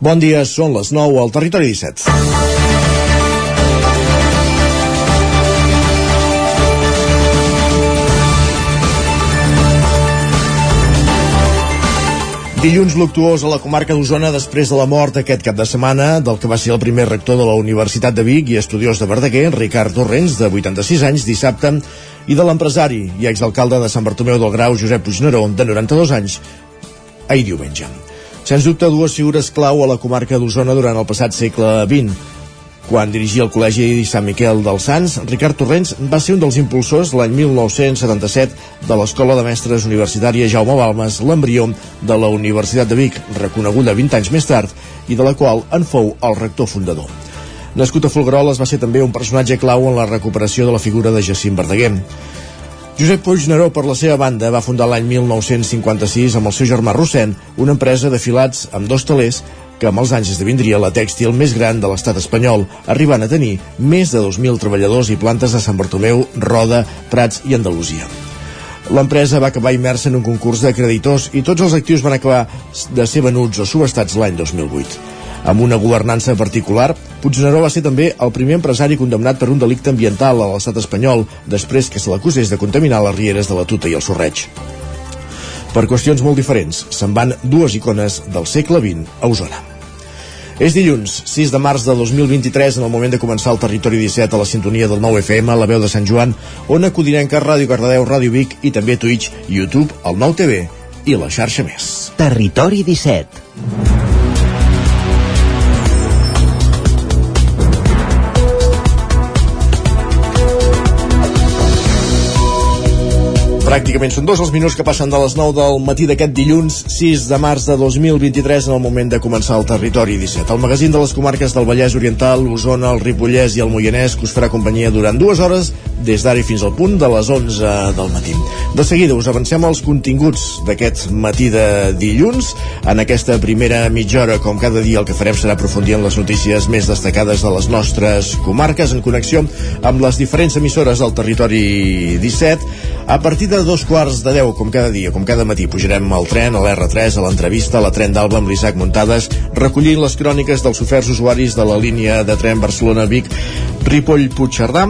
Bon dia, són les 9 al Territori 17. Dilluns luctuós a la comarca d'Osona després de la mort aquest cap de setmana del que va ser el primer rector de la Universitat de Vic i estudiós de Verdaguer, Ricard Torrents, de 86 anys, dissabte, i de l'empresari i exalcalde de Sant Bartomeu del Grau, Josep Puigneró, de 92 anys, ahir diumenge. Sens dubte, dues figures clau a la comarca d'Osona durant el passat segle XX quan dirigia el Col·legi Sant Miquel dels Sants, Ricard Torrents va ser un dels impulsors l'any 1977 de l'Escola de Mestres Universitària Jaume Balmes, l'embrió de la Universitat de Vic, reconeguda 20 anys més tard, i de la qual en fou el rector fundador. Nascut a Folgueroles, va ser també un personatge clau en la recuperació de la figura de Jacint Verdaguer. Josep Puigneró, per la seva banda, va fundar l'any 1956 amb el seu germà Rossent una empresa de filats amb dos talers que amb els anys esdevindria la tèxtil més gran de l'estat espanyol, arribant a tenir més de 2.000 treballadors i plantes a Sant Bartomeu, Roda, Prats i Andalusia. L'empresa va acabar immersa en un concurs de creditors i tots els actius van acabar de ser venuts o subestats l'any 2008. Amb una governança particular, Puigneró va ser també el primer empresari condemnat per un delicte ambiental a l'estat espanyol, després que se l'acusés de contaminar les rieres de la Tuta i el Sorreig. Per qüestions molt diferents, se'n van dues icones del segle XX a Osona. És dilluns, 6 de març de 2023, en el moment de començar el Territori 17 a la sintonia del 9 FM, la veu de Sant Joan, on acudirem que Ràdio Cardedeu, Ràdio Vic i també Twitch, YouTube, el 9 TV i la xarxa més. Territori 17 Pràcticament són dos els minuts que passen de les 9 del matí d'aquest dilluns 6 de març de 2023 en el moment de començar el Territori 17. El magazín de les comarques del Vallès Oriental, l'Osona, el Ripollès i el Moianès que us farà companyia durant dues hores des d'ara fins al punt de les 11 del matí. De seguida us avancem als continguts d'aquest matí de dilluns. En aquesta primera mitja hora, com cada dia, el que farem serà aprofundir en les notícies més destacades de les nostres comarques en connexió amb les diferents emissores del Territori 17 a partir de dos quarts de deu, com cada dia, com cada matí, pujarem al tren, a l'R3, a l'entrevista, a la tren d'Alba amb l'Isaac Muntades, recollint les cròniques dels oferts usuaris de la línia de tren Barcelona-Vic, Ripoll-Puigcerdà,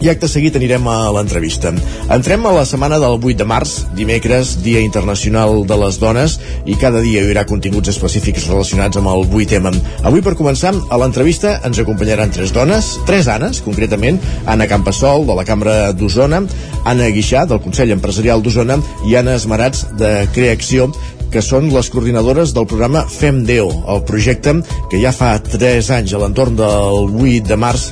i acte seguit anirem a l'entrevista. Entrem a la setmana del 8 de març, dimecres, Dia Internacional de les Dones, i cada dia hi haurà continguts específics relacionats amb el 8M. Avui, per començar, a l'entrevista ens acompanyaran tres dones, tres Anes, concretament, Anna Campassol, de la Cambra d'Osona, Anna Guixà, del Consell Empresarial d'Osona, i Anna Esmerats, de Creacció, que són les coordinadores del programa FEMDEO, el projecte que ja fa 3 anys a l'entorn del 8 de març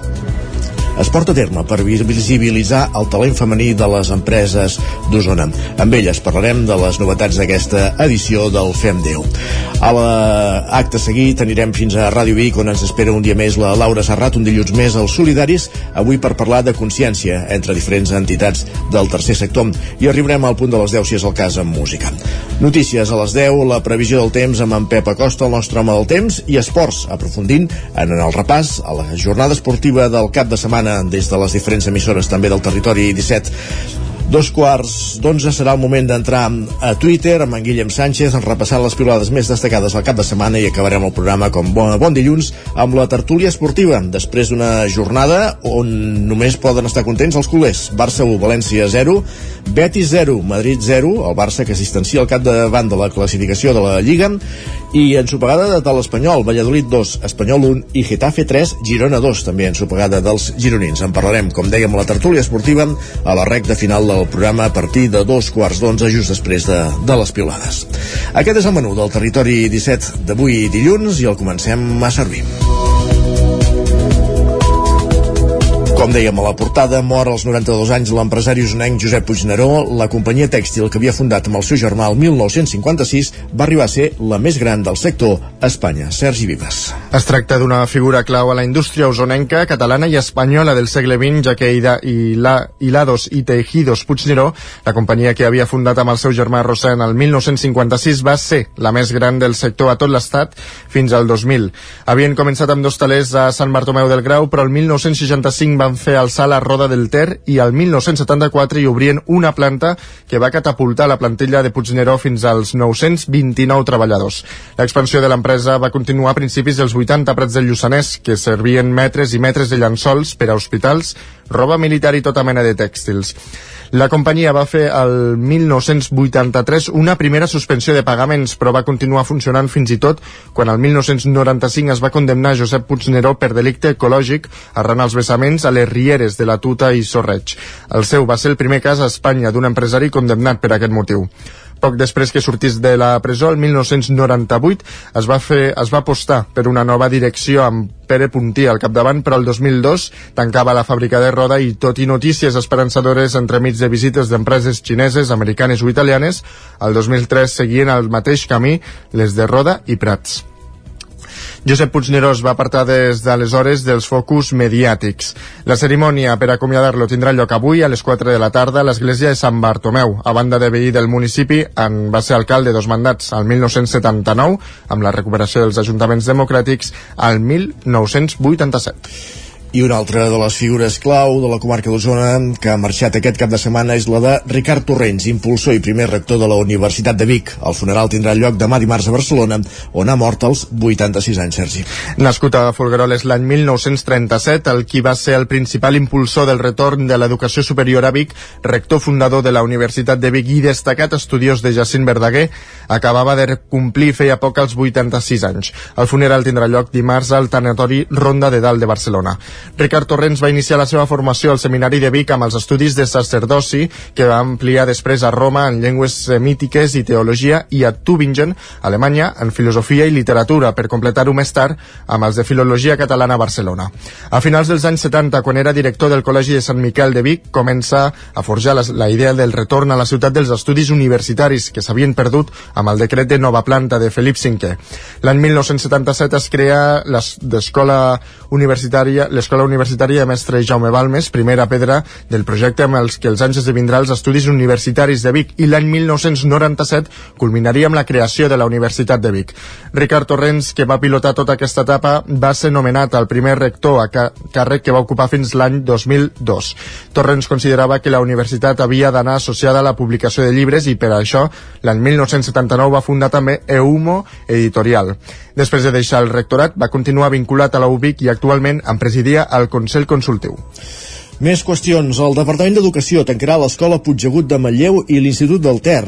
es porta a terme per visibilitzar el talent femení de les empreses d'Osona. Amb elles parlarem de les novetats d'aquesta edició del FEM 10. A l'acte seguit anirem fins a Ràdio Vic on ens espera un dia més la Laura Serrat, un dilluns més als Solidaris, avui per parlar de consciència entre diferents entitats del tercer sector i arribarem al punt de les 10 si és el cas amb música. Notícies a les 10, la previsió del temps amb en Pep Acosta, el nostre home del temps, i esports, aprofundint en el repàs a la jornada esportiva del cap de setmana setmana des de les diferents emissores també del territori 17 Dos quarts d'onze serà el moment d'entrar a Twitter amb en Guillem Sánchez repassant les pilades més destacades al cap de setmana i acabarem el programa com bon, bon dilluns amb la tertúlia esportiva després d'una jornada on només poden estar contents els culers. Barça 1, València 0, Betis 0, Madrid 0, el Barça que assistencia al cap de la classificació de la Lliga i en supegada de l'Espanyol, Valladolid 2, Espanyol 1 i Getafe 3, Girona 2, també en supegada dels gironins. En parlarem, com dèiem, a la tertúlia esportiva a la recta final del programa a partir de dos quarts d'onze, just després de, de les piulades. Aquest és el menú del territori 17 d'avui dilluns i el comencem a servir. Com dèiem a la portada, mor als 92 anys l'empresari usonenc Josep Puigneró. La companyia tèxtil que havia fundat amb el seu germà el 1956 va arribar a ser la més gran del sector a Espanya. Sergi Vives. Es tracta d'una figura clau a la indústria usonenca, catalana i espanyola del segle XX, ja que Ida i la, Hilados i Tejidos Puigneró, la companyia que havia fundat amb el seu germà Rosen el 1956, va ser la més gran del sector a tot l'estat fins al 2000. Havien començat amb dos talers a Sant Bartomeu del Grau, però el 1965 van van fer alçar la roda del Ter i al 1974 hi obrien una planta que va catapultar la plantilla de Puigneró fins als 929 treballadors. L'expansió de l'empresa va continuar a principis dels 80 prats del Lluçanès, que servien metres i metres de llençols per a hospitals, roba militar i tota mena de tèxtils. La companyia va fer el 1983 una primera suspensió de pagaments, però va continuar funcionant fins i tot quan el 1995 es va condemnar Josep Puigneró per delicte ecològic arran els vessaments a les rieres de la Tuta i Sorreig. El seu va ser el primer cas a Espanya d'un empresari condemnat per aquest motiu. Poc després que sortís de la presó, el 1998, es va, fer, es va apostar per una nova direcció amb Pere Puntí al capdavant, però el 2002 tancava la fàbrica de roda i tot i notícies esperançadores entremig de visites d'empreses xineses, americanes o italianes, el 2003 seguien el mateix camí les de Roda i Prats. Josep Puigneró es va apartar des d'aleshores dels focus mediàtics. La cerimònia per acomiadar-lo tindrà lloc avui a les 4 de la tarda a l'església de Sant Bartomeu. A banda de veí del municipi, en va ser alcalde dos mandats al 1979, amb la recuperació dels ajuntaments democràtics al 1987. I una altra de les figures clau de la comarca d'Osona que ha marxat aquest cap de setmana és la de Ricard Torrents, impulsor i primer rector de la Universitat de Vic. El funeral tindrà lloc demà dimarts a Barcelona, on ha mort als 86 anys, Sergi. Nascut a Folgueroles l'any 1937, el qui va ser el principal impulsor del retorn de l'educació superior a Vic, rector fundador de la Universitat de Vic i destacat estudiós de Jacint Verdaguer, acabava de complir feia poc els 86 anys. El funeral tindrà lloc dimarts al Tanatori Ronda de Dalt de Barcelona. Ricard Torrents va iniciar la seva formació al Seminari de Vic amb els estudis de sacerdoci que va ampliar després a Roma en llengües semítiques i teologia i a Tübingen, Alemanya, en filosofia i literatura, per completar-ho més tard amb els de filologia catalana a Barcelona. A finals dels anys 70, quan era director del Col·legi de Sant Miquel de Vic, comença a forjar la, la idea del retorn a la ciutat dels estudis universitaris que s'havien perdut amb el decret de nova planta de Felip V. L'any 1977 es crea l'escola universitària, l'escola l'Escola Universitària Mestre Jaume Balmes, primera pedra del projecte amb els que els anys esdevindrà els Estudis Universitaris de Vic i l'any 1997 culminaria amb la creació de la Universitat de Vic. Ricard Torrents, que va pilotar tota aquesta etapa, va ser nomenat el primer rector a càrrec que va ocupar fins l'any 2002. Torrents considerava que la universitat havia d'anar associada a la publicació de llibres i per això l'any 1979 va fundar també EUMO Editorial. Després de deixar el rectorat, va continuar vinculat a la UBIC i actualment en presidia el Consell Consultiu. Més qüestions. El Departament d'Educació tancarà l'escola Puigdegut de Matlleu i l'Institut del Ter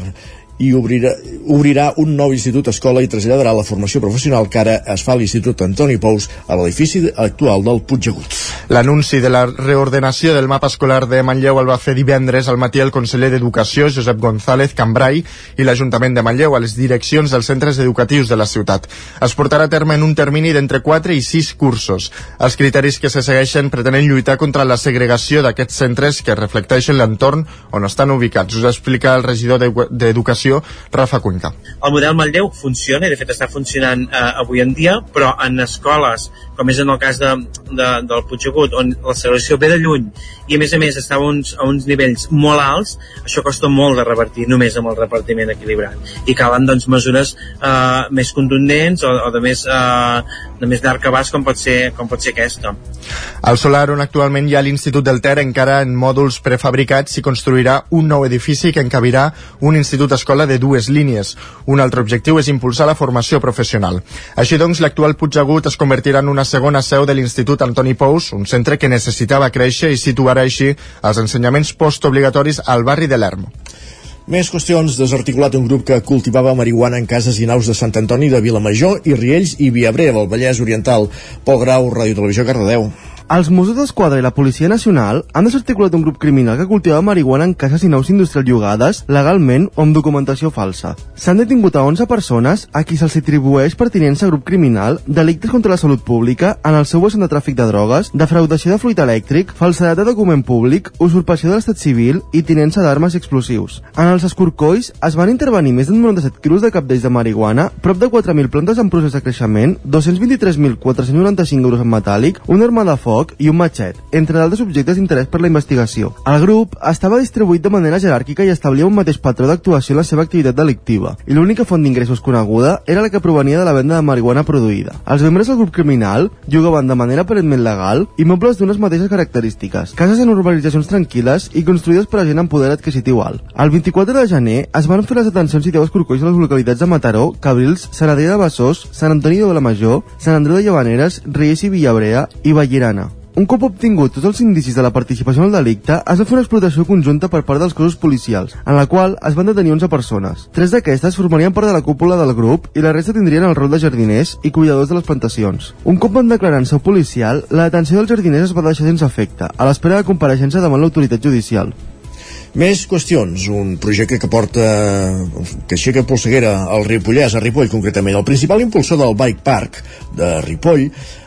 i obrirà, obrirà un nou institut escola i traslladarà la formació professional que ara es fa a l'Institut Antoni Pous a l'edifici actual del Puigdegut. L'anunci de la reordenació del mapa escolar de Manlleu el va fer divendres al matí el conseller d'Educació, Josep González Cambrai, i l'Ajuntament de Manlleu a les direccions dels centres educatius de la ciutat. Es portarà a terme en un termini d'entre 4 i 6 cursos. Els criteris que se segueixen pretenen lluitar contra la segregació d'aquests centres que reflecteixen l'entorn on estan ubicats. Us explica el regidor d'Educació Informació, Rafa Cuenca. El model Manlleu funciona, i de fet està funcionant eh, avui en dia, però en escoles, com és en el cas de, de, del Puigdegut, on la segregació ve de lluny i a més a més està a uns, a uns nivells molt alts, això costa molt de revertir només amb el repartiment equilibrat. I calen doncs, mesures eh, més contundents o, o de més, eh, de més d'arc abast com pot, ser, com pot ser aquesta. Al solar on actualment hi ha l'Institut del Ter encara en mòduls prefabricats s'hi construirà un nou edifici que encabirà un institut escola de dues línies. Un altre objectiu és impulsar la formació professional. Així doncs, l'actual Puigdegut es convertirà en una segona seu de l'Institut Antoni Pous, un centre que necessitava créixer i situarà així els ensenyaments postobligatoris al barri de l'Erm. Més qüestions. Desarticulat un grup que cultivava marihuana en cases i naus de Sant Antoni de Vilamajor i Riells i Viabrera, al Vallès Oriental. Pol Grau, Ràdio Televisió, Cardedeu. Els Mossos d'Esquadra i la Policia Nacional han desarticulat un grup criminal que cultivava marihuana en cases i naus industrials llogades legalment o amb documentació falsa. S'han detingut a 11 persones a qui se'ls atribueix pertinença a grup criminal, delictes contra la salut pública en el seu vessant de tràfic de drogues, defraudació de fluid elèctric, falsedat de document públic, usurpació de l'estat civil i tinença d'armes i explosius. En els escorcolls es van intervenir més de 97 quilos de capdells de marihuana, prop de 4.000 plantes en procés de creixement, 223.495 euros en metàl·lic, una arma de foc foc i un matxet, entre d'altres objectes d'interès per la investigació. El grup estava distribuït de manera jeràrquica i establia un mateix patró d'actuació en la seva activitat delictiva, i l'única font d'ingressos coneguda era la que provenia de la venda de marihuana produïda. Els membres del grup criminal llogaven de manera aparentment legal immobles d'unes mateixes característiques, cases en urbanitzacions tranquil·les i construïdes per a gent amb poder adquisitiu alt. El 24 de gener es van fer les detencions i 10 escorcolls a les localitats de Mataró, Cabrils, Sant Adrià de Besòs, Sant Antoni de la Major, Sant Andreu de Llavaneres, Rieix i Villabrea i Vallirana. Un cop obtingut tots els indicis de la participació en el delicte, es va fer una explotació conjunta per part dels cossos policials, en la qual es van detenir 11 persones. Tres d'aquestes formarien part de la cúpula del grup i la resta tindrien el rol de jardiners i cuidadors de les plantacions. Un cop van declarar en seu policial, la detenció dels jardiners es va deixar sense efecte, a l'espera de compareixença davant l'autoritat judicial. Més qüestions. Un projecte que porta... que aixeca polseguera al Ripollès, a Ripoll concretament. El principal impulsor del Bike Park de Ripoll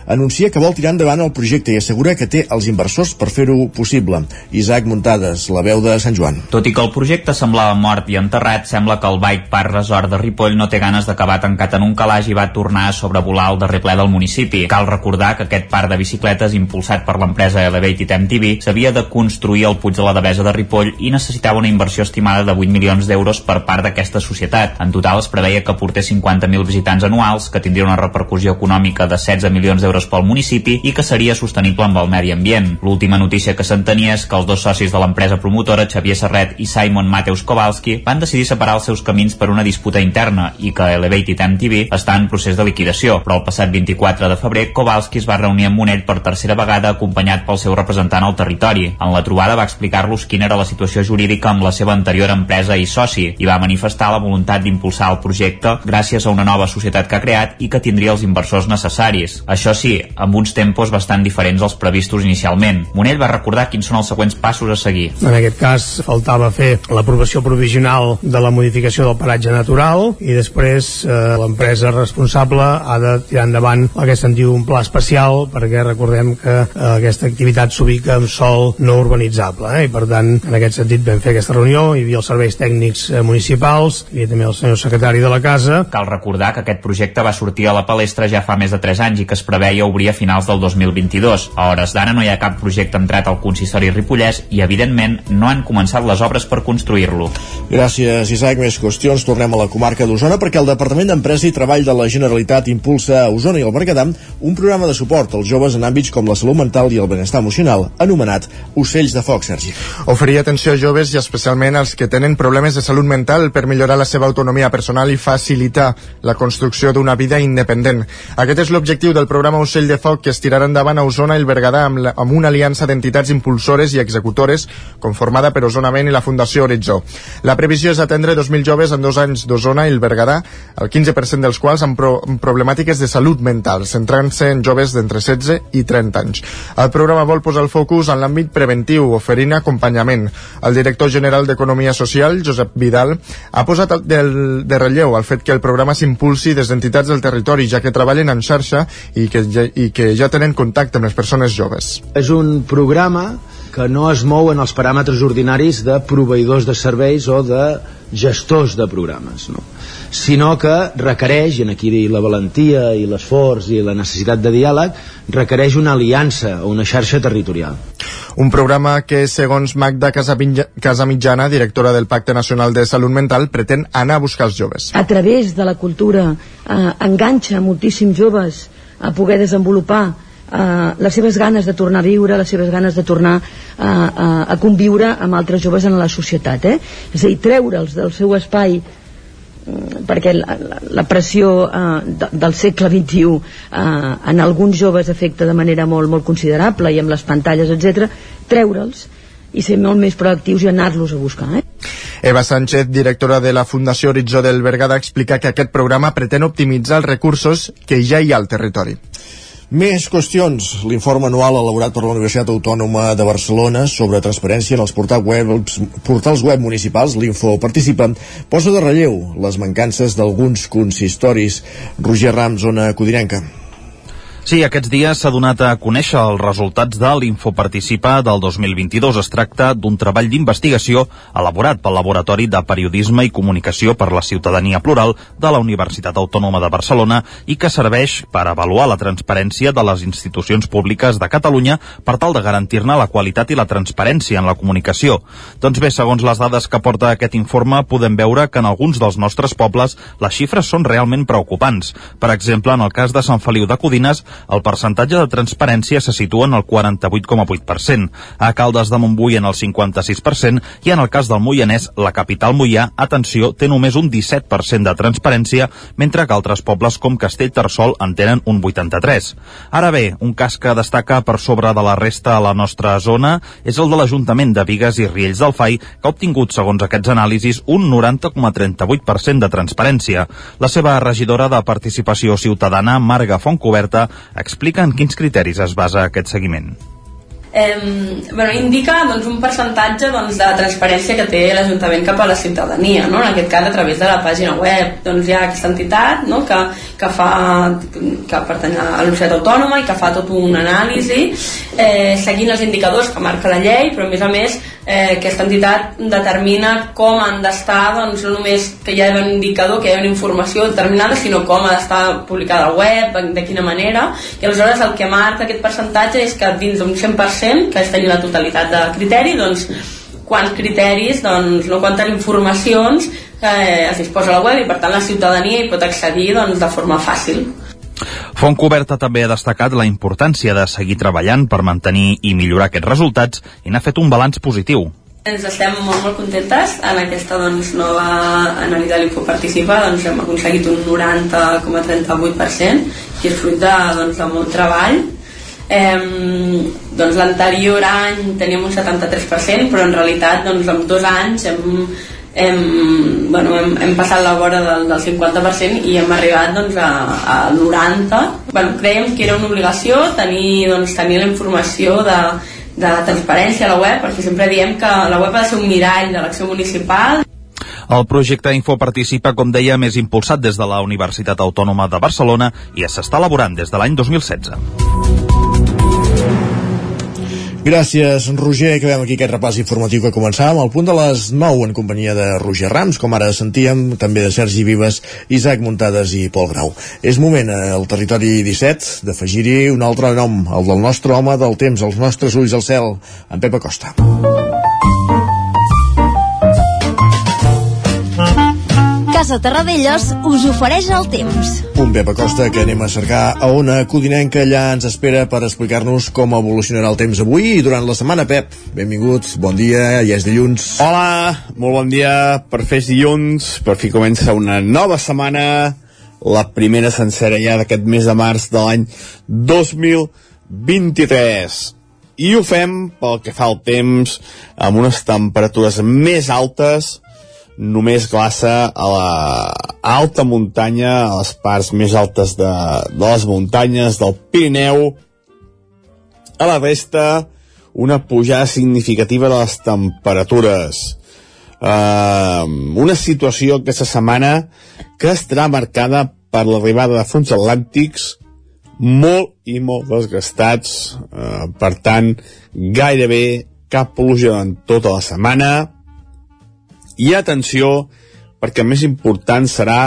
anuncia que vol tirar endavant el projecte i assegura que té els inversors per fer-ho possible. Isaac Muntades, la veu de Sant Joan. Tot i que el projecte semblava mort i enterrat, sembla que el Bike Park Resort de Ripoll no té ganes d'acabar tancat en un calaix i va tornar a sobrevolar el darrer ple del municipi. Cal recordar que aquest parc de bicicletes, impulsat per l'empresa Elevated MTV, s'havia de construir al Puig de la Devesa de Ripoll i necessitava una inversió estimada de 8 milions d'euros per part d'aquesta societat. En total es preveia que portés 50.000 visitants anuals, que tindria una repercussió econòmica de 16 milions d'euros pel municipi i que seria sostenible amb el medi ambient. L'última notícia que s'entenia és que els dos socis de l'empresa promotora, Xavier Serret i Simon Mateus Kowalski, van decidir separar els seus camins per una disputa interna i que Elevated MTV està en procés de liquidació, però el passat 24 de febrer Kowalski es va reunir amb Monell per tercera vegada acompanyat pel seu representant al territori. En la trobada va explicar-los quina era la situació jurídica amb la seva anterior empresa i soci i va manifestar la voluntat d'impulsar el projecte gràcies a una nova societat que ha creat i que tindria els inversors necessaris. Això sí, amb uns tempos bastant diferents als previstos inicialment. Monell va recordar quins són els següents passos a seguir. En aquest cas faltava fer l'aprovació provisional de la modificació del paratge natural i després eh, l'empresa responsable ha de tirar endavant el que se'n diu un pla especial perquè recordem que eh, aquesta activitat s'ubica en sol no urbanitzable eh, i per tant en aquest sentit vam fer aquesta reunió, hi havia els serveis tècnics eh, municipals, havia també el senyor secretari de la casa. Cal recordar que aquest projecte va sortir a la palestra ja fa més de 3 anys i que es preveia obrir a finals del 2022. A hores d'ara no hi ha cap projecte entrat al consistori Ripollès i, evidentment, no han començat les obres per construir-lo. Gràcies, Isaac. Més qüestions. Tornem a la comarca d'Osona perquè el Departament d'Empresa i Treball de la Generalitat impulsa a Osona i el Berguedà un programa de suport als joves en àmbits com la salut mental i el benestar emocional, anomenat Ocells de Foc, Sergi. Oferir atenció a joves i especialment als que tenen problemes de salut mental per millorar la seva autonomia personal i facilitar la construcció d'una vida independent. Aquest és l'objectiu del programa Ocell de Foc que es tirarà endavant a Osona i el Berguedà amb, la, amb una aliança d'entitats impulsores i executores conformada per Osonament i la Fundació Horitzó. La previsió és atendre 2.000 joves en dos anys d'Osona i el Berguedà, el 15% dels quals amb, pro amb problemàtiques de salut mental, centrant-se en joves d'entre 16 i 30 anys. El programa vol posar el focus en l'àmbit preventiu, oferint acompanyament. El director general d'Economia Social, Josep Vidal, ha posat del, de relleu el fet que el programa s'impulsi des d'entitats del territori, ja que treballen en xarxa i que, ja, i que ja tenen contacte amb les persones joves. És un programa que no es mou en els paràmetres ordinaris de proveïdors de serveis o de gestors de programes, no? sinó que requereix, i aquí la valentia i l'esforç i la necessitat de diàleg, requereix una aliança o una xarxa territorial. Un programa que, segons Magda Casamitjana, directora del Pacte Nacional de Salut Mental, pretén anar a buscar els joves. A través de la cultura eh, enganxa moltíssims joves a poder desenvolupar eh, les seves ganes de tornar a viure, les seves ganes de tornar a, a, a conviure amb altres joves en la societat. Eh? És a dir, treure'ls del seu espai mm, perquè la, la, la pressió eh, de, del segle XXI eh, en alguns joves afecta de manera molt, molt considerable i amb les pantalles, etc treure'ls i ser molt més proactius i anar-los a buscar. Eh? Eva Sánchez, directora de la Fundació Horitzó del Berguedà, explica que aquest programa pretén optimitzar els recursos que ja hi ha al territori. Més qüestions. L'informe anual elaborat per la Universitat Autònoma de Barcelona sobre transparència en els portals web, portals web municipals, l'Info Participa, posa de relleu les mancances d'alguns consistoris. Roger Ram, zona codinenca. Sí, aquests dies s'ha donat a conèixer els resultats de l'Infoparticipa del 2022. Es tracta d'un treball d'investigació elaborat pel Laboratori de Periodisme i Comunicació per la Ciutadania Plural de la Universitat Autònoma de Barcelona i que serveix per avaluar la transparència de les institucions públiques de Catalunya per tal de garantir-ne la qualitat i la transparència en la comunicació. Doncs bé, segons les dades que porta aquest informe, podem veure que en alguns dels nostres pobles les xifres són realment preocupants. Per exemple, en el cas de Sant Feliu de Codines, el percentatge de transparència se situa en el 48,8%, a Caldes de Montbui en el 56% i en el cas del Moianès, la capital Moià, atenció, té només un 17% de transparència, mentre que altres pobles com Castellterçol en tenen un 83%. Ara bé, un cas que destaca per sobre de la resta a la nostra zona és el de l'Ajuntament de Vigues i Riells del FAI, que ha obtingut, segons aquests anàlisis, un 90,38% de transparència. La seva regidora de Participació Ciutadana, Marga Fontcoberta, explica en quins criteris es basa aquest seguiment eh, bueno, indica doncs, un percentatge doncs, de transparència que té l'Ajuntament cap a la ciutadania, no? en aquest cas a través de la pàgina web doncs, hi ha aquesta entitat no? que, que, fa, que pertany a la Universitat Autònoma i que fa tot un anàlisi eh, seguint els indicadors que marca la llei però a més a més eh, aquesta entitat determina com han d'estar doncs, no només que hi ha un indicador que hi ha una informació determinada sinó com ha d'estar publicada al web de quina manera i aleshores el que marca aquest percentatge és que dins d'un 100% 100%, que és tenir la totalitat de criteri, doncs quants criteris, doncs no quantes informacions eh, es disposa a la web i per tant la ciutadania hi pot accedir doncs, de forma fàcil. Coberta també ha destacat la importància de seguir treballant per mantenir i millorar aquests resultats i n'ha fet un balanç positiu. Ens estem molt, molt contentes en aquesta doncs, nova anàlisi de l'Infoparticipa doncs, hem aconseguit un 90,38% que és fruit de, doncs, de molt treball Eh, doncs l'anterior any teníem un 73%, però en realitat doncs, en dos anys hem, hem, bueno, hem, hem passat la vora del, del 50% i hem arribat doncs, a, a 90%. Bueno, creiem que era una obligació tenir, doncs, tenir la informació de, de transparència a la web, perquè sempre diem que la web ha de ser un mirall de l'acció municipal el projecte Info Participa, com deia, més impulsat des de la Universitat Autònoma de Barcelona i s'està elaborant des de l'any 2016. Gràcies, Roger. Acabem aquí aquest repàs informatiu que començàvem al punt de les 9 en companyia de Roger Rams, com ara sentíem, també de Sergi Vives, Isaac Muntades i Pol Grau. És moment, eh, al territori 17, d'afegir-hi un altre nom, el del nostre home del temps, els nostres ulls al cel, en Pep Acosta. Casa Terradellos us ofereix el temps. Un Pep Acosta que anem a cercar a una codinenca allà ens espera per explicar-nos com evolucionarà el temps avui i durant la setmana. Pep, benvinguts, bon dia, ja és dilluns. Hola, molt bon dia, per fer dilluns, per fi comença una nova setmana, la primera sencera ja d'aquest mes de març de l'any 2023 i ho fem pel que fa al temps amb unes temperatures més altes només glaça a la alta muntanya, a les parts més altes de, de les muntanyes del Pirineu. A la resta, una pujada significativa de les temperatures. Uh, una situació aquesta setmana que estarà marcada per l'arribada de fons atlàntics molt i molt desgastats, uh, per tant, gairebé cap pluja en tota la setmana, i atenció, perquè més important serà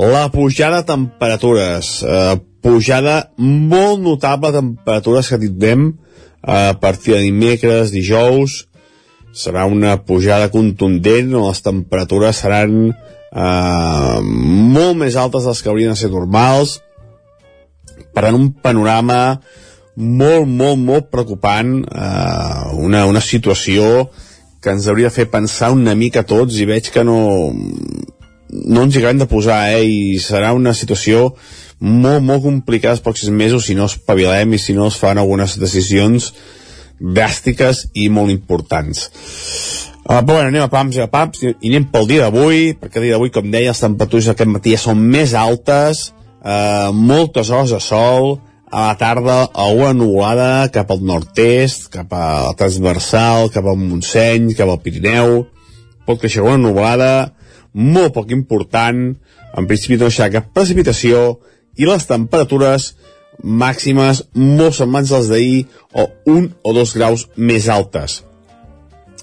la pujada de temperatures, eh, pujada molt notable de temperatures que tindrem eh, a partir de dimecres, dijous, serà una pujada contundent on les temperatures seran eh, molt més altes de les que haurien de ser normals, per en un panorama molt, molt, molt preocupant, eh, una, una situació que ens hauria de fer pensar una mica tots i veig que no no ens hi de posar eh? i serà una situació molt, molt complicada els pròxims mesos si no espavilem i si no es fan algunes decisions dràstiques i molt importants uh, però bueno, anem a pams i a pams i anem pel dia d'avui perquè el dia d'avui, com deia, les temperatures aquest matí ja són més altes uh, moltes hores de sol a la tarda una nuvolada cap al nord-est, cap a la transversal, cap al Montseny, cap al Pirineu, pot creixer una nuvolada molt poc important, en principi no deixarà cap precipitació i les temperatures màximes molt semblants als d'ahir o un o dos graus més altes.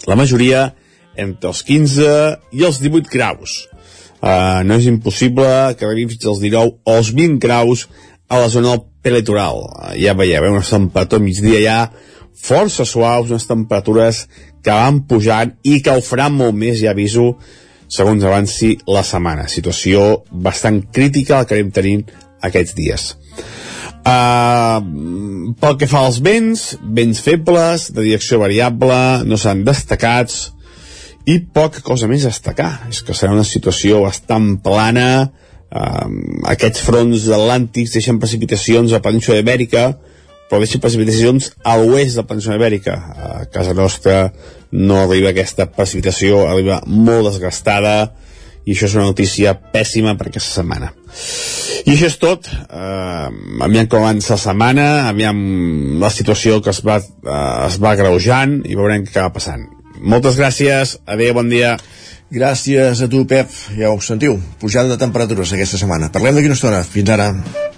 La majoria entre els 15 i els 18 graus. Uh, no és impossible que arribin fins als 19 o els 20 graus a la zona del prelitoral. Uh, ja veieu, eh, unes temperatures migdia ja força suaus, unes temperatures que van pujant i que ho faran molt més, ja aviso, segons avanci la setmana. Situació bastant crítica la que anem tenint aquests dies. Uh, pel que fa als vents, vents febles, de direcció variable, no s'han destacats, i poca cosa més a destacar. És que serà una situació bastant plana, eh, aquests fronts atlàntics deixen precipitacions a la península ibèrica, però deixen precipitacions a l'oest de la península ibèrica. A casa nostra no arriba aquesta precipitació, arriba molt desgastada, i això és una notícia pèssima per aquesta setmana. I això és tot. Uh, aviam com avança la setmana, aviam la situació que es va, uh, es va greujant i veurem què acaba passant. Moltes gràcies, adéu, bon dia. Gràcies a tu, Pep. Ja ho sentiu, pujada de temperatures aquesta setmana. Parlem d'aquí una estona. Fins ara.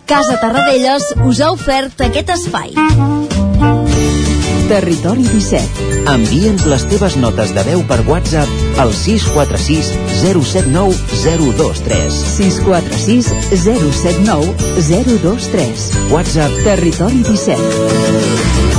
Casa Tarradellas us ha ofert aquest espai. Territori 17. Envia'ns les teves notes de veu per WhatsApp al 646 079 023. 646 079 023. WhatsApp Territori 17.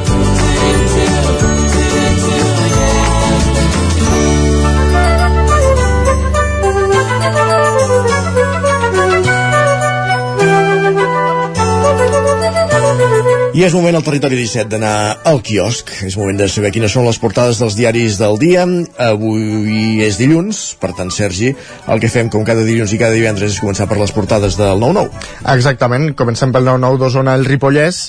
I és moment al territori 17 d'anar al quiosc. És moment de saber quines són les portades dels diaris del dia. Avui és dilluns, per tant, Sergi, el que fem com cada dilluns i cada divendres és començar per les portades del 9-9. Exactament, comencem pel 9-9 d'Osona el Ripollès.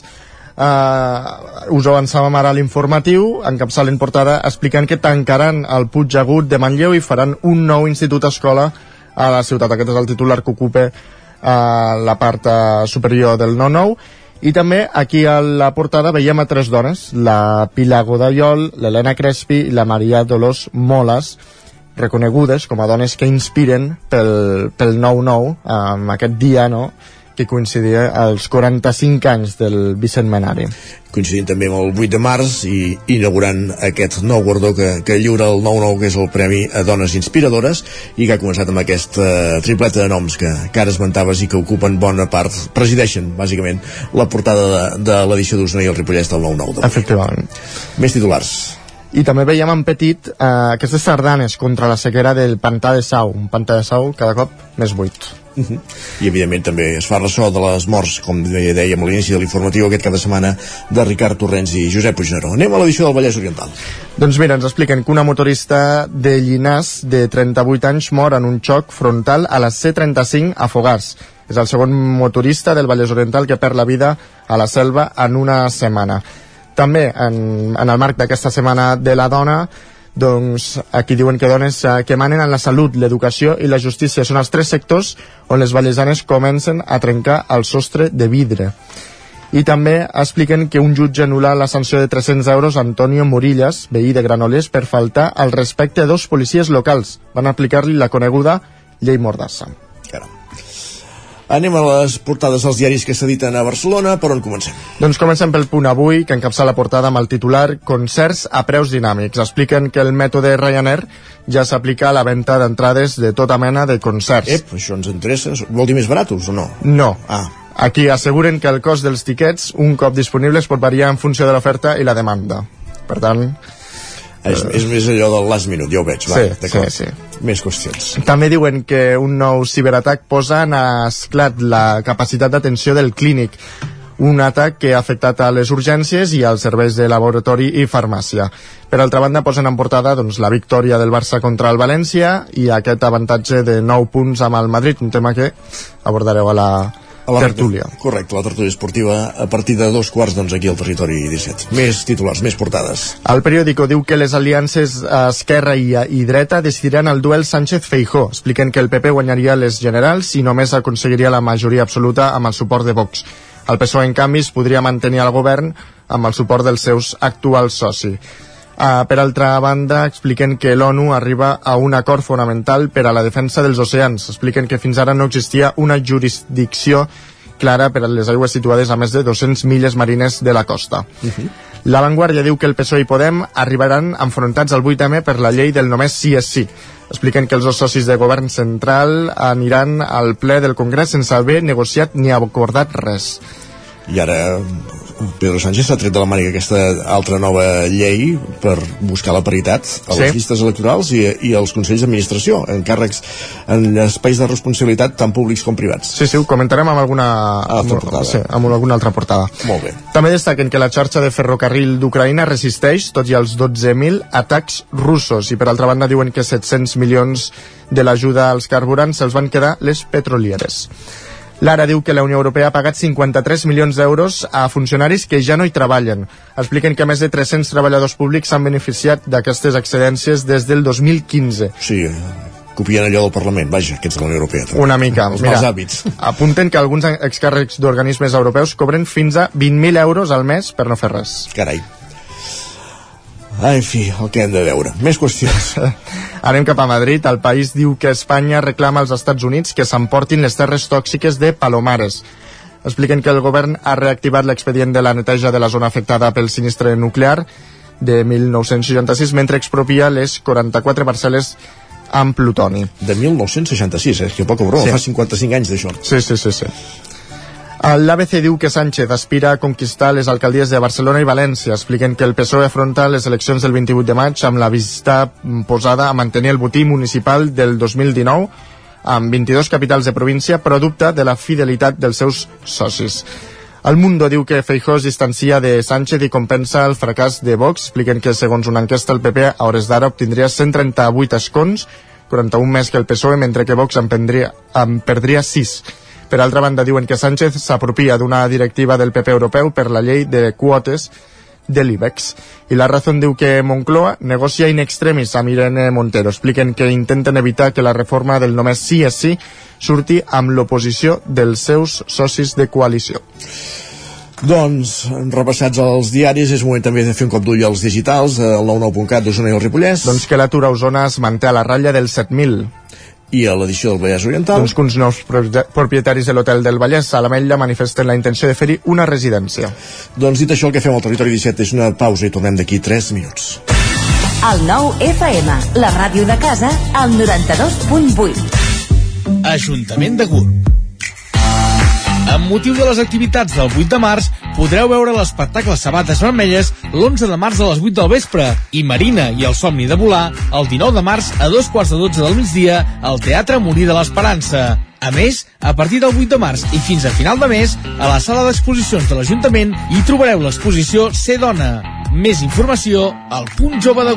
Uh, us avançàvem ara a l'informatiu encapçalen portada explicant que tancaran el Puig Agut de Manlleu i faran un nou institut escola a la ciutat. Aquest és el titular que ocupa uh, la part uh, superior del 9-9 i també aquí a la portada veiem a tres dones, la Pilar Godallol, l'Helena Crespi i la Maria Dolors Moles, reconegudes com a dones que inspiren pel, pel 9-9, amb aquest dia, no?, que coincidia als 45 anys del Bicentenari. Coincidint també amb el 8 de març i inaugurant aquest nou guardó que, que lliura el 9-9, que és el Premi a Dones Inspiradores, i que ha començat amb aquesta tripleta de noms que, que ara esmentaves i que ocupen bona part, presideixen, bàsicament, la portada de, de l'edició d'Osona i el Ripollès del 9-9. Efectivament. Més titulars. I també veiem en petit eh, aquestes sardanes contra la sequera del pantà de Sau, un pantà de Sau cada cop més buit. Uh -huh. i evidentment també es fa ressò de les morts com dèiem a l'inici de l'informatiu aquest cap de setmana de Ricard Torrents i Josep Puigneró anem a l'edició del Vallès Oriental doncs mira, ens expliquen que una motorista de Llinàs de 38 anys mor en un xoc frontal a la C35 a Fogars és el segon motorista del Vallès Oriental que perd la vida a la selva en una setmana també en, en el marc d'aquesta setmana de la dona doncs aquí diuen que dones eh, que manen en la salut, l'educació i la justícia són els tres sectors on les vallesanes comencen a trencar el sostre de vidre i també expliquen que un jutge anul·la la sanció de 300 euros a Antonio Murillas, veí de Granollers, per faltar al respecte a dos policies locals. Van aplicar-li la coneguda llei Mordassa. Anem a les portades dels diaris que s'editen a Barcelona. Per on comencem? Doncs comencem pel punt avui, que encapça la portada amb el titular Concerts a preus dinàmics. Expliquen que el mètode Ryanair ja s'aplica a la venda d'entrades de tota mena de concerts. Ep, això ens interessa. Vol dir més baratos o no? No. Ah. Aquí asseguren que el cost dels tiquets, un cop disponibles, pot variar en funció de l'oferta i la demanda. Per tant, és, és més allò del last minute, ja ho veig. Va, sí, sí, sí. Més qüestions. També diuen que un nou ciberatac posa en esclat la capacitat d'atenció del clínic un atac que ha afectat a les urgències i als serveis de laboratori i farmàcia. Per altra banda, posen en portada doncs, la victòria del Barça contra el València i aquest avantatge de 9 punts amb el Madrid, un tema que abordareu a la, a la tertúlia. Correcte, la tertúlia esportiva a partir de dos quarts doncs aquí al territori 17. Més titulars, més portades. El periòdico diu que les aliances esquerra i, i dreta decidiran el duel Sánchez-Feijó. Expliquen que el PP guanyaria les generals i només aconseguiria la majoria absoluta amb el suport de Vox. El PSOE, en canvi, es podria mantenir al govern amb el suport dels seus actuals socis. Uh, per altra banda, expliquen que l'ONU arriba a un acord fonamental per a la defensa dels oceans. Expliquen que fins ara no existia una jurisdicció clara per a les aigües situades a més de 200 milles marines de la costa. Uh -huh. La Vanguardia diu que el PSOE i Podem arribaran enfrontats al 8M per la llei del només sí és sí. Expliquen que els dos socis de govern central aniran al ple del Congrés sense haver negociat ni acordat res. I ara Pedro Sánchez s'ha tret de la màniga aquesta altra nova llei per buscar la paritat a les sí. llistes electorals i, i als consells d'administració, en càrrecs en espais de responsabilitat tant públics com privats. Sí, sí, ho comentarem amb alguna, amb, sí, amb alguna altra portada. Molt bé. També destaquen que la xarxa de ferrocarril d'Ucraïna resisteix, tot i els 12.000 atacs russos, i per altra banda diuen que 700 milions de l'ajuda als carburants se'ls van quedar les petrolieres. L'Ara diu que la Unió Europea ha pagat 53 milions d'euros a funcionaris que ja no hi treballen. Expliquen que més de 300 treballadors públics s'han beneficiat d'aquestes excedències des del 2015. Sí, copien allò del Parlament, vaja, aquests de la Unió Europea. També. Una mica. Els Mira, hàbits. Apunten que alguns excàrrecs d'organismes europeus cobren fins a 20.000 euros al mes per no fer res. Carai. Ah, en fi, el que hem de veure. Més qüestions. Anem cap a Madrid. El país diu que Espanya reclama als Estats Units que s'emportin les terres tòxiques de Palomares. Expliquen que el govern ha reactivat l'expedient de la neteja de la zona afectada pel sinistre nuclear de 1966 mentre expropia les 44 parcel·les amb plutoni. De 1966, eh? Que poca broma, sí. fa 55 anys d'això. Sí, sí, sí, sí. L'ABC diu que Sánchez aspira a conquistar les alcaldies de Barcelona i València. Expliquen que el PSOE afronta les eleccions del 28 de maig amb la vista posada a mantenir el botí municipal del 2019 amb 22 capitals de província, però dubta de la fidelitat dels seus socis. El Mundo diu que Feijó es distancia de Sánchez i compensa el fracàs de Vox. Expliquen que, segons una enquesta, el PP a hores d'ara obtindria 138 escons, 41 més que el PSOE, mentre que Vox en, prendria, en perdria 6. Per altra banda, diuen que Sánchez s'apropia d'una directiva del PP europeu per la llei de quotes de l'IBEX. I la Razón diu que Moncloa negocia in extremis amb Irene Montero. Expliquen que intenten evitar que la reforma del només sí és sí surti amb l'oposició dels seus socis de coalició. Doncs, repassats els diaris, és moment també de fer un cop d'ull als digitals, al 99.cat d'Osona i el Ripollès. Doncs que l'atur a Osona es manté a la ratlla dels 7.000 i a l'edició del Vallès Oriental. Doncs que uns nous propietaris de l'hotel del Vallès a l'Ametlla manifesten la intenció de fer-hi una residència. Doncs dit això, el que fem al territori 17 és una pausa i tornem d'aquí 3 minuts. El nou FM, la ràdio de casa, al 92.8. Ajuntament de Gurb. Amb motiu de les activitats del 8 de març, podreu veure l'espectacle Sabates Vermelles l'11 de març a les 8 del vespre i Marina i el somni de volar el 19 de març a dos quarts de 12 del migdia al Teatre Molí de l'Esperança. A més, a partir del 8 de març i fins a final de mes, a la sala d'exposicions de l'Ajuntament hi trobareu l'exposició Ser Dona. Més informació al punt jove de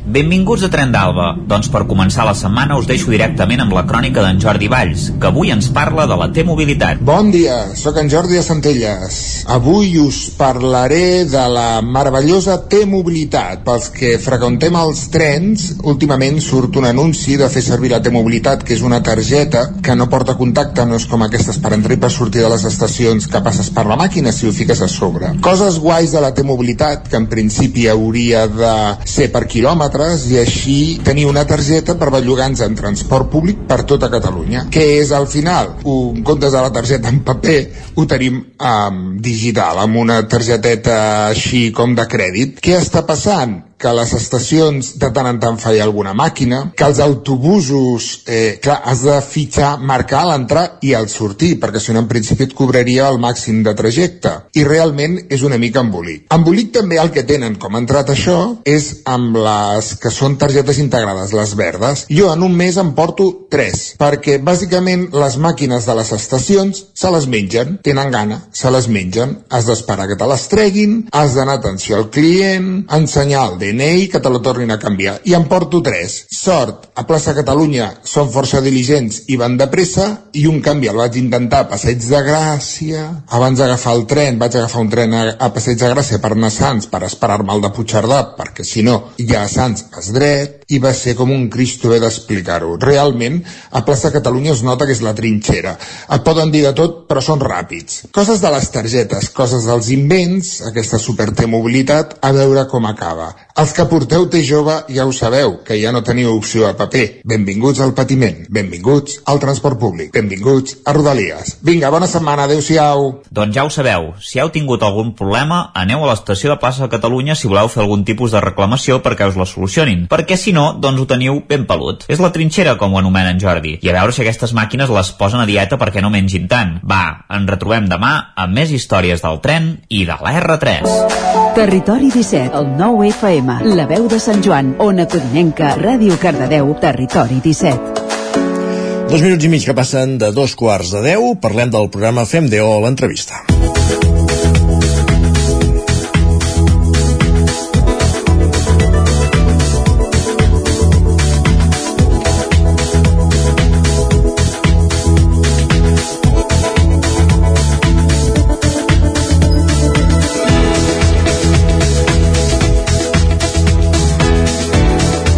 Benvinguts a Tren d'Alba. Doncs per començar la setmana us deixo directament amb la crònica d'en Jordi Valls, que avui ens parla de la T-Mobilitat. Bon dia, sóc en Jordi de Centelles. Avui us parlaré de la meravellosa T-Mobilitat. Pels que freqüentem els trens, últimament surt un anunci de fer servir la T-Mobilitat, que és una targeta que no porta contacte, no és com aquestes per entrar i per sortir de les estacions que passes per la màquina si ho fiques a sobre. Coses guais de la T-Mobilitat, que en principi hauria de ser per quilòmetres, i així tenir una targeta per bellugar-nos en transport públic per tota Catalunya. Què és al final? En comptes de la targeta en paper, ho tenim um, digital, amb una targeteta així com de crèdit. Què està passant? Que a les estacions de tant en tant falla alguna màquina, que els autobusos, eh, clar, has de fitxar, marcar l'entrar i el sortir, perquè si no en principi et cobraria el màxim de trajecte. I realment és una mica embolic. Embolic també el que tenen com ha entrat això és amb les que són targetes integrades, les verdes. Jo en un mes em porto tres, perquè bàsicament les màquines de les estacions se les mengen, tenen gana, se les mengen, has d'esperar que te les treguin, has d'anar atenció al client, ensenyar el DNI que te la tornin a canviar. I em porto tres. Sort, a plaça Catalunya són força diligents i van de pressa, i un canvi el vaig intentar a Passeig de Gràcia. Abans d'agafar el tren, vaig agafar un tren a, a Passeig de Gràcia per anar a Sants, per esperar-me el de Puigcerdà, perquè si no, ja a Sants es dret, i va ser com un cristo haver d'explicar-ho. Realment, a plaça Catalunya es nota que és la trinxera. Et poden dir de tot, però són ràpids. Coses de les targetes, coses dels invents, aquesta super mobilitat, a veure com acaba. Els que porteu té jove ja ho sabeu, que ja no teniu opció a paper. Benvinguts al patiment, benvinguts al transport públic, benvinguts a Rodalies. Vinga, bona setmana, adeu-siau. Doncs ja ho sabeu, si heu tingut algun problema, aneu a l'estació de plaça de Catalunya si voleu fer algun tipus de reclamació perquè us la solucionin, perquè si no, doncs ho teniu ben pelut. És la trinxera, com ho anomenen Jordi, i a veure si aquestes màquines les posen a dieta perquè no mengin tant. Va, ens retrobem demà amb més històries del tren i de la R3. Territori 17, el 9 FM, la veu de Sant Joan, Ona Codinenca, Ràdio Cardedeu, Territori 17. Dos minuts i mig que passen de dos quarts de deu, parlem del programa Fem DO a l'entrevista.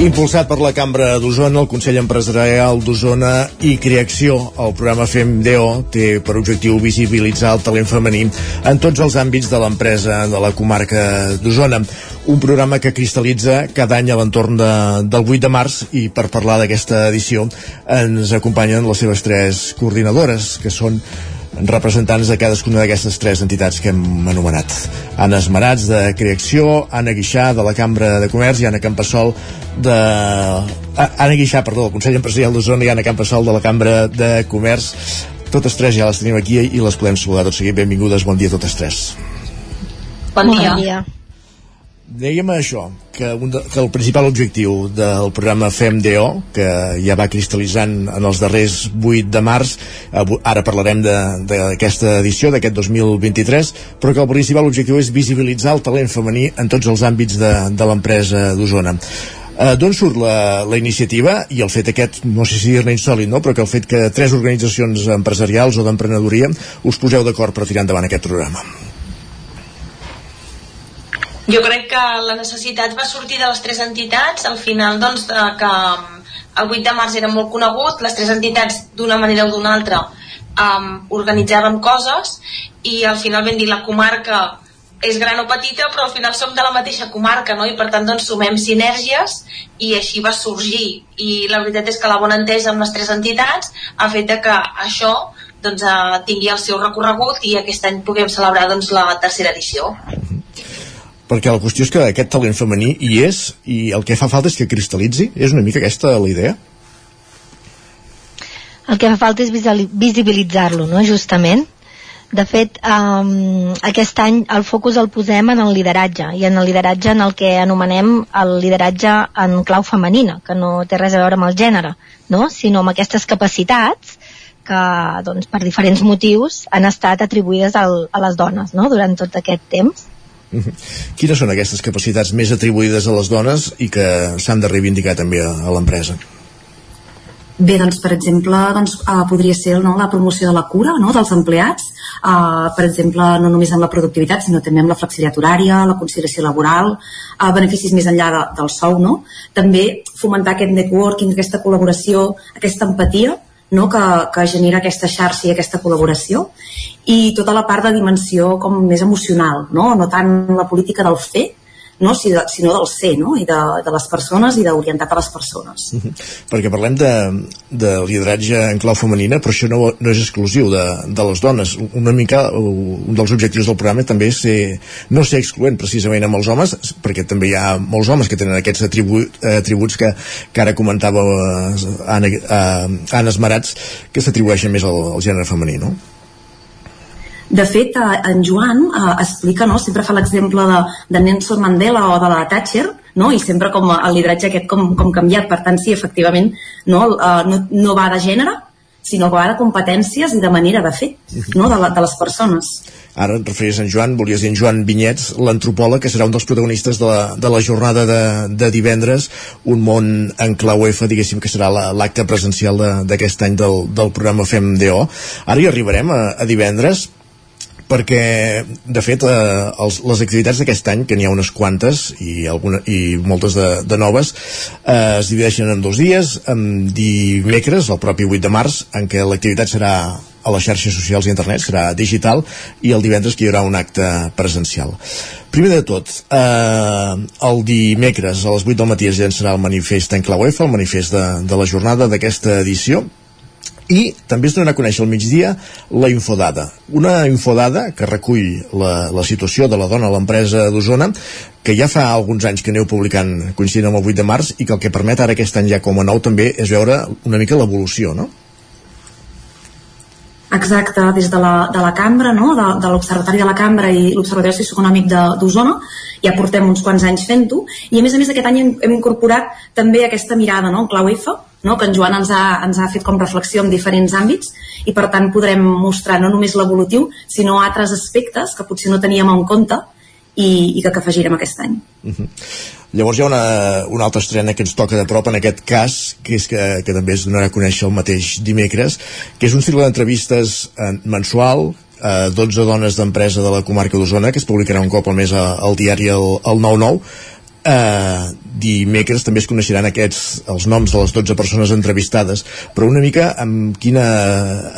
Impulsat per la Cambra d'Osona, el Consell Empresarial d'Osona i Creacció, el programa FEMDO té per objectiu visibilitzar el talent femení en tots els àmbits de l'empresa de la comarca d'Osona. Un programa que cristal·litza cada any a l'entorn de, del 8 de març i per parlar d'aquesta edició ens acompanyen les seves tres coordinadores, que són representants de cadascuna d'aquestes tres entitats que hem anomenat. Anna Esmerats, de Creacció, Anna Guixà, de la Cambra de Comerç, i Anna Campassol, de... Ah, Anna Guixà, perdó, del Consell Empresarial d'Osona, i Anna Campassol, de la Cambra de Comerç. Totes tres ja les tenim aquí i les podem saludar tot seguit. Benvingudes, bon dia a totes tres. Bon dia. Bon dia. Dèiem això, que, un de, que el principal objectiu del programa FEMDO, que ja va cristal·litzant en els darrers 8 de març, ara parlarem d'aquesta edició, d'aquest 2023, però que el principal objectiu és visibilitzar el talent femení en tots els àmbits de, de l'empresa d'Osona. Eh, D'on surt la, la iniciativa i el fet aquest, no sé si dir-ne insòlid, no? però que el fet que tres organitzacions empresarials o d'emprenedoria us poseu d'acord per tirar endavant aquest programa? Jo crec que la necessitat va sortir de les tres entitats, al final doncs de que um, el 8 de març era molt conegut, les tres entitats d'una manera o d'una altra um, organitzàvem coses i al final vam dir la comarca és gran o petita però al final som de la mateixa comarca no? i per tant doncs sumem sinergies i així va sorgir i la veritat és que la bona entesa amb les tres entitats ha fet que això doncs, eh, tingui el seu recorregut i aquest any puguem celebrar doncs, la tercera edició perquè la qüestió és que aquest talent femení hi és i el que fa falta és que cristal·litzi és una mica aquesta la idea el que fa falta és visibilitzar-lo no? justament de fet, um, aquest any el focus el posem en el lideratge i en el lideratge en el que anomenem el lideratge en clau femenina, que no té res a veure amb el gènere, no? sinó amb aquestes capacitats que doncs, per diferents motius han estat atribuïdes al, a les dones no? durant tot aquest temps Quines són aquestes capacitats més atribuïdes a les dones i que s'han de reivindicar també a, l'empresa? Bé, doncs, per exemple, doncs, uh, podria ser no, la promoció de la cura no, dels empleats, uh, per exemple, no només amb la productivitat, sinó també amb la flexibilitat horària, la conciliació laboral, uh, beneficis més enllà de, del sou, no? També fomentar aquest networking, aquesta col·laboració, aquesta empatia, no? que, que genera aquesta xarxa i aquesta col·laboració i tota la part de dimensió com més emocional, no, no tant la política del fer, no? sinó del ser no? i de, de les persones i d'orientat a les persones uh -huh. perquè parlem de, de lideratge en clau femenina però això no, no és exclusiu de, de les dones una mica un dels objectius del programa també és ser, no ser excloent precisament amb els homes perquè també hi ha molts homes que tenen aquests atribu atributs que, que ara comentava eh, Anna, uh, Anna Esmerats que s'atribueixen més al, al gènere femení no? De fet, eh, en Joan eh, explica, no? sempre fa l'exemple de, de Nelson Mandela o de la Thatcher, no? i sempre com el lideratge aquest com, com canviat. Per tant, sí, efectivament, no, eh, no, no va de gènere, sinó que va de competències i de manera de fer no? de, la, de les persones. Ara et referies en Joan, volies dir en Joan Vinyets, l'antropòleg, que serà un dels protagonistes de la, de la jornada de, de divendres, un món en clau F, diguéssim, que serà l'acte la, presencial d'aquest any del, del programa FEM-DO. Ara hi arribarem a, a divendres, perquè de fet eh, els, les activitats d'aquest any que n'hi ha unes quantes i, alguna, i moltes de, de noves eh, es divideixen en dos dies. En dimecres, el propi 8 de març en què l'activitat serà a les xarxes socials i internet, serà digital i el divendres que hi haurà un acte presencial. Primer de tot eh, el dimecres a les 8 del matí es llançarà el manifest en clau F el manifest de, de la jornada d'aquesta edició i també es donarà a conèixer al migdia la infodada, una infodada que recull la, la situació de la dona a l'empresa d'Osona que ja fa alguns anys que aneu publicant coincidint amb el 8 de març i que el que permet ara aquest any ja com a nou també és veure una mica l'evolució, no? Exacte, des de la, de la cambra, no? de, de l'Observatori de la Cambra i l'Observatori Socioeconòmic d'Osona, ja portem uns quants anys fent-ho, i a més a més aquest any hem, hem incorporat també aquesta mirada no? en clau F, no? que en Joan ens ha, ens ha fet com reflexió en diferents àmbits, i per tant podrem mostrar no només l'evolutiu, sinó altres aspectes que potser no teníem en compte i, i que, que afegirem aquest any. Uh mhm. -huh. Llavors hi ha una, una altra estrena que ens toca de prop en aquest cas, que és que, que també es donarà a conèixer el mateix dimecres, que és un cicle d'entrevistes eh, mensual, eh, 12 dones d'empresa de la comarca d'Osona, que es publicarà un cop al mes al diari el, el 9-9, eh, dimecres també es coneixeran aquests, els noms de les 12 persones entrevistades, però una mica amb quina,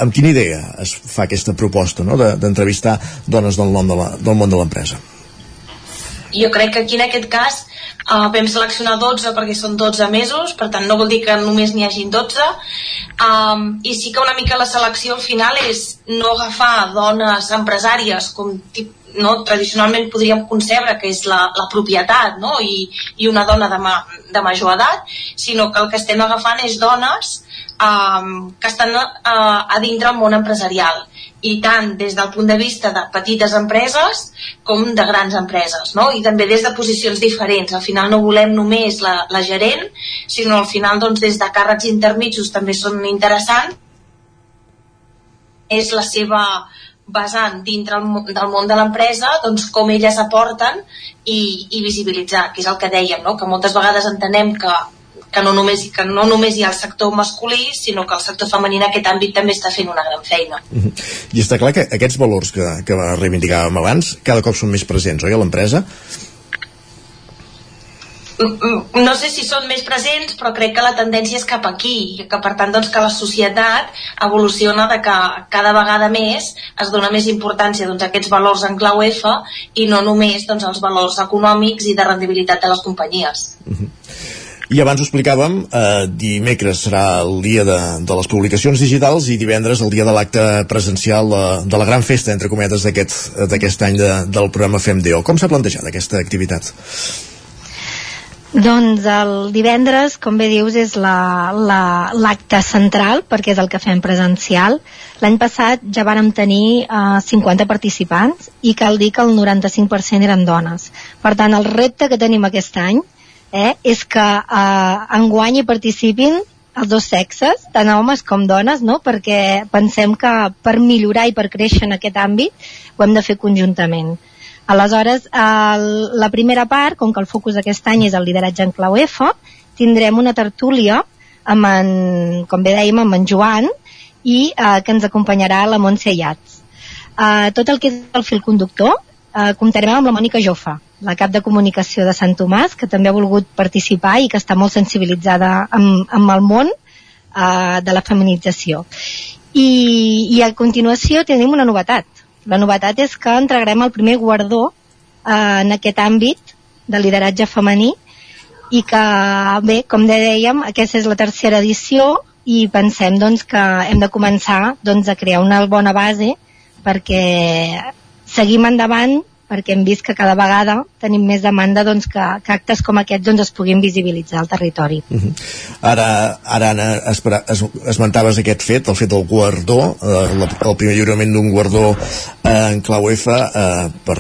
amb quina idea es fa aquesta proposta no? d'entrevistar de, dones del, nom de la, del món de l'empresa? jo crec que aquí en aquest cas uh, vam seleccionar 12 perquè són 12 mesos, per tant no vol dir que només n'hi hagin 12 um, i sí que una mica la selecció al final és no agafar dones empresàries com tip, no, tradicionalment podríem concebre que és la, la propietat no? I, i una dona de, ma, de major edat, sinó que el que estem agafant és dones um, que estan uh, a dintre el món empresarial i tant des del punt de vista de petites empreses com de grans empreses, no? I també des de posicions diferents. Al final no volem només la, la gerent, sinó al final doncs, des de càrrecs intermitjos també són interessants. És la seva vessant dintre el, del món de l'empresa doncs, com elles aporten i, i visibilitzar, que és el que dèiem, no? que moltes vegades entenem que que no, només, que no només hi ha el sector masculí, sinó que el sector femení en aquest àmbit també està fent una gran feina. I està clar que aquests valors que, que reivindicàvem abans cada cop són més presents, oi, a l'empresa? No sé si són més presents però crec que la tendència és cap aquí i que per tant doncs que la societat evoluciona de que cada vegada més es dona més importància doncs, a aquests valors en clau F i no només doncs, els valors econòmics i de rendibilitat de les companyies -huh. I abans ho explicàvem, eh, dimecres serà el dia de, de les publicacions digitals i divendres el dia de l'acte presencial de, de la gran festa, entre cometes, d'aquest any de, del programa FEMDEO. Com s'ha plantejat aquesta activitat? Doncs el divendres, com bé dius, és l'acte la, la, central, perquè és el que fem presencial. L'any passat ja vàrem tenir eh, 50 participants i cal dir que el 95% eren dones. Per tant, el repte que tenim aquest any eh, és que eh, enguany hi participin els dos sexes, tant homes com dones, no? perquè pensem que per millorar i per créixer en aquest àmbit ho hem de fer conjuntament. Aleshores, el, la primera part, com que el focus d'aquest any és el lideratge en clau F, tindrem una tertúlia amb en, com bé dèiem, amb en Joan i eh, que ens acompanyarà la Montse Iats. Eh, tot el que és el fil conductor eh, comptarem amb la Mònica Jofa, la cap de comunicació de Sant Tomàs, que també ha volgut participar i que està molt sensibilitzada amb, amb el món eh, de la feminització. I, I a continuació tenim una novetat. La novetat és que entregarem el primer guardó eh, en aquest àmbit de lideratge femení i que, bé, com dèiem, aquesta és la tercera edició i pensem doncs, que hem de començar doncs, a crear una bona base perquè seguim endavant perquè hem vist que cada vegada tenim més demanda doncs, que, que actes com aquests doncs, es puguin visibilitzar al territori. Uh -huh. Ara, ara Anna, es, es, esmentaves aquest fet, el fet del guardó, eh, la, el primer lliurament d'un guardó eh, en clau F eh, per,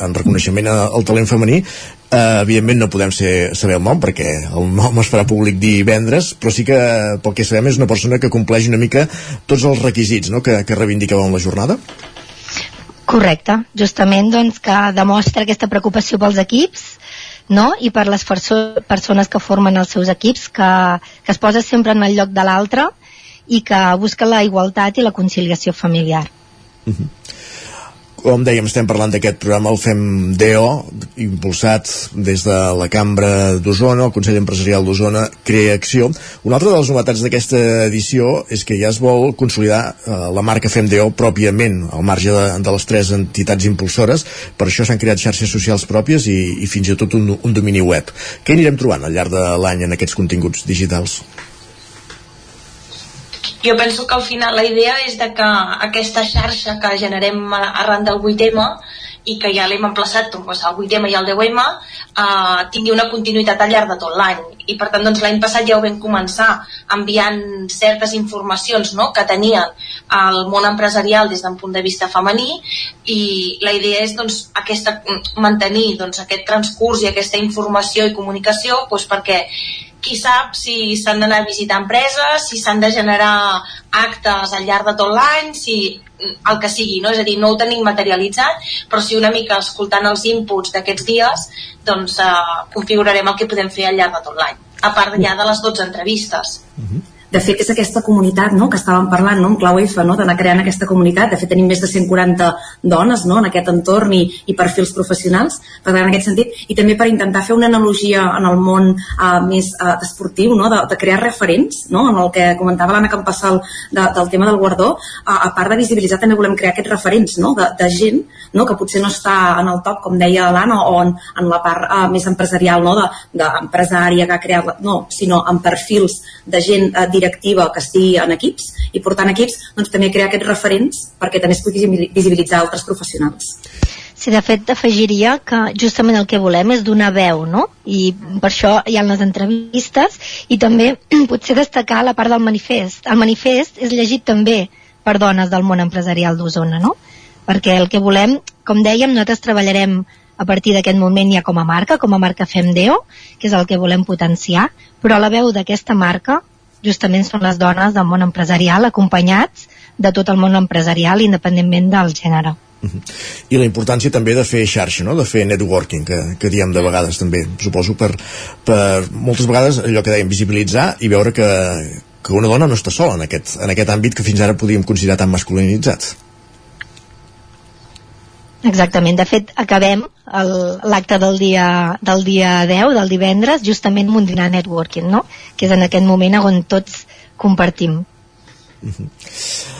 en reconeixement al talent femení Uh, evidentment no podem ser, saber el nom perquè el nom es farà públic divendres però sí que pel que sabem és una persona que compleix una mica tots els requisits no? que, que reivindicàvem la jornada Correcte, justament doncs, que demostra aquesta preocupació pels equips no? i per les perso persones que formen els seus equips, que, que es posa sempre en el lloc de l'altre i que busca la igualtat i la conciliació familiar. Uh -huh com dèiem, estem parlant d'aquest programa, el FEM DEO, impulsat des de la Cambra d'Osona, el Consell Empresarial d'Osona, Crea Acció. Una altra de les novetats d'aquesta edició és que ja es vol consolidar eh, la marca FEM DEO pròpiament, al marge de, de les tres entitats impulsores. Per això s'han creat xarxes socials pròpies i, i fins i tot un, un domini web. Què anirem trobant al llarg de l'any en aquests continguts digitals? Jo penso que al final la idea és de que aquesta xarxa que generem arran del 8M i que ja l'hem emplaçat doncs, el 8M i el 10M eh, tingui una continuïtat al llarg de tot l'any. I per tant doncs, l'any passat ja ho vam començar enviant certes informacions no, que tenien el món empresarial des d'un punt de vista femení i la idea és doncs, aquesta, mantenir doncs, aquest transcurs i aquesta informació i comunicació doncs, perquè qui sap si s'han d'anar a visitar empreses, si s'han de generar actes al llarg de tot l'any, si el que sigui, no? és a dir, no ho tenim materialitzat, però si una mica escoltant els inputs d'aquests dies, doncs eh, configurarem el que podem fer al llarg de tot l'any, a part ja de les 12 entrevistes. Uh -huh de fet és aquesta comunitat no, que estàvem parlant no, en Clau F, no, d'anar creant aquesta comunitat. De fet tenim més de 140 dones no, en aquest entorn i, i perfils professionals. Per tant en aquest sentit i també per intentar fer una analogia en el món uh, més uh, esportiu no, de, de crear referents no, en el que comentava l'Anna Campassal de, del tema del guardó uh, a part de visibilitzar també volem crear aquests referents no, de, de gent no, que potser no està en el top com deia l'Anna o en, en la part uh, més empresarial no, d'empresària de, que ha creat no, sinó en perfils de gent uh, directiva que estigui en equips i portant equips doncs, també crear aquests referents perquè també es pugui visibilitzar altres professionals. Sí, de fet afegiria que justament el que volem és donar veu, no? I per això hi ha les entrevistes i també potser destacar la part del manifest. El manifest és llegit també per dones del món empresarial d'Osona, no? Perquè el que volem, com dèiem, nosaltres treballarem a partir d'aquest moment ja com a marca, com a marca FemDeo, que és el que volem potenciar, però la veu d'aquesta marca justament són les dones del món empresarial acompanyats de tot el món empresarial independentment del gènere. Uh -huh. I la importància també de fer xarxa, no? de fer networking, que, que diem de vegades també, suposo, per, per moltes vegades allò que dèiem, visibilitzar i veure que, que una dona no està sola en aquest, en aquest àmbit que fins ara podíem considerar tan masculinitzat. Exactament, de fet acabem l'acte del dia, del dia 10, del divendres, justament amb un dinar networking, no? que és en aquest moment on tots compartim. Uh -huh.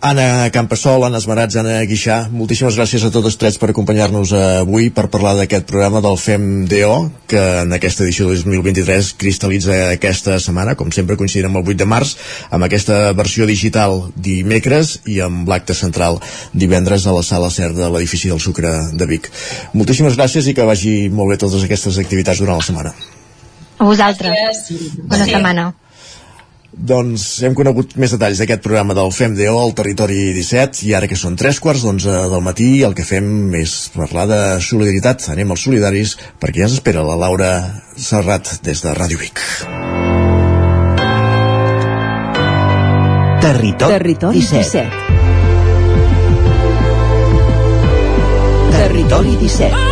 Anna Campassol, Anna Esmerats, Anna Guixà, moltíssimes gràcies a totes tres per acompanyar-nos avui per parlar d'aquest programa del FEM-DO, que en aquesta edició de 2023 cristal·litza aquesta setmana, com sempre coincidint amb el 8 de març, amb aquesta versió digital dimecres i amb l'acte central divendres a la sala CER de l'edifici del Sucre de Vic. Moltíssimes gràcies i que vagi molt bé totes aquestes activitats durant la setmana. A vosaltres. Bona sí. setmana. Doncs hem conegut més detalls d'aquest programa del FEMDO al Territori 17 i ara que són tres quarts d'onze del matí el que fem és parlar de solidaritat. Anem als solidaris perquè ja s'espera la Laura Serrat des de Ràdio Vic. Territori, Territori 17. 17. Territori 17.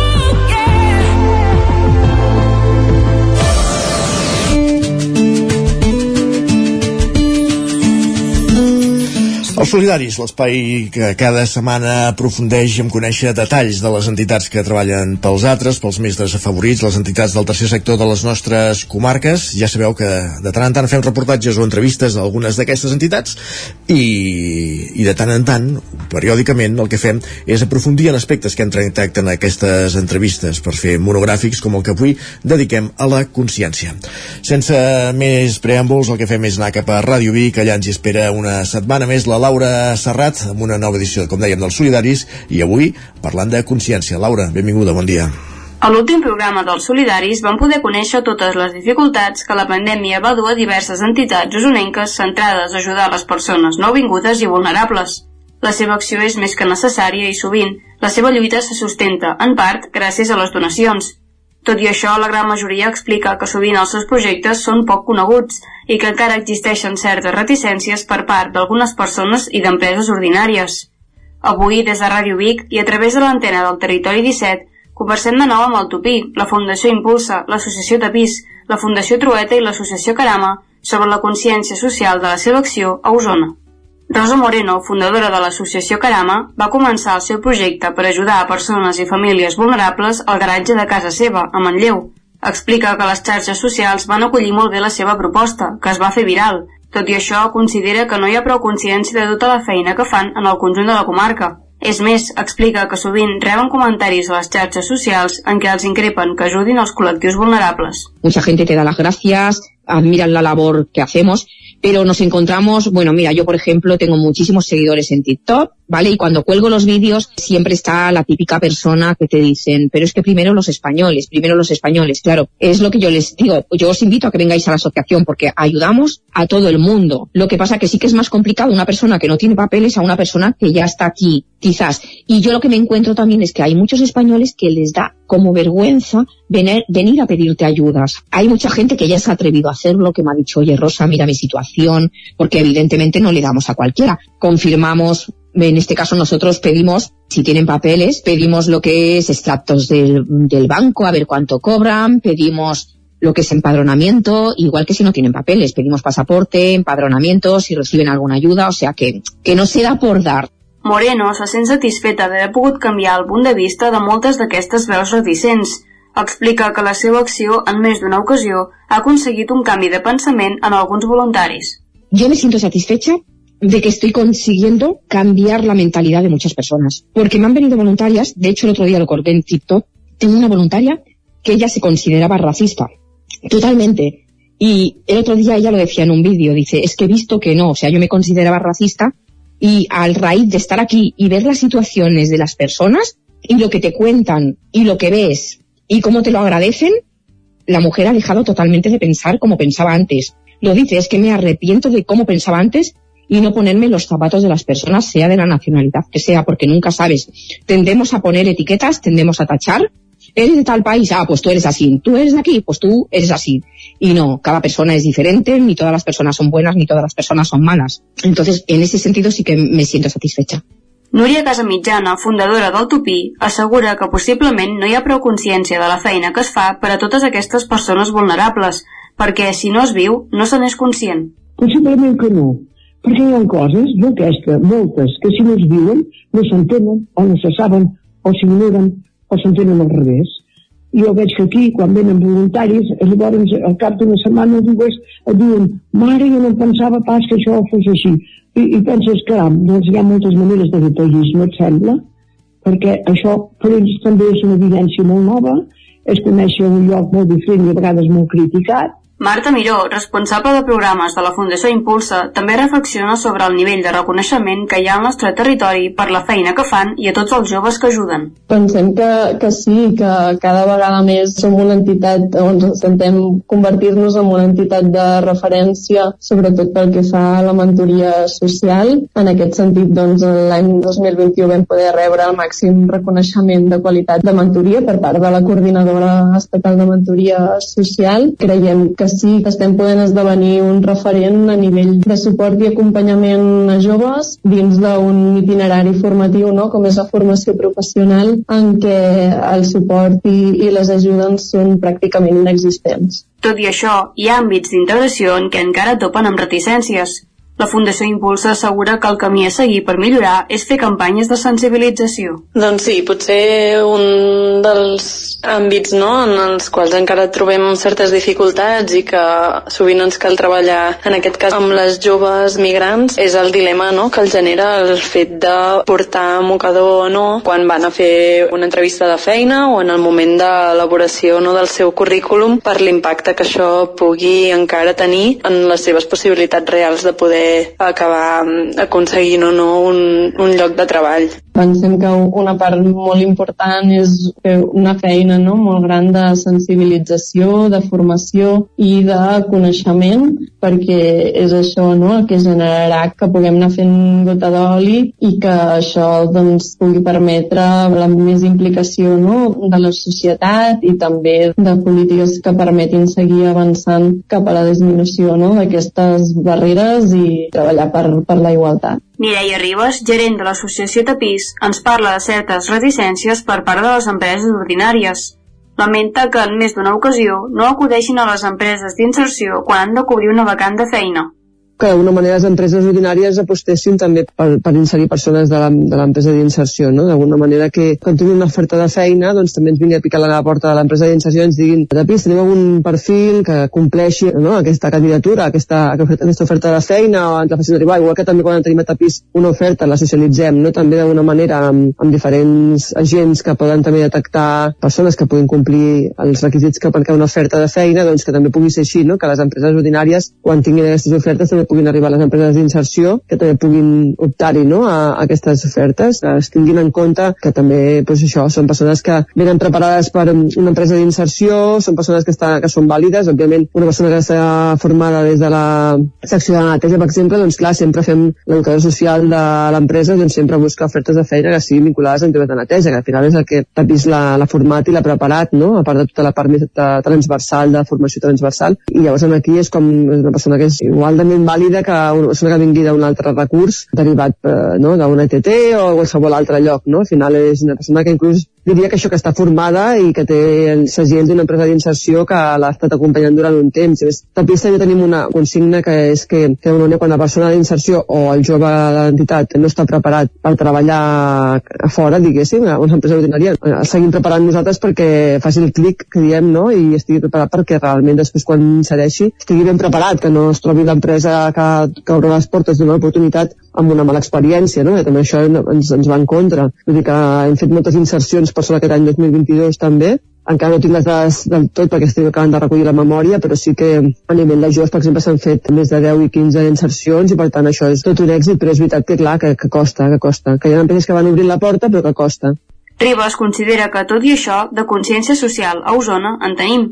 Els Solidaris, l'espai que cada setmana aprofundeix en conèixer detalls de les entitats que treballen pels altres, pels més desafavorits, les entitats del tercer sector de les nostres comarques. Ja sabeu que de tant en tant fem reportatges o entrevistes a algunes d'aquestes entitats i, i de tant en tant, periòdicament, el que fem és aprofundir en aspectes que han tractat en aquestes entrevistes per fer monogràfics com el que avui dediquem a la consciència. Sense més preàmbuls, el que fem és anar cap a Ràdio Vic, allà ens hi espera una setmana més la Laura Serrat amb una nova edició, com dèiem, dels Solidaris i avui parlant de consciència. Laura, benvinguda, bon dia. A l'últim programa dels Solidaris vam poder conèixer totes les dificultats que la pandèmia va dur a diverses entitats usonenques centrades a ajudar les persones nouvingudes i vulnerables. La seva acció és més que necessària i sovint la seva lluita se sustenta, en part, gràcies a les donacions. Tot i això, la gran majoria explica que sovint els seus projectes són poc coneguts i que encara existeixen certes reticències per part d'algunes persones i d'empreses ordinàries. Avui, des de Ràdio Vic i a través de l'antena del Territori 17, conversem de nou amb el Tupí, la Fundació Impulsa, l'Associació Tapís, la Fundació Trueta i l'Associació Carama sobre la consciència social de la seva acció a Osona. Rosa Moreno, fundadora de l'associació Carama, va començar el seu projecte per ajudar a persones i famílies vulnerables al garatge de casa seva, a Manlleu. Explica que les xarxes socials van acollir molt bé la seva proposta, que es va fer viral. Tot i això, considera que no hi ha prou consciència de tota la feina que fan en el conjunt de la comarca. És més, explica que sovint reben comentaris a les xarxes socials en què els increpen que ajudin els col·lectius vulnerables. Mucha gente te da las gracias, admiran la labor que hacemos, pero nos encontramos, bueno, mira, yo por ejemplo tengo muchísimos seguidores en TikTok, ¿vale? Y cuando cuelgo los vídeos siempre está la típica persona que te dicen, pero es que primero los españoles, primero los españoles. Claro, es lo que yo les digo, yo os invito a que vengáis a la asociación porque ayudamos a todo el mundo. Lo que pasa que sí que es más complicado una persona que no tiene papeles a una persona que ya está aquí, quizás. Y yo lo que me encuentro también es que hay muchos españoles que les da como vergüenza venir, venir a pedirte ayudas. Hay mucha gente que ya se ha atrevido a hacerlo, que me ha dicho, oye Rosa, mira mi situación, porque evidentemente no le damos a cualquiera. Confirmamos en este caso nosotros pedimos, si tienen papeles, pedimos lo que es extractos del, del, banco, a ver cuánto cobran, pedimos lo que es empadronamiento, igual que si no tienen papeles, pedimos pasaporte, empadronamiento, si reciben alguna ayuda, o sea que, que no se da por dar. Moreno se sent satisfeta d'haver pogut canviar el punt de vista de moltes d'aquestes veus reticents. Explica que la seva acció, en més d'una ocasió, ha aconseguit un canvi de pensament en alguns voluntaris. Yo me siento satisfecha de que estoy consiguiendo cambiar la mentalidad de muchas personas. Porque me han venido voluntarias, de hecho el otro día lo corté en TikTok, tengo una voluntaria que ella se consideraba racista. Totalmente. Y el otro día ella lo decía en un vídeo, dice, es que he visto que no, o sea, yo me consideraba racista y al raíz de estar aquí y ver las situaciones de las personas, y lo que te cuentan y lo que ves y cómo te lo agradecen, la mujer ha dejado totalmente de pensar como pensaba antes. Lo dice, es que me arrepiento de cómo pensaba antes y no ponerme los zapatos de las personas, sea de la nacionalidad que sea, porque nunca sabes. Tendemos a poner etiquetas, tendemos a tachar. Eres de tal país, ah, pues tú eres así. Tú eres de aquí, pues tú eres así. Y no, cada persona es diferente, ni todas las personas son buenas, ni todas las personas son malas. Entonces, en ese sentido sí que me siento satisfecha. Núria Casamitjana, fundadora del Tupí, assegura que possiblement no hi ha prou consciència de la feina que es fa per a totes aquestes persones vulnerables, perquè si no es viu, no se n'és conscient. Possiblement que no, perquè hi ha coses d'aquestes, moltes, que si no es diuen, no s'entenen, o no se saben, o s'ignoren, o s'entenen al revés. Jo veig que aquí, quan venen voluntaris, llavors al cap d'una setmana dues et diuen mare, jo no pensava pas que això fos així. I, i penses que doncs hi ha moltes maneres de detallisme, et sembla? Perquè això per ells també és una evidència molt nova, és conèixer un lloc molt diferent i a vegades molt criticat, Marta Miró, responsable de programes de la Fundació Impulsa, també reflexiona sobre el nivell de reconeixement que hi ha al nostre territori per la feina que fan i a tots els joves que ajuden. Pensem que, que sí, que cada vegada més som una entitat, o ens intentem convertir-nos en una entitat de referència, sobretot pel que fa a la mentoria social. En aquest sentit, doncs, l'any 2021 vam poder rebre el màxim reconeixement de qualitat de mentoria per part de la coordinadora estatal de mentoria social. Creiem que sí que estem podent esdevenir un referent a nivell de suport i acompanyament a joves dins d'un itinerari formatiu, no? com és la formació professional, en què el suport i, i les ajudes són pràcticament inexistents. Tot i això, hi ha àmbits d'integració en què encara topen amb reticències, la Fundació Impulsa assegura que el camí a seguir per millorar és fer campanyes de sensibilització. Doncs sí, potser un dels àmbits no, en els quals encara trobem certes dificultats i que sovint ens cal treballar, en aquest cas amb les joves migrants, és el dilema no, que el genera el fet de portar mocador o no quan van a fer una entrevista de feina o en el moment d'elaboració no, del seu currículum per l'impacte que això pugui encara tenir en les seves possibilitats reals de poder acabar aconseguint o no un, un lloc de treball. Pensem que una part molt important és fer una feina no? molt gran de sensibilització, de formació i de coneixement, perquè és això no? el que generarà que puguem anar fent gota d'oli i que això doncs, pugui permetre la més implicació no? de la societat i també de polítiques que permetin seguir avançant cap a la disminució no? d'aquestes barreres i treballar per, per la igualtat. Mireia Ribas, gerent de l'associació Tapís, ens parla de certes reticències per part de les empreses ordinàries. Lamenta que en més d'una ocasió no acudeixin a les empreses d'inserció quan han de cobrir una vacant de feina que d'alguna manera les empreses ordinàries apostessin també per, per inserir persones de l'empresa d'inserció, no? D'alguna manera que quan tinguin una oferta de feina, doncs també ens vingui a picar a la porta de l'empresa d'inserció i ens diguin, Tapís, tenim algun perfil que compleixi no? aquesta candidatura, aquesta, aquesta oferta de feina, o ens la facin arribar, igual que també quan tenim a Tapís una oferta, la socialitzem, no? També d'alguna manera amb, amb diferents agents que poden també detectar persones que puguin complir els requisits que perquè una oferta de feina, doncs que també pugui ser així, no? Que les empreses ordinàries, quan tinguin aquestes ofertes, també puguin arribar a les empreses d'inserció que també puguin optar-hi no, a, a aquestes ofertes, que es tinguin en compte que també doncs això, són persones que venen preparades per una empresa d'inserció, són persones que, està, que són vàlides, òbviament una persona que està formada des de la secció de neteja, per exemple, doncs clar, sempre fem l'educador social de l'empresa, doncs sempre busca ofertes de feina que siguin vinculades amb temes de neteja, que al final és el que Tapís l'ha format i l'ha preparat, no? a part de tota la part més transversal, de formació transversal, i llavors aquí és com una persona que és igualment vàlida que persona que vingui d'un altre recurs derivat eh, no, d'una ETT o qualsevol altre lloc, no? Al final és una persona que inclús diria que això que està formada i que té el segell d'una empresa d'inserció que l'ha estat acompanyant durant un temps. Més, també també tenim una consigna que és que, que una, quan la persona d'inserció o el jove de l'entitat no està preparat per treballar a fora, diguéssim, a una empresa ordinària, el eh, seguim preparant nosaltres perquè faci el clic que diem, no?, i estigui preparat perquè realment després quan insereixi estigui ben preparat, que no es trobi l'empresa que, que obre les portes d'una oportunitat amb una mala experiència, no? I també això ens, ens va en contra. Vull dir que hem fet moltes insercions per sobre aquest any 2022 també, encara no tinc les dades del tot perquè estic acabant de recollir la memòria, però sí que a nivell de joves, per exemple, s'han fet més de 10 i 15 insercions i per tant això és tot un èxit, però és veritat que clar, que, que costa, que costa, que hi ha empreses que van obrir la porta però que costa. Ribas considera que, tot i això, de consciència social a Osona en tenim.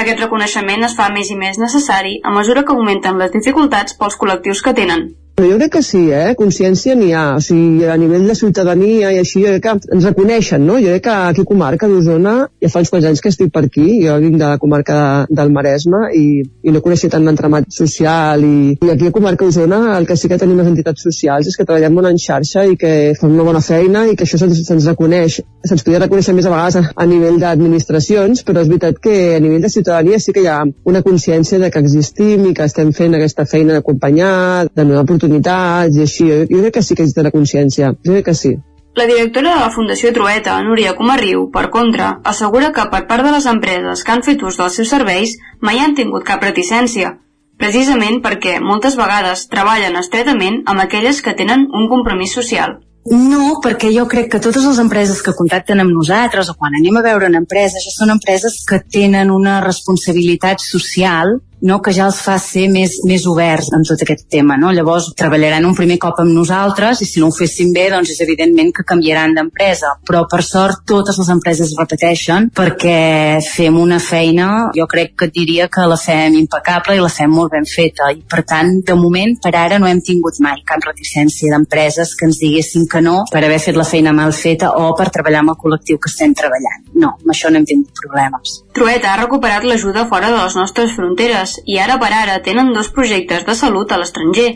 Aquest reconeixement es fa més i més necessari a mesura que augmenten les dificultats pels col·lectius que tenen. Jo crec que sí, eh? Consciència n'hi ha. O sigui, a nivell de ciutadania i així, jo crec que ens reconeixen, no? Jo crec que aquí comarca d'Osona, ja fa uns quants anys que estic per aquí, jo vinc de la comarca de, del Maresme i, i no coneixia tant l'entramat social i, i aquí a comarca d'Osona el que sí que tenim les entitats socials és que treballem molt en xarxa i que fan una bona feina i que això se'ns se reconeix. Se'ns podria reconèixer més a vegades a, a nivell d'administracions, però és veritat que a nivell de ciutadania sí que hi ha una consciència de que existim i que estem fent aquesta feina d'acompanyar, de donar oportunitats i així. Jo, jo crec que sí que existe la consciència. Jo crec que sí. La directora de la Fundació Trueta, Núria Comarriu, per contra, assegura que per part de les empreses que han fet ús dels seus serveis mai han tingut cap reticència, precisament perquè moltes vegades treballen estretament amb aquelles que tenen un compromís social. No, perquè jo crec que totes les empreses que contacten amb nosaltres o quan anem a veure una empresa, això són empreses que tenen una responsabilitat social no, que ja els fa ser més, més oberts en tot aquest tema. No? Llavors treballaran un primer cop amb nosaltres i si no ho fessin bé doncs és evidentment que canviaran d'empresa. Però per sort totes les empreses repeteixen perquè fem una feina, jo crec que diria que la fem impecable i la fem molt ben feta i per tant de moment per ara no hem tingut mai cap reticència d'empreses que ens diguessin que no per haver fet la feina mal feta o per treballar amb el col·lectiu que estem treballant. No, amb això no hem tingut problemes. Trueta ha recuperat l'ajuda fora de les nostres fronteres i ara per ara tenen dos projectes de salut a l'estranger.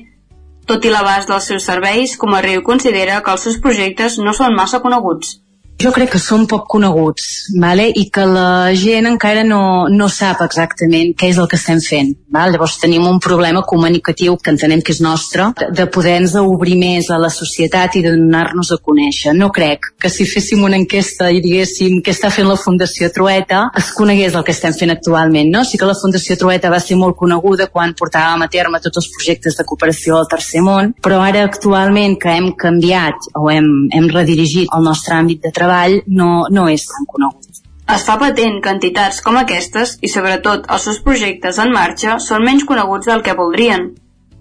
Tot i l'abast dels seus serveis, Comarriu considera que els seus projectes no són massa coneguts. Jo crec que són poc coneguts vale? i que la gent encara no, no sap exactament què és el que estem fent. Val? Llavors tenim un problema comunicatiu que entenem que és nostre, de, de poder-nos obrir més a la societat i de donar-nos a conèixer. No crec que si féssim una enquesta i diguéssim què està fent la Fundació Trueta es conegués el que estem fent actualment. No? Sí que la Fundació Trueta va ser molt coneguda quan portàvem a terme tots els projectes de cooperació al Tercer Món, però ara actualment que hem canviat o hem, hem redirigit el nostre àmbit de treball treball no, no és tan conegut. Es fa patent que entitats com aquestes, i sobretot els seus projectes en marxa, són menys coneguts del que voldrien.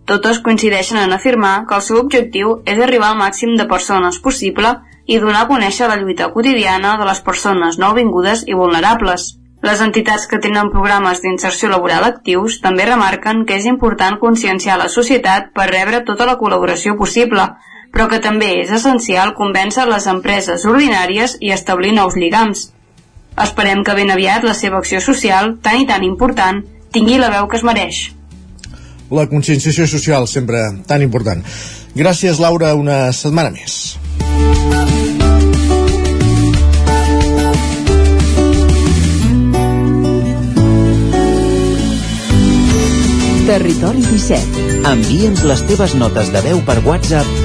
Totes coincideixen en afirmar que el seu objectiu és arribar al màxim de persones possible i donar a conèixer la lluita quotidiana de les persones nouvingudes i vulnerables. Les entitats que tenen programes d'inserció laboral actius també remarquen que és important conscienciar la societat per rebre tota la col·laboració possible, però que també és essencial convèncer les empreses ordinàries i establir nous lligams. Esperem que ben aviat la seva acció social, tan i tan important, tingui la veu que es mereix. La conscienciació social, sempre tan important. Gràcies, Laura, una setmana més. Territori 17. Envia'ns les teves notes de veu per WhatsApp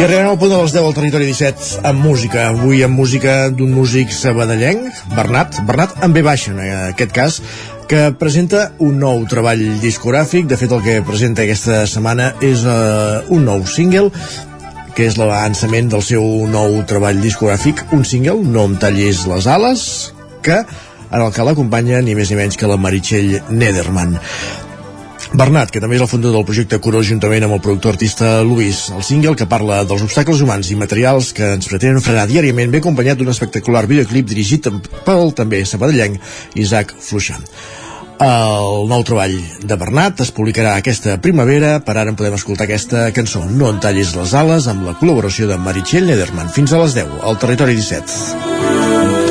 I arribem al punt de les 10 al territori 17 amb música. Avui amb música d'un músic sabadellenc, Bernat, Bernat amb B baixa en aquest cas, que presenta un nou treball discogràfic. De fet, el que presenta aquesta setmana és uh, un nou single que és l'avançament del seu nou treball discogràfic, un single, No em tallis les ales, que en el que l'acompanya ni més ni menys que la Meritxell Nederman. Bernat, que també és el fundador del projecte Curó juntament amb el productor artista Luis, el single que parla dels obstacles humans i materials que ens pretenen frenar diàriament, ve acompanyat d'un espectacular videoclip dirigit pel també sabadellenc Isaac Fluixant. El nou treball de Bernat es publicarà aquesta primavera, per ara en podem escoltar aquesta cançó No en tallis les ales, amb la col·laboració de Meritxell Nederman. Fins a les 10, al Territori 17.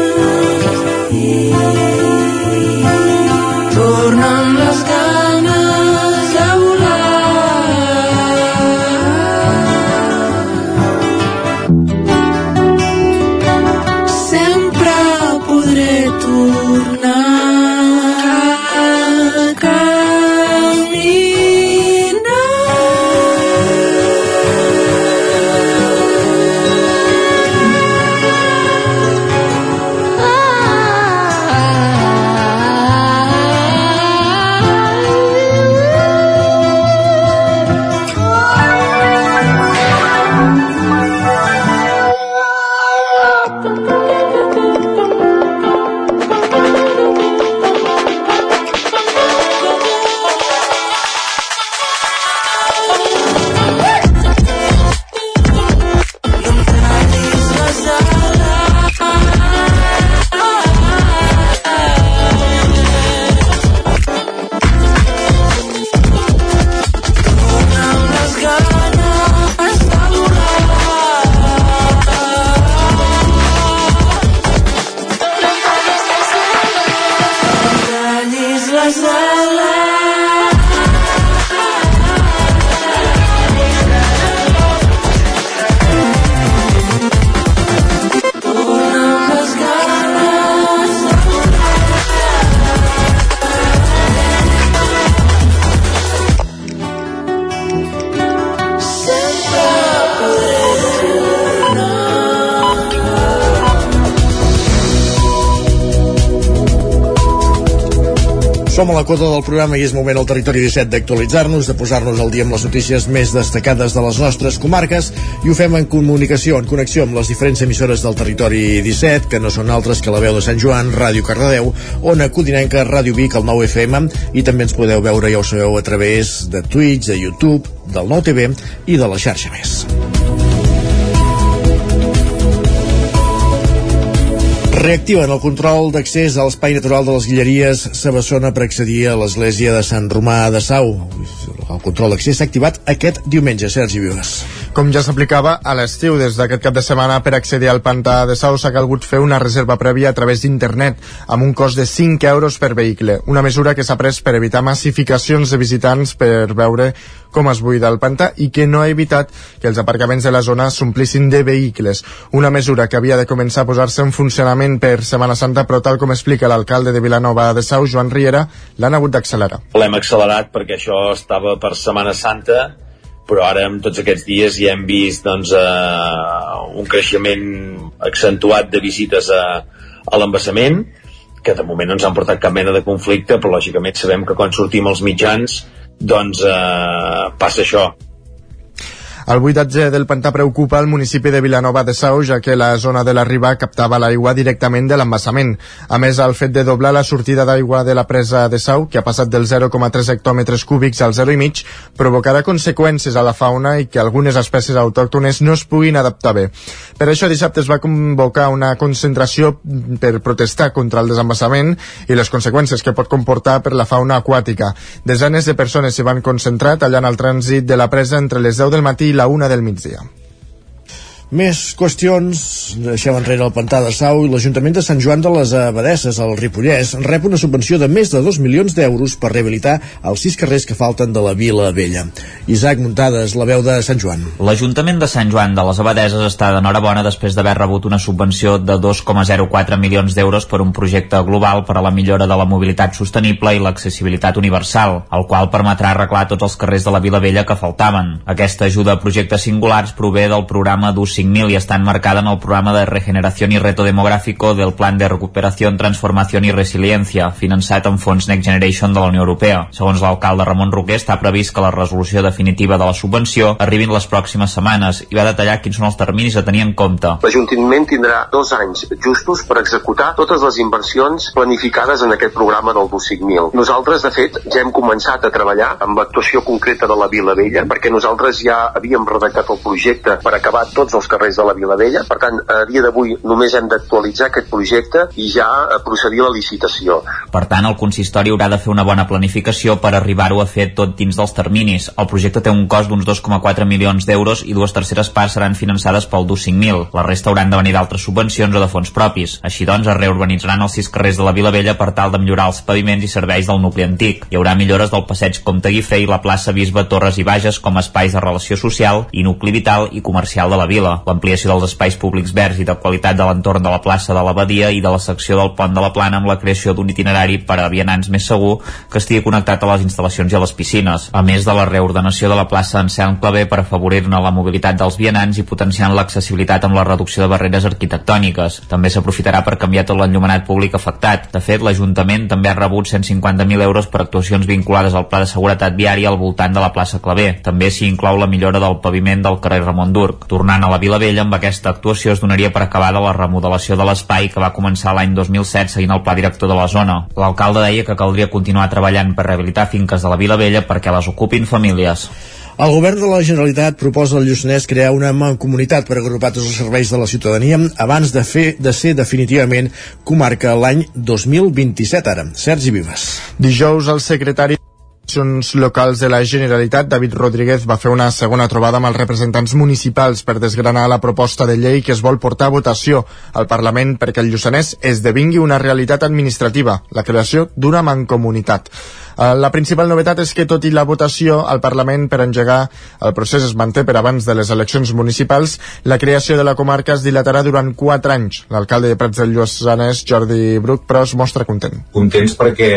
Som a la coda del programa i és moment al Territori 17 d'actualitzar-nos, de posar-nos al dia amb les notícies més destacades de les nostres comarques i ho fem en comunicació, en connexió amb les diferents emissores del Territori 17, que no són altres que la veu de Sant Joan, Ràdio Cardedeu, Ona Codinenca, Ràdio Vic, el 9 FM, i també ens podeu veure, ja ho sabeu, a través de Twitch, de YouTube, del nou TV i de la xarxa més. Reactiven el control d'accés a l'espai natural de les Guilleries Sabassona per accedir a l'església de Sant Romà de Sau. El control d'accés s'ha activat aquest diumenge, Sergi Vives. Com ja s'aplicava a l'estiu, des d'aquest cap de setmana per accedir al pantà de Sau s'ha calgut fer una reserva prèvia a través d'internet amb un cost de 5 euros per vehicle, una mesura que s'ha pres per evitar massificacions de visitants per veure com es buida el pantà i que no ha evitat que els aparcaments de la zona s'omplissin de vehicles. Una mesura que havia de començar a posar-se en funcionament per Setmana Santa, però tal com explica l'alcalde de Vilanova de Sau, Joan Riera, l'han hagut d'accelerar. L'hem accelerat perquè això estava per Setmana Santa, però ara amb tots aquests dies ja hem vist doncs, eh, un creixement accentuat de visites a, a l'embassament, que de moment no ens han portat cap mena de conflicte, però lògicament sabem que quan sortim als mitjans doncs eh, passa això. El buidatge del pantà preocupa el municipi de Vilanova de Sau, ja que la zona de la riba captava l'aigua directament de l'embassament. A més, el fet de doblar la sortida d'aigua de la presa de Sau, que ha passat dels 0,3 hectòmetres cúbics al 0,5, provocarà conseqüències a la fauna i que algunes espècies autòctones no es puguin adaptar bé. Per això dissabte es va convocar una concentració per protestar contra el desembassament i les conseqüències que pot comportar per la fauna aquàtica. Desenes de persones s'hi van concentrar tallant el trànsit de la presa entre les 10 del matí i la una del migdia. Més qüestions, deixem enrere el pantà de Sau i l'Ajuntament de Sant Joan de les Abadesses, al Ripollès, rep una subvenció de més de 2 milions d'euros per rehabilitar els sis carrers que falten de la Vila Vella. Isaac Muntades, la veu de Sant Joan. L'Ajuntament de Sant Joan de les Abadeses està d'enhorabona després d'haver rebut una subvenció de 2,04 milions d'euros per un projecte global per a la millora de la mobilitat sostenible i l'accessibilitat universal, el qual permetrà arreglar tots els carrers de la Vila Vella que faltaven. Aquesta ajuda a projectes singulars prové del programa d'ús 5.000 i està enmarcada en el programa de regeneració i reto demogràfico del Plan de Recuperació, Transformació i Resiliència, finançat amb fons Next Generation de la Unió Europea. Segons l'alcalde Ramon Roquer, està previst que la resolució definitiva de la subvenció arribi en les pròximes setmanes i va detallar quins són els terminis a tenir en compte. L'Ajuntament tindrà dos anys justos per executar totes les inversions planificades en aquest programa del DUS 5.000. Nosaltres, de fet, ja hem començat a treballar amb l'actuació concreta de la Vila Vella, perquè nosaltres ja havíem redactat el projecte per acabar tots els carrers de la Vila Vella. Per tant, a dia d'avui només hem d'actualitzar aquest projecte i ja procedir a la licitació. Per tant, el consistori haurà de fer una bona planificació per arribar-ho a fer tot dins dels terminis. El projecte té un cost d'uns 2,4 milions d'euros i dues terceres parts seran finançades pel DUS 5.000. La resta hauran de venir d'altres subvencions o de fons propis. Així doncs, es reurbανitzaran els sis carrers de la Vila Vella per tal de millorar els paviments i serveis del nucli antic. Hi haurà millores del passeig Comte Guifré i la plaça Bisbe Torres i Bages com a espais de relació social i nucli vital i comercial de la vila l'ampliació dels espais públics verds i de qualitat de l'entorn de la plaça de l'Abadia i de la secció del pont de la Plana amb la creació d'un itinerari per a vianants més segur que estigui connectat a les instal·lacions i a les piscines, a més de la reordenació de la plaça Anselm Clavé per afavorir-ne la mobilitat dels vianants i potenciant l'accessibilitat amb la reducció de barreres arquitectòniques. També s'aprofitarà per canviar tot l'enllumenat públic afectat. De fet, l'Ajuntament també ha rebut 150.000 euros per actuacions vinculades al Pla de Seguretat Viària al voltant de la plaça Clavé. També s'hi inclou la millora del paviment del carrer Ramon Durc. Tornant a la Vila Vella, amb aquesta actuació es donaria per acabada la remodelació de l'espai que va començar l'any 2007 seguint el pla director de la zona. L'alcalde deia que caldria continuar treballant per rehabilitar finques de la Vila Vella perquè les ocupin famílies. El govern de la Generalitat proposa al Lluçanès crear una mancomunitat per agrupar tots els serveis de la ciutadania abans de fer de ser definitivament comarca l'any 2027 ara. Sergi Vives. Dijous el secretari Administracions locals de la Generalitat, David Rodríguez, va fer una segona trobada amb els representants municipals per desgranar la proposta de llei que es vol portar a votació al Parlament perquè el Lluçanès esdevingui una realitat administrativa, la creació d'una mancomunitat. Eh, La principal novetat és que, tot i la votació al Parlament per engegar el procés es manté per abans de les eleccions municipals, la creació de la comarca es dilatarà durant 4 anys. L'alcalde de Prats del Lluçanès, Jordi Bruc, però es mostra content. contents perquè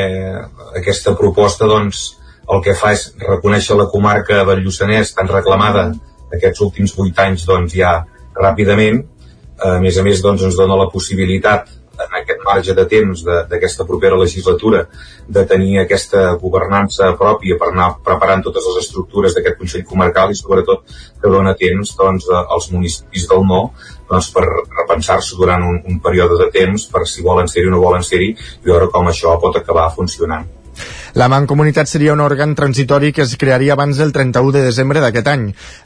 aquesta proposta doncs, el que fa és reconèixer la comarca del Lluçanès tan reclamada aquests últims vuit anys doncs, ja ràpidament a més a més doncs, ens dona la possibilitat en aquest, marge de temps d'aquesta propera legislatura de tenir aquesta governança pròpia per anar preparant totes les estructures d'aquest Consell Comarcal i sobretot que dona temps doncs, als municipis del no doncs, per repensar-se durant un, un període de temps per si volen ser-hi o no volen ser-hi i veure com això pot acabar funcionant. La Mancomunitat seria un òrgan transitori que es crearia abans del 31 de desembre d'aquest any.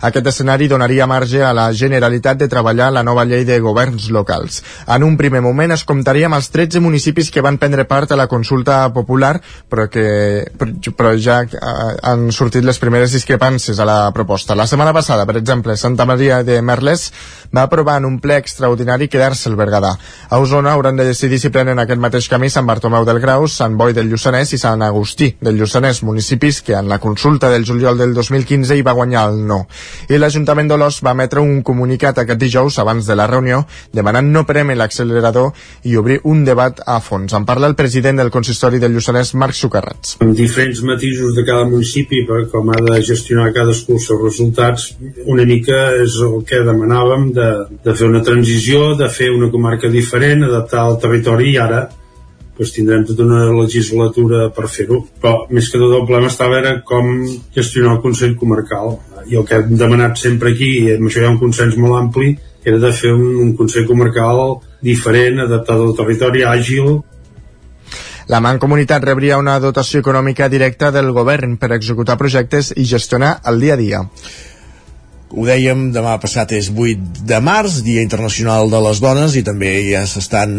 Aquest escenari donaria marge a la Generalitat de treballar la nova llei de governs locals. En un primer moment es comptaria amb els 13 municipis que van prendre part a la consulta popular, però que però ja eh, han sortit les primeres discrepàncies a la proposta. La setmana passada, per exemple, Santa Maria de Merles va aprovar en un ple extraordinari quedar-se el Berguedà. A Osona hauran de decidir si prenen aquest mateix camí Sant Bartomeu del Grau, Sant Boi del Lluçanès i Sant Agustí Agustí del Lluçanès, municipis que en la consulta del juliol del 2015 hi va guanyar el no. I l'Ajuntament d'Olors va emetre un comunicat aquest dijous abans de la reunió demanant no preme l'accelerador i obrir un debat a fons. En parla el president del consistori del Lluçanès, Marc Sucarrats. Amb diferents matisos de cada municipi per com ha de gestionar cadascú els seus resultats, una mica és el que demanàvem de, de fer una transició, de fer una comarca diferent, adaptar al territori i ara doncs tindrem tota una legislatura per fer-ho. Però més que tot el problema estava era com gestionar el Consell Comarcal. I el que hem demanat sempre aquí, i amb això hi ha un consens molt ampli, era de fer un, un Consell Comarcal diferent, adaptat al territori, àgil, la Mancomunitat rebria una dotació econòmica directa del govern per executar projectes i gestionar el dia a dia. Ho dèiem, demà passat és 8 de març, Dia Internacional de les Dones, i també ja s'estan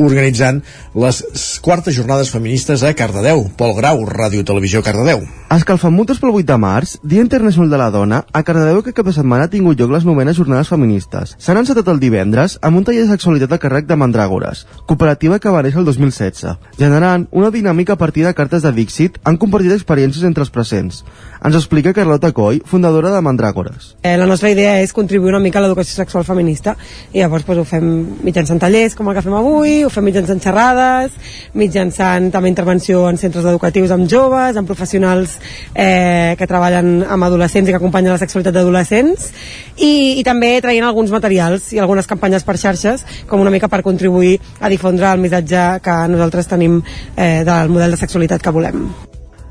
organitzant les quartes jornades feministes a Cardedeu. Pol Grau, Ràdio Televisió Cardedeu. Escalfamutes pel 8 de març, Dia Internacional de la Dona, a Cardedeu que cap de setmana ha tingut lloc les novenes jornades feministes. S'han encetat el divendres amb un taller de sexualitat a càrrec de Mandràgores, cooperativa que va néixer el 2016, generant una dinàmica a partir de cartes de Dixit han compartit experiències entre els presents. Ens explica Carlota Coy, fundadora de Mandràgores. Eh, la nostra idea és contribuir una mica a l'educació sexual feminista i llavors pues, ho fem mitjançant tallers com el que fem avui, ho fem mitjançant xerrades, mitjançant també intervenció en centres educatius amb joves, amb professionals eh, que treballen amb adolescents i que acompanyen la sexualitat d'adolescents i, i també traient alguns materials i algunes campanyes per xarxes com una mica per contribuir a difondre el missatge que nosaltres tenim eh, del model de sexualitat que volem.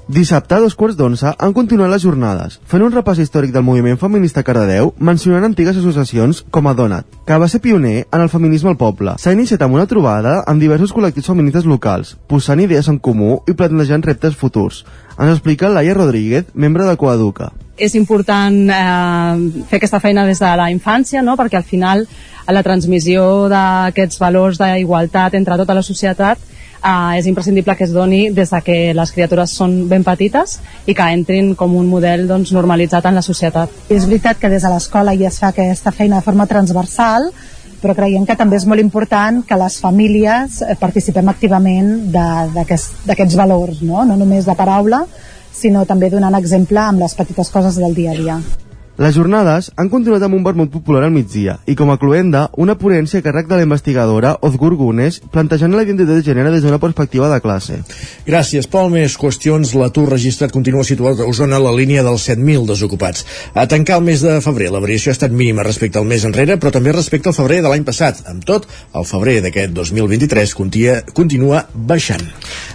Dissabte, a dos quarts d'onze, han continuat les jornades, fent un repàs històric del moviment feminista Cardedeu, mencionant antigues associacions com a Donat, que va ser pioner en el feminisme al poble. S'ha iniciat amb una trobada amb diversos col·lectius feministes locals, posant idees en comú i plantejant reptes futurs. Ens explica Laia Rodríguez, membre de Coeduca. És important eh, fer aquesta feina des de la infància, no? perquè al final la transmissió d'aquests valors d'igualtat entre tota la societat eh, és imprescindible que es doni des de que les criatures són ben petites i que entrin com un model doncs, normalitzat en la societat. És veritat que des de l'escola ja es fa aquesta feina de forma transversal, però creiem que també és molt important que les famílies eh, participem activament d'aquests valors, no? no només de paraula, sinó també donant exemple amb les petites coses del dia a dia. Les jornades han continuat amb un vermut popular al migdia i com a cluenda una ponència a càrrec de la investigadora Ozgur Gunes plantejant la identitat de gènere des d'una perspectiva de classe. Gràcies, Pol. Més qüestions. L'atur registrat continua situat a Osona a la línia dels 7.000 desocupats. A tancar el mes de febrer, la variació ha estat mínima respecte al mes enrere, però també respecte al febrer de l'any passat. Amb tot, el febrer d'aquest 2023 continua, continua baixant.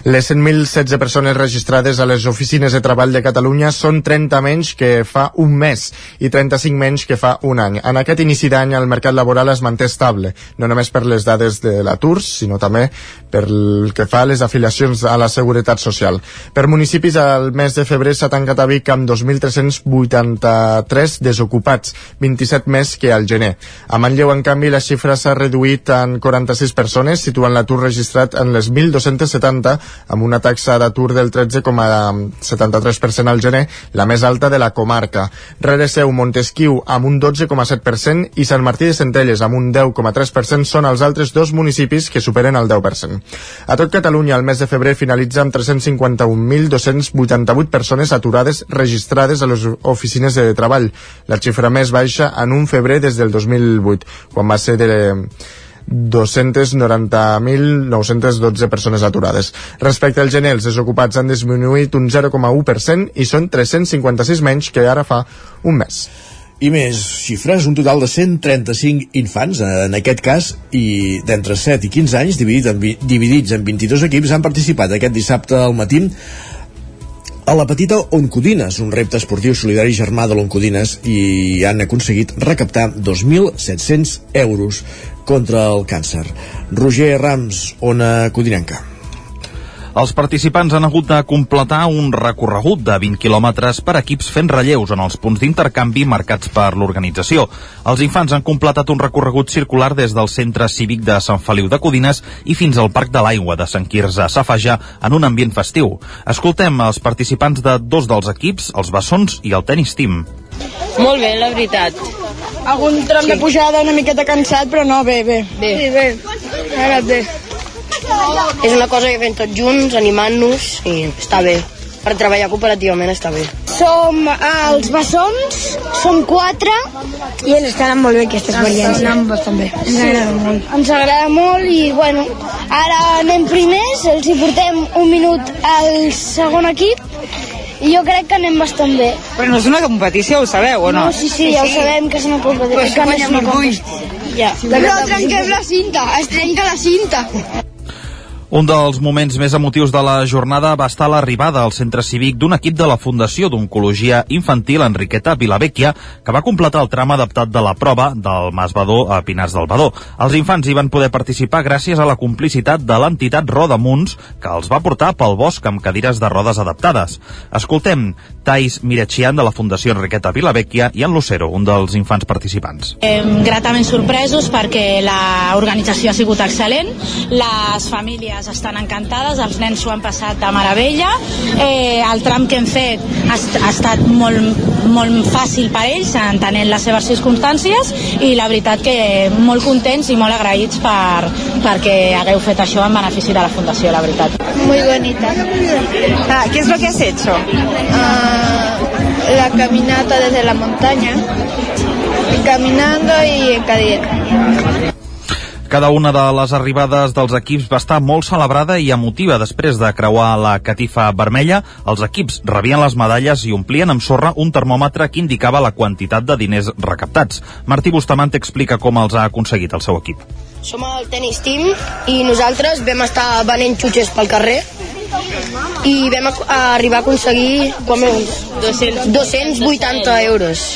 Les 100.016 persones registrades a les oficines de treball de Catalunya són 30 menys que fa un mes i 35 menys que fa un any. En aquest inici d'any el mercat laboral es manté estable, no només per les dades de l'atur, sinó també per el que fa a les afiliacions a la Seguretat Social. Per municipis, el mes de febrer s'ha tancat a Vic amb 2.383 desocupats, 27 més que al gener. A Manlleu, en canvi, la xifra s'ha reduït en 46 persones, situant l'atur registrat en les 1.270, amb una taxa d'atur del 13,73% al gener, la més alta de la comarca. Rere seu Montesquieu amb un 12,7% i Sant Martí de Centelles amb un 10,3% són els altres dos municipis que superen el 10%. A tot Catalunya, el mes de febrer finalitza amb 351.288 persones aturades registrades a les oficines de treball, la xifra més baixa en un febrer des del 2008, quan va ser de 290.912 persones aturades. Respecte al gener, els desocupats han disminuït un 0,1% i són 356 menys que ara fa un mes. i més xifres, un total de 135 infants, en aquest cas, i d'entre 7 i 15 anys, dividit en, dividits en 22 equips, han participat aquest dissabte al matí a la petita Oncodines, un repte esportiu solidari germà de l'Oncodines i han aconseguit recaptar 2.700 euros contra el càncer. Roger Rams, Ona Codinenca. Els participants han hagut de completar un recorregut de 20 quilòmetres per equips fent relleus en els punts d'intercanvi marcats per l'organització. Els infants han completat un recorregut circular des del centre cívic de Sant Feliu de Codines i fins al Parc de l'Aigua de Sant Quirze a Safaja en un ambient festiu. Escoltem els participants de dos dels equips, els Bessons i el Tenis Team. Molt bé, la veritat. Algun tram sí. de pujada una miqueta cansat, però no, bé, bé. Bé. Sí, bé. Anat bé. És una cosa que fem tots junts, animant-nos, i està bé. Per treballar cooperativament està bé. Som els bessons, som quatre. I ens està anant molt bé aquesta experiència. Està anant bastant bé. Ens agrada molt. Ens agrada molt i, bueno, ara anem primers, els hi portem un minut al segon equip i jo crec que anem bastant bé. Però no és una competició, ho sabeu, o no? No, sí, sí, ja ho sabem que és una competició. No és guanyem competició. Ja. Però trenquem la cinta, es trenca la cinta. Un dels moments més emotius de la jornada va estar l'arribada al centre cívic d'un equip de la Fundació d'Oncologia Infantil Enriqueta Vilavecchia, que va completar el tram adaptat de la prova del Mas Badó a Pinars del Badó. Els infants hi van poder participar gràcies a la complicitat de l'entitat Rodamunts, que els va portar pel bosc amb cadires de rodes adaptades. Escoltem Thais Mirachian de la Fundació Enriqueta Vilavecchia i en Lucero, un dels infants participants. Eh, gratament sorpresos perquè l'organització ha sigut excel·lent, les famílies estan encantades, els nens s'ho han passat de meravella, eh, el tram que hem fet ha, ha estat molt, molt fàcil per ells, entenent les seves circumstàncies, i la veritat que molt contents i molt agraïts per, perquè hagueu fet això en benefici de la Fundació, la veritat. Muy bonita. Ah, ¿Qué es lo que has hecho? Ah, la caminata desde la montaña, caminando y en cadena. Cada una de les arribades dels equips va estar molt celebrada i emotiva després de creuar la catifa vermella. Els equips rebien les medalles i omplien amb sorra un termòmetre que indicava la quantitat de diners recaptats. Martí Bustamante explica com els ha aconseguit el seu equip. Som el Tenis Team i nosaltres vam estar venent xutxes pel carrer i vam arribar a aconseguir com, 200. 280 euros.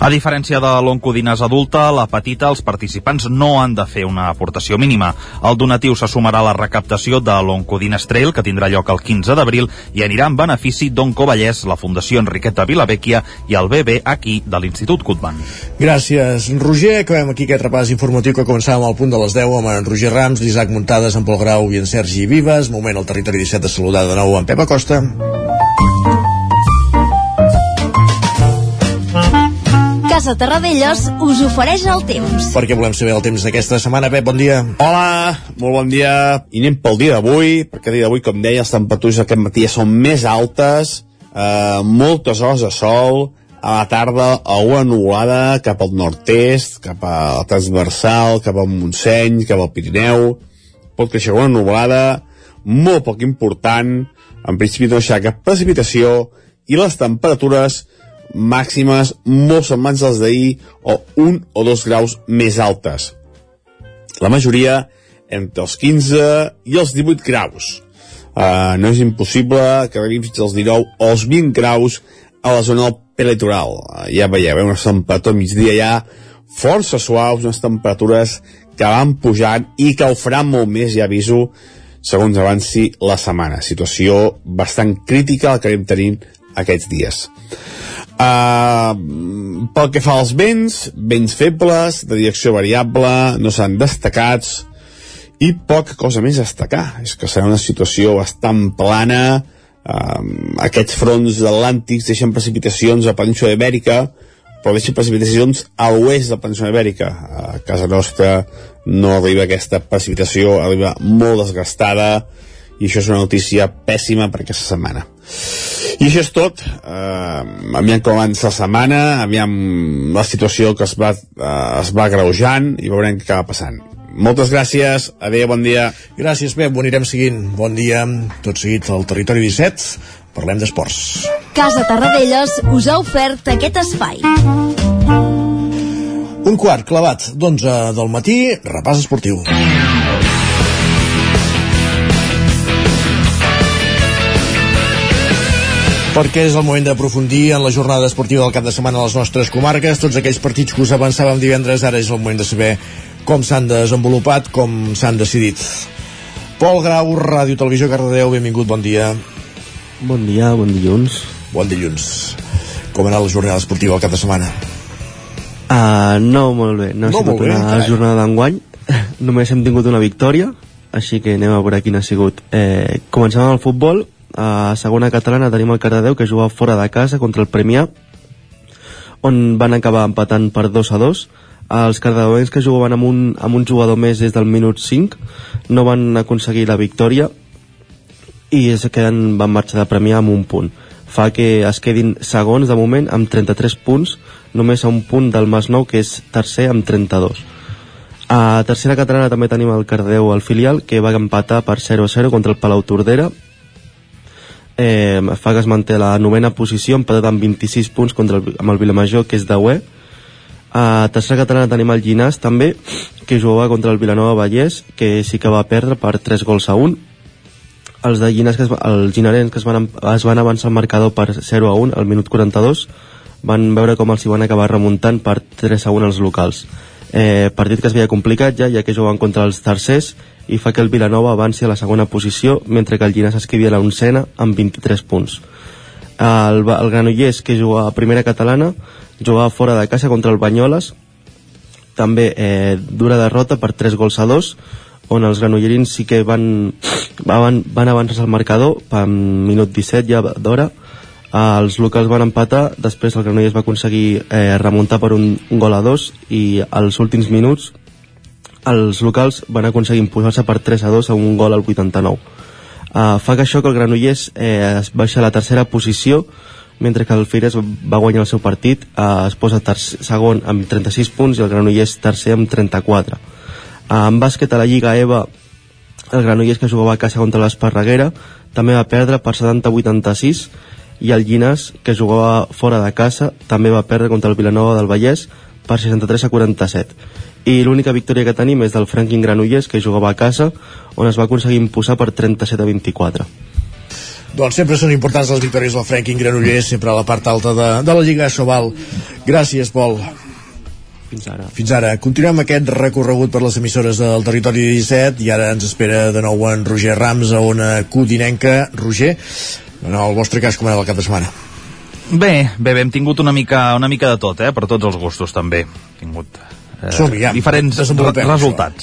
A diferència de l'Oncodines adulta, la petita, els participants no han de fer una aportació mínima. El donatiu se sumarà a la recaptació de l'Oncodines Trail, que tindrà lloc el 15 d'abril, i anirà en benefici d'Onco Vallès, la Fundació Enriqueta Vilavecchia i el BBHI de l'Institut Cutban. Gràcies, Roger. Acabem aquí aquest repàs informatiu que començàvem al punt de les 10 amb en Roger Rams, l'Isaac Muntades, en Pol Grau i en Sergi Vives. Moment al territori 17 de saludar de nou en Pep Acosta. Casa Terradellos us ofereix el temps. Perquè volem saber el temps d'aquesta setmana. Pep, bon dia. Hola, molt bon dia. I anem pel dia d'avui, perquè el dia d'avui, com deia, les temperatures aquest matí ja són més altes, eh, moltes hores de sol, a la tarda alguna nuvolada cap al nord-est, cap a la transversal, cap al Montseny, cap al Pirineu, pot créixer una nuvolada molt poc important, en principi no deixarà cap precipitació, i les temperatures màximes molt semblants als d'ahir o un o dos graus més altes. La majoria entre els 15 i els 18 graus. Uh, no és impossible que arribin fins als 19 o els 20 graus a la zona del prelitoral. Uh, ja veieu, eh, unes temperatures al migdia ja força suaus, unes temperatures que van pujant i que ho faran molt més, ja aviso, segons avanci la setmana. Situació bastant crítica la que anem tenint aquests dies. Uh, pel que fa als vents, vents febles, de direcció variable, no s'han destacats, i poca cosa més a destacar. És que serà una situació bastant plana, uh, aquests fronts atlàntics deixen precipitacions a la península ibèrica, però deixen precipitacions a l'oest de la península ibèrica. A casa nostra no arriba aquesta precipitació, arriba molt desgastada, i això és una notícia pèssima per aquesta setmana. I això és tot. Uh, aviam com avança la setmana, aviam la situació que es va, uh, es va greujant i veurem què acaba passant. Moltes gràcies, adeu, bon dia. Gràcies, Pep, ho anirem seguint. Bon dia, tot seguit al Territori 17. Parlem d'esports. Casa Terradellos us ha ofert aquest espai. Un quart clavat d'11 del matí, repàs esportiu. Perquè és el moment d'aprofundir en la jornada esportiva del cap de setmana a les nostres comarques. Tots aquells partits que us avançàvem divendres, ara és el moment de saber com s'han desenvolupat, com s'han decidit. Pol Grau, Ràdio Televisió Cardedeu, benvingut, bon dia. Bon dia, bon dilluns. Bon dilluns. Com ha anat la jornada esportiva el cap de setmana? Uh, no, molt bé. No, No, ha sigut bé, una carai. jornada d'enguany. Només hem tingut una victòria, així que anem a veure quina ha sigut. Eh, comencem amb el futbol. A segona catalana tenim el Cardedeu, que juga fora de casa contra el Premià, on van acabar empatant per 2 a 2. Els cardedeuencs que jugaven amb un, amb un jugador més des del minut 5 no van aconseguir la victòria i es queden, van marxar de Premià amb un punt. Fa que es quedin segons de moment amb 33 punts només a un punt del Masnou que és tercer amb 32 a tercera catalana també tenim el Cardeu al filial que va empatar per 0 a 0 contra el Palau Tordera eh, fa que es manté la novena posició empatat amb 26 punts contra el, amb el Vilamajor que és de UE a tercera catalana tenim el Llinàs també que jugava contra el Vilanova Vallès que sí que va perdre per 3 gols a 1 els de Llinàs que es, els ginarens que es van, es van avançar al marcador per 0 a 1 al minut 42 van veure com els hi van acabar remuntant per 3 a 1 als locals eh, partit que es veia complicat ja, ja que juguen contra els tercers i fa que el Vilanova avanci a la segona posició mentre que el Llinàs es quedi a la oncena amb 23 punts. El, el Granollers que juga a primera catalana jugava fora de casa contra el Banyoles. També eh, dura derrota per 3 gols a 2 on els granollerins sí que van, van, van avançar al marcador per minut 17 ja d'hora Eh, els locals van empatar després el Granollers va aconseguir eh, remuntar per un, un gol a 2 i als últims minuts els locals van aconseguir imposar-se per 3 a 2 a un gol al 89 uh, fa que això que el Granollers eh, es baixa a la tercera posició mentre que el Fires va guanyar el seu partit eh, es posa segon amb 36 punts i el Granollers tercer amb 34 uh, en bàsquet a la Lliga EVA el Granollers que jugava a casa contra l'Esparreguera també va perdre per 70-86 i el Llinàs que jugava fora de casa també va perdre contra el Vilanova del Vallès per 63 a 47 i l'única victòria que tenim és del Franklin Granollers que jugava a casa on es va aconseguir imposar per 37 a 24 Doncs sempre són importants les victòries del Franklin Granollers, sempre a la part alta de, de la Lliga Sobal. Gràcies, Pol. Fins ara. Fins ara. Continuem aquest recorregut per les emissores del territori 17 i ara ens espera de nou en Roger Rams a una codinenca. Roger, en el vostre cas, com era el cap de setmana? Bé, bé, bé, hem tingut una mica, una mica de tot, eh? Per tots els gustos, també. Hem tingut eh, ja. diferents resultats.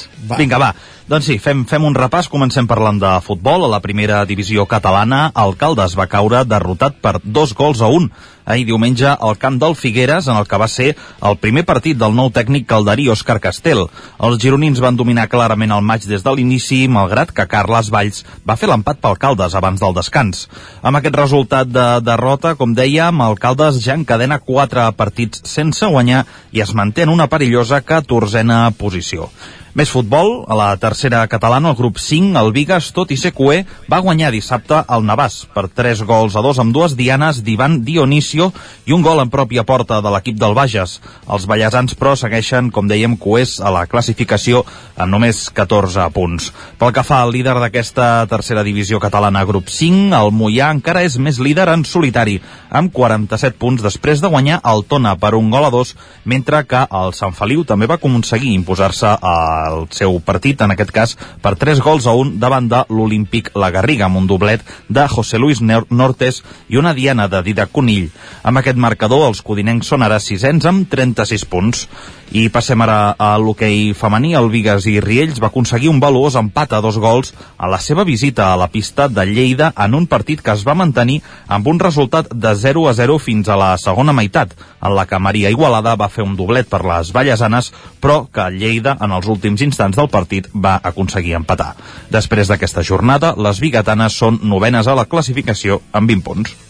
això. Va. Vinga, va. Doncs sí, fem, fem un repàs. Comencem parlant de futbol. A la primera divisió catalana, el Caldes va caure derrotat per dos gols a un. Ahir diumenge al camp del Figueres, en el que va ser el primer partit del nou tècnic calderí Òscar Castel. Els gironins van dominar clarament el maig des de l'inici, malgrat que Carles Valls va fer l'empat pel Caldes abans del descans. Amb aquest resultat de derrota, com dèiem, el Caldes ja encadena quatre partits sense guanyar i es manté en una perillosa 14a posició. Més futbol, a la tercera catalana, el grup 5, el Vigas, tot i ser cué, va guanyar dissabte al Navàs per 3 gols a 2 amb dues dianes d'Ivan Dionisio i un gol en pròpia porta de l'equip del Bages. Els ballesans, però, segueixen, com dèiem, cués a la classificació amb només 14 punts. Pel que fa al líder d'aquesta tercera divisió catalana, grup 5, el Mollà encara és més líder en solitari, amb 47 punts després de guanyar el Tona per un gol a 2, mentre que el Sant Feliu també va aconseguir imposar-se al seu partit, en aquest cas per 3 gols a 1 davant de l'Olímpic La Garriga, amb un doblet de José Luis Nor- Nortes i una diana de Didac Conill. Amb aquest marcador, els codinencs són ara sisens amb 36 punts. I passem ara a l'hoquei femení. El Vigas i Riells va aconseguir un valuós empat a dos gols a la seva visita a la pista de Lleida en un partit que es va mantenir amb un resultat de 0 a 0 fins a la segona meitat, en la que Maria Igualada va fer un doblet per les Vallesanes, però que Lleida, en els últims instants del partit, va aconseguir empatar. Després d'aquesta jornada, les bigatanes són novenes a la classificació amb 20 punts.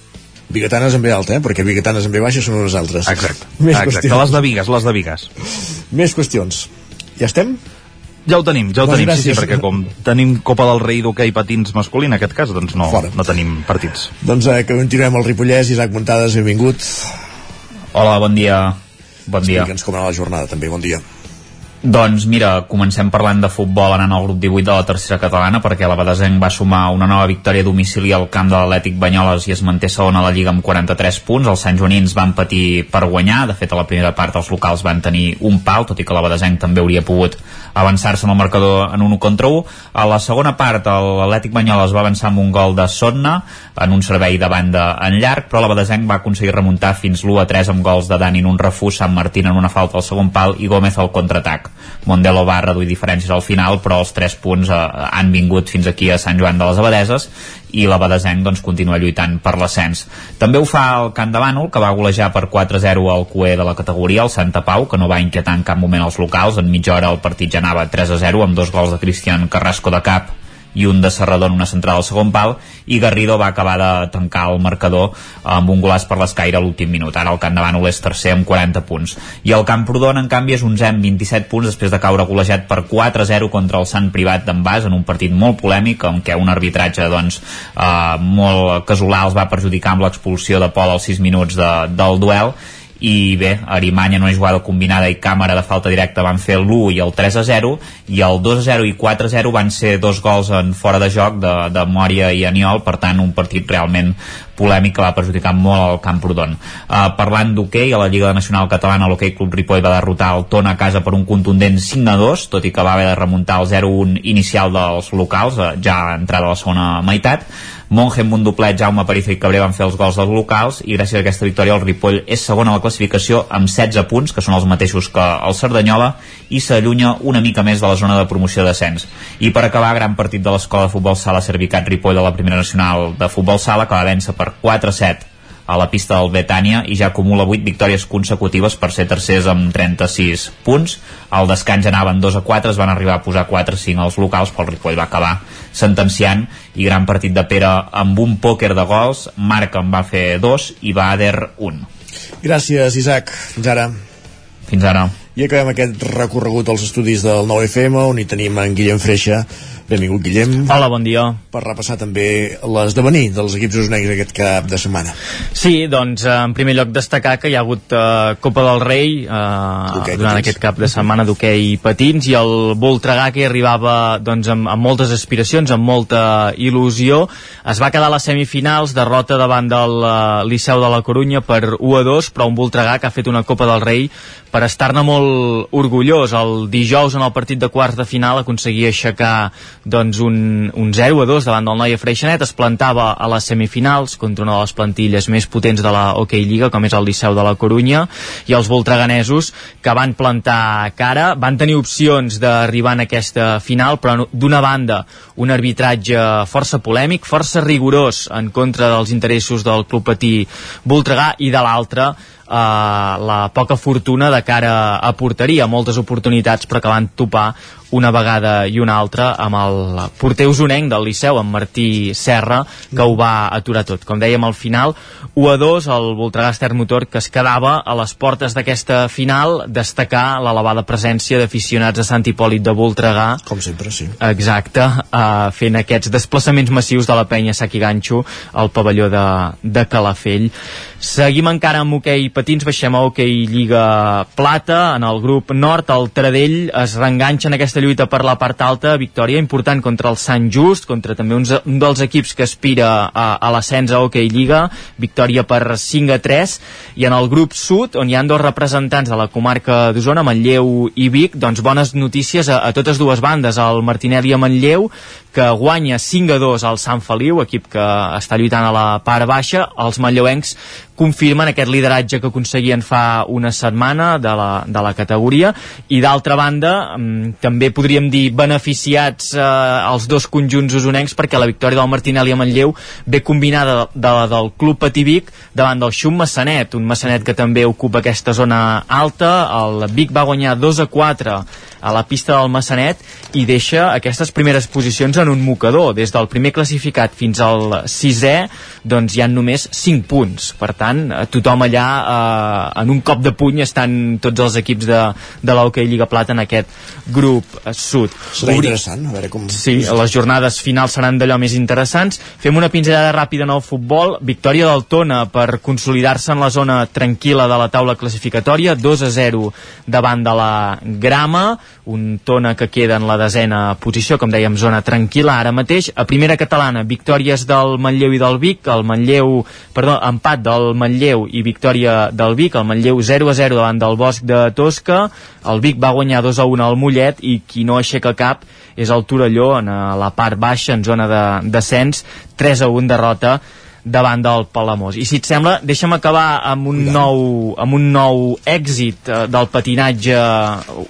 Bigatanes en B alta, eh? perquè bigatanes en B baixa són unes altres. Exacte. Més Exacte, qüestions. les de Vigues, les de Vigues. Més qüestions. Ja estem? Ja ho tenim, ja ho Doncs tenim, sí, sí, gràcies. perquè com tenim Copa del Rei d'hoquei patins masculí, en aquest cas, doncs no, Fora. no tenim partits. Doncs eh, que continuem al Ripollès, Isaac Montades, benvingut. Hola, bon dia. Bon dia. Explica'ns com anava la jornada, també. Bon dia. Doncs mira, comencem parlant de futbol anant al grup 18 de la tercera catalana perquè la Badesenc va sumar una nova victòria a domicili al camp de l'Atlètic Banyoles i es manté segona a la Lliga amb 43 punts. Els Sant Joanins van patir per guanyar, de fet a la primera part els locals van tenir un pal, tot i que la Badesenc també hauria pogut avançar-se en el marcador en un 1 contra 1. A la segona part l'Atlètic Banyoles va avançar amb un gol de Sotna en un servei de banda en llarg, però la Badesenc va aconseguir remuntar fins l'1 a 3 amb gols de Dani en un refús, Sant Martín en una falta al segon pal i Gómez al contraatac. Mondelo va reduir diferències al final, però els 3 punts eh, han vingut fins aquí a Sant Joan de les Abadeses i la Badesenc doncs, continua lluitant per l'ascens. També ho fa el Camp de Bànol, que va golejar per 4-0 al QE de la categoria, el Santa Pau, que no va inquietar en cap moment els locals. En mitja hora el partit ja anava 3-0 amb dos gols de Cristian Carrasco de cap i un de Serrador en una central al segon pal i Garrido va acabar de tancar el marcador amb un golaç per l'escaire a l'últim minut. Ara el Camp de Bànol és tercer amb 40 punts. I el Camprodon, en canvi, és 11 amb 27 punts després de caure golejat per 4-0 contra el Sant Privat d'en Bas en un partit molt polèmic en què un arbitratge doncs, eh, molt casolà els va perjudicar amb l'expulsió de Pol als 6 minuts de, del duel i bé, Arimanya no és jugada combinada i càmera de falta directa van fer l'1 i el 3 a 0 i el 2 a 0 i 4 a 0 van ser dos gols en fora de joc de, de Mòria i Aniol, per tant un partit realment polèmic que va perjudicar molt el Camprodon. Uh, parlant d'hoquei, a la Lliga Nacional Catalana l'hoquei Club Ripoll va derrotar el Tona a casa per un contundent 5 a 2, tot i que va haver de remuntar el 0-1 inicial dels locals, uh, ja entrada a la segona meitat. Monge amb un doblet, Jaume Parizo i Cabré van fer els gols dels locals i gràcies a aquesta victòria el Ripoll és segon a la classificació amb 16 punts, que són els mateixos que el Cerdanyola, i s'allunya una mica més de la zona de promoció d'ascens. I per acabar, gran partit de l'escola de futbol sala Servicat Ripoll de la primera nacional de futbol sala, que va vèncer per 4-7 a la pista del Betània i ja acumula 8 victòries consecutives per ser tercers amb 36 punts. Al descans anaven 2 a 4, es van arribar a posar 4 a 5 als locals, però el Ripoll va acabar sentenciant i gran partit de Pere amb un pòquer de gols, Marc en va fer 2 i Bader 1. Gràcies, Isaac. Fins ara. Fins ara. I acabem aquest recorregut als estudis del 9FM, on hi tenim en Guillem Freixa. Benvingut, Guillem. Hola, bon dia. Per repassar també l'esdevenir dels equips usonencs aquest cap de setmana. Sí, doncs, eh, en primer lloc destacar que hi ha hagut uh, Copa del Rei uh, okay, durant aquest cap de setmana d'hoquei patins i el Voltregà que arribava doncs, amb, amb moltes aspiracions, amb molta il·lusió. Es va quedar a les semifinals, derrota davant del uh, Liceu de la Corunya per 1 a 2, però un Voltregà que ha fet una Copa del Rei per estar-ne molt orgullós. El dijous en el partit de quarts de final aconseguia aixecar doncs un, un 0 a 2 davant del Noia Freixenet, es plantava a les semifinals contra una de les plantilles més potents de la Hockey Lliga, com és el Liceu de la Corunya, i els voltreganesos que van plantar cara, van tenir opcions d'arribar en aquesta final, però d'una banda un arbitratge força polèmic, força rigorós en contra dels interessos del Club Patí Voltregà, i de l'altra Uh, la poca fortuna de cara a porteria, moltes oportunitats però que van topar una vegada i una altra amb el porter usonenc del Liceu, en Martí Serra, que ho va aturar tot. Com dèiem al final, 1 a 2, el Voltregà Esther Motor, que es quedava a les portes d'aquesta final, destacar l'elevada presència d'aficionats de Sant Hipòlit de Voltregà. Com sempre, sí. Exacte, uh, fent aquests desplaçaments massius de la penya Saki Ganxo al pavelló de, de Calafell. Seguim encara amb hoquei patins, baixem a hoquei Lliga Plata, en el grup nord, el Taradell es reenganxa en aquesta lluita per la part alta, victòria important contra el Sant Just, contra també uns, un dels equips que aspira a, a l'ascens a Hockey Lliga, victòria per 5 a 3, i en el grup sud, on hi han dos representants de la comarca d'Osona, Manlleu i Vic, doncs bones notícies a, a totes dues bandes, el Martinelli a Manlleu, que guanya 5 a 2 al Sant Feliu, equip que està lluitant a la part baixa, els manlleuencs confirmen aquest lideratge que aconseguien fa una setmana de la, de la categoria i d'altra banda mm, també podríem dir beneficiats eh, els dos conjunts usonencs perquè la victòria del Martinelli a Manlleu ve combinada de, de la del Club Pativic davant del Xum Massanet, un Massanet que també ocupa aquesta zona alta, el Vic va guanyar 2 a 4 a la pista del Massanet i deixa aquestes primeres posicions en un mocador. Des del primer classificat fins al sisè, doncs hi han només 5 punts. Per tant, tothom allà eh, en un cop de puny estan tots els equips de, de l'Hockey Lliga Plata en aquest grup eh, sud. Serà Obri- interessant, a veure com... Sí, les jornades finals seran d'allò més interessants. Fem una pinzellada ràpida en el futbol. Victòria del Tona per consolidar-se en la zona tranquil·la de la taula classificatòria. 2 a 0 davant de la Grama. Un Tona que queda en la desena posició, com dèiem, zona tranquil·la ara mateix. A primera catalana, victòries del Manlleu i del Vic. El Manlleu, perdó, empat del Manlleu i victòria del Vic. El Manlleu 0 a 0 davant del Bosc de Tosca. El Vic va guanyar 2 a 1 al Mollet i qui no aixeca cap és el Torelló en eh, la part baixa, en zona de descens, 3 a 1 derrota davant del Palamós. I si et sembla, deixa'm acabar amb un nou, amb un nou èxit eh, del patinatge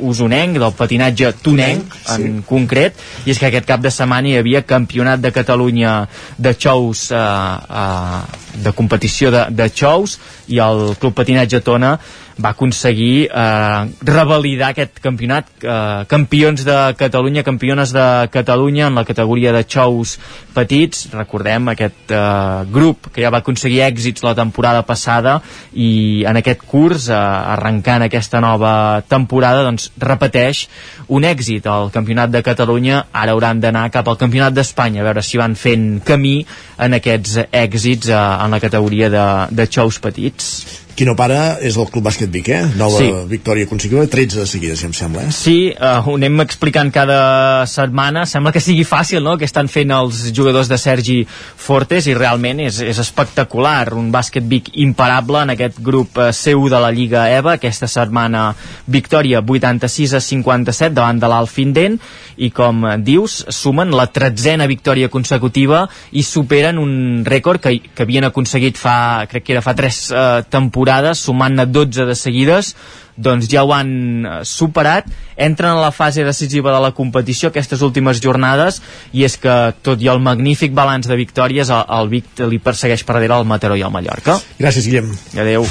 usonenc, del patinatge tonenc, en concret, i és que aquest cap de setmana hi havia campionat de Catalunya de xous, eh, eh, de competició de, de xous, i el Club Patinatge Tona va aconseguir eh, revalidar aquest campionat eh, campions de Catalunya campiones de Catalunya en la categoria de xous petits. Recordem aquest eh, grup que ja va aconseguir èxits la temporada passada i en aquest curs eh, arrencant aquesta nova temporada doncs repeteix un èxit al campionat de Catalunya. Ara hauran d'anar cap al campionat d'Espanya a veure si van fent camí en aquests èxits eh, en la categoria de, de xous petits Qui no para és el Club Bàsquet Vic, eh? Nova Sí. victòria consecutiva, 13 de seguida, si em sembla, eh? Sí, uh, ho anem explicant cada setmana. Sembla que sigui fàcil, no?, que estan fent els jugadors de Sergi Fortes i realment és, és espectacular. Un bàsquet Vic imparable en aquest grup uh, seu de la Lliga EVA. Aquesta setmana victòria 86 a 57 davant de l'Alfindent i, com eh, dius, sumen la tretzena victòria consecutiva i superen un rècord que, que havien aconseguit fa, crec que era fa tres uh, temporades, sumant-ne 12 de seguides doncs ja ho han eh, superat, entren a la fase decisiva de la competició aquestes últimes jornades i és que tot i el magnífic balanç de victòries el, el Vic li persegueix per darrere el Mataró i el Mallorca. Gràcies, Guillem. Adeu.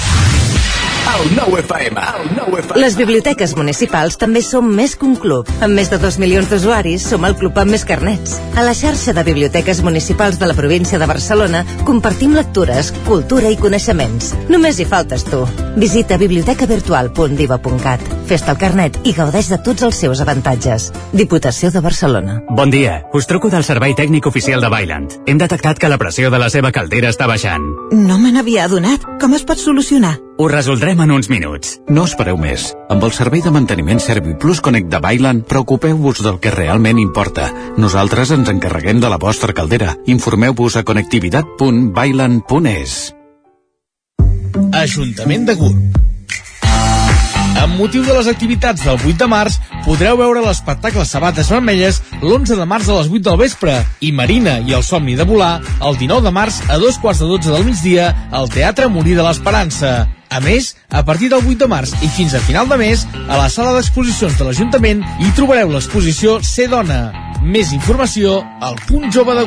Les biblioteques municipals també som més que un club. Amb més de 2 milions d'usuaris, som el club amb més carnets. A la xarxa de biblioteques municipals de la província de Barcelona compartim lectures, cultura i coneixements. Només hi faltes tu. Visita bibliotecavirtual.diva.cat. Fes-te el carnet i gaudeix de tots els seus avantatges. Diputació de Barcelona. Bon dia, us truco del servei tècnic oficial de Bailand. Hem detectat que la pressió de la seva caldera està baixant. No me n'havia adonat. Com es pot solucionar? Ho resoldrem en uns minuts. No espereu més. Amb el servei de manteniment ServiPlus Connect de Bailand, preocupeu-vos del que realment importa. Nosaltres ens encarreguem de la vostra caldera. Informeu-vos a connectivitat.bailand.es. Ajuntament de Gurb. Amb motiu de les activitats del 8 de març, podreu veure l'espectacle Sabates Vermelles l'11 de març a les 8 del vespre i Marina i el somni de volar el 19 de març a dos quarts de 12 del migdia al Teatre Molí de l'Esperança. A més, a partir del 8 de març i fins a final de mes, a la sala d'exposicions de l'Ajuntament hi trobareu l'exposició Ser Dona. Més informació al punt jove de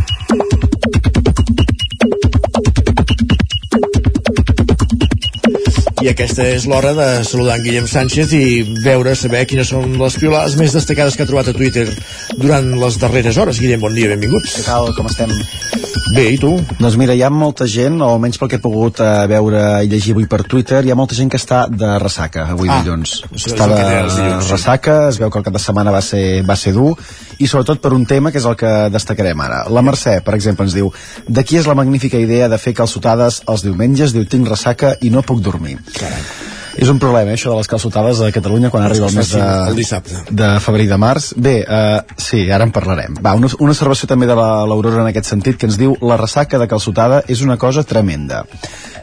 I aquesta és l'hora de saludar en Guillem Sánchez i veure, saber quines són les piolades més destacades que ha trobat a Twitter durant les darreres hores. Guillem, bon dia, benvingut. Què tal, com estem? Bé, i tu? Doncs mira, hi ha molta gent, o almenys pel que he pogut uh, veure i llegir avui per Twitter, hi ha molta gent que està de ressaca avui Ah, dilluns. Està de dilluns, ressaca, es veu que el cap de setmana va ser, va ser dur, i sobretot per un tema que és el que destacarem ara. La Mercè, per exemple, ens diu d'aquí és la magnífica idea de fer calçotades els diumenges, diu tinc ressaca i no puc dormir. Carai. És un problema, eh, això de les calçotades a Catalunya quan arriba el mes de, el dissabte. de febrer i de març. Bé, eh, sí, ara en parlarem. Va, una, una observació també de la- l'Aurora en aquest sentit que ens diu la ressaca de calçotada és una cosa tremenda.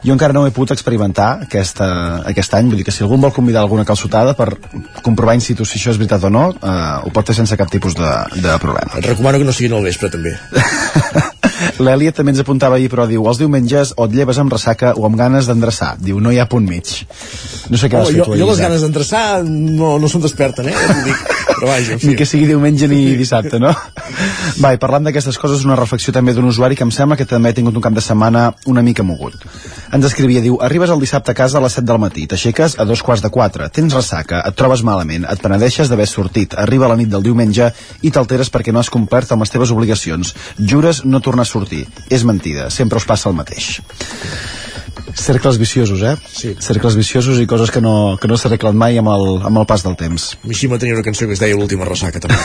Jo encara no he pogut experimentar aquesta, aquest any, vull dir que si algú vol convidar alguna calçotada per comprovar in situ si això és veritat o no, eh, ho pot fer sense cap tipus de, de problema. Et recomano que no siguin al vespre, també. L'Èlia també ens apuntava ahir, però diu, els diumenges o et lleves amb ressaca o amb ganes d'endreçar. Diu, no hi ha punt mig. No sé què Oh, vas fer jo, tu jo les ganes d'endreçar no, no se'n desperten, eh? Dic. Però vaja. Ni que sigui diumenge ni dissabte, no? Va, i parlant d'aquestes coses, una reflexió també d'un usuari que em sembla que també ha tingut un cap de setmana una mica mogut. Ens escrivia, diu, arribes el dissabte a casa a les 7 del matí, t'aixeques a dos quarts de 4, tens ressaca, et trobes malament, et penedeixes d'haver sortit, arriba la nit del diumenge i t'alteres perquè no has complert amb les teves obligacions. Jures no tornar a sortir. És mentida, sempre us passa el mateix. Cercles viciosos, eh? Sí. Cercles viciosos i coses que no, que no s'arreglen mai amb el, amb el pas del temps. Mishima tenia una cançó que es deia L'última ressaca, també.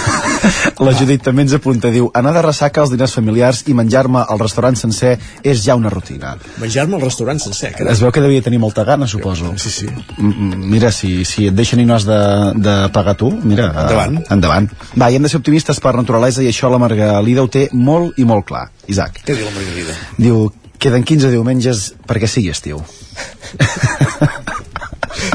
La Judit també ens apunta, diu anar de ressaca als diners familiars i menjar-me al restaurant sencer és ja una rutina. Menjar-me al restaurant sencer, carai. Es veu que devia tenir molta gana, suposo. Sí, sí. Mira, si, si et deixen i no has de, de pagar tu, mira, Endavant. Uh, endavant. Va, i hem de ser optimistes per naturalesa i això la Margalida ho té molt i molt clar. Isaac. Què diu la Margarida? Diu, queden 15 diumenges perquè sigui estiu.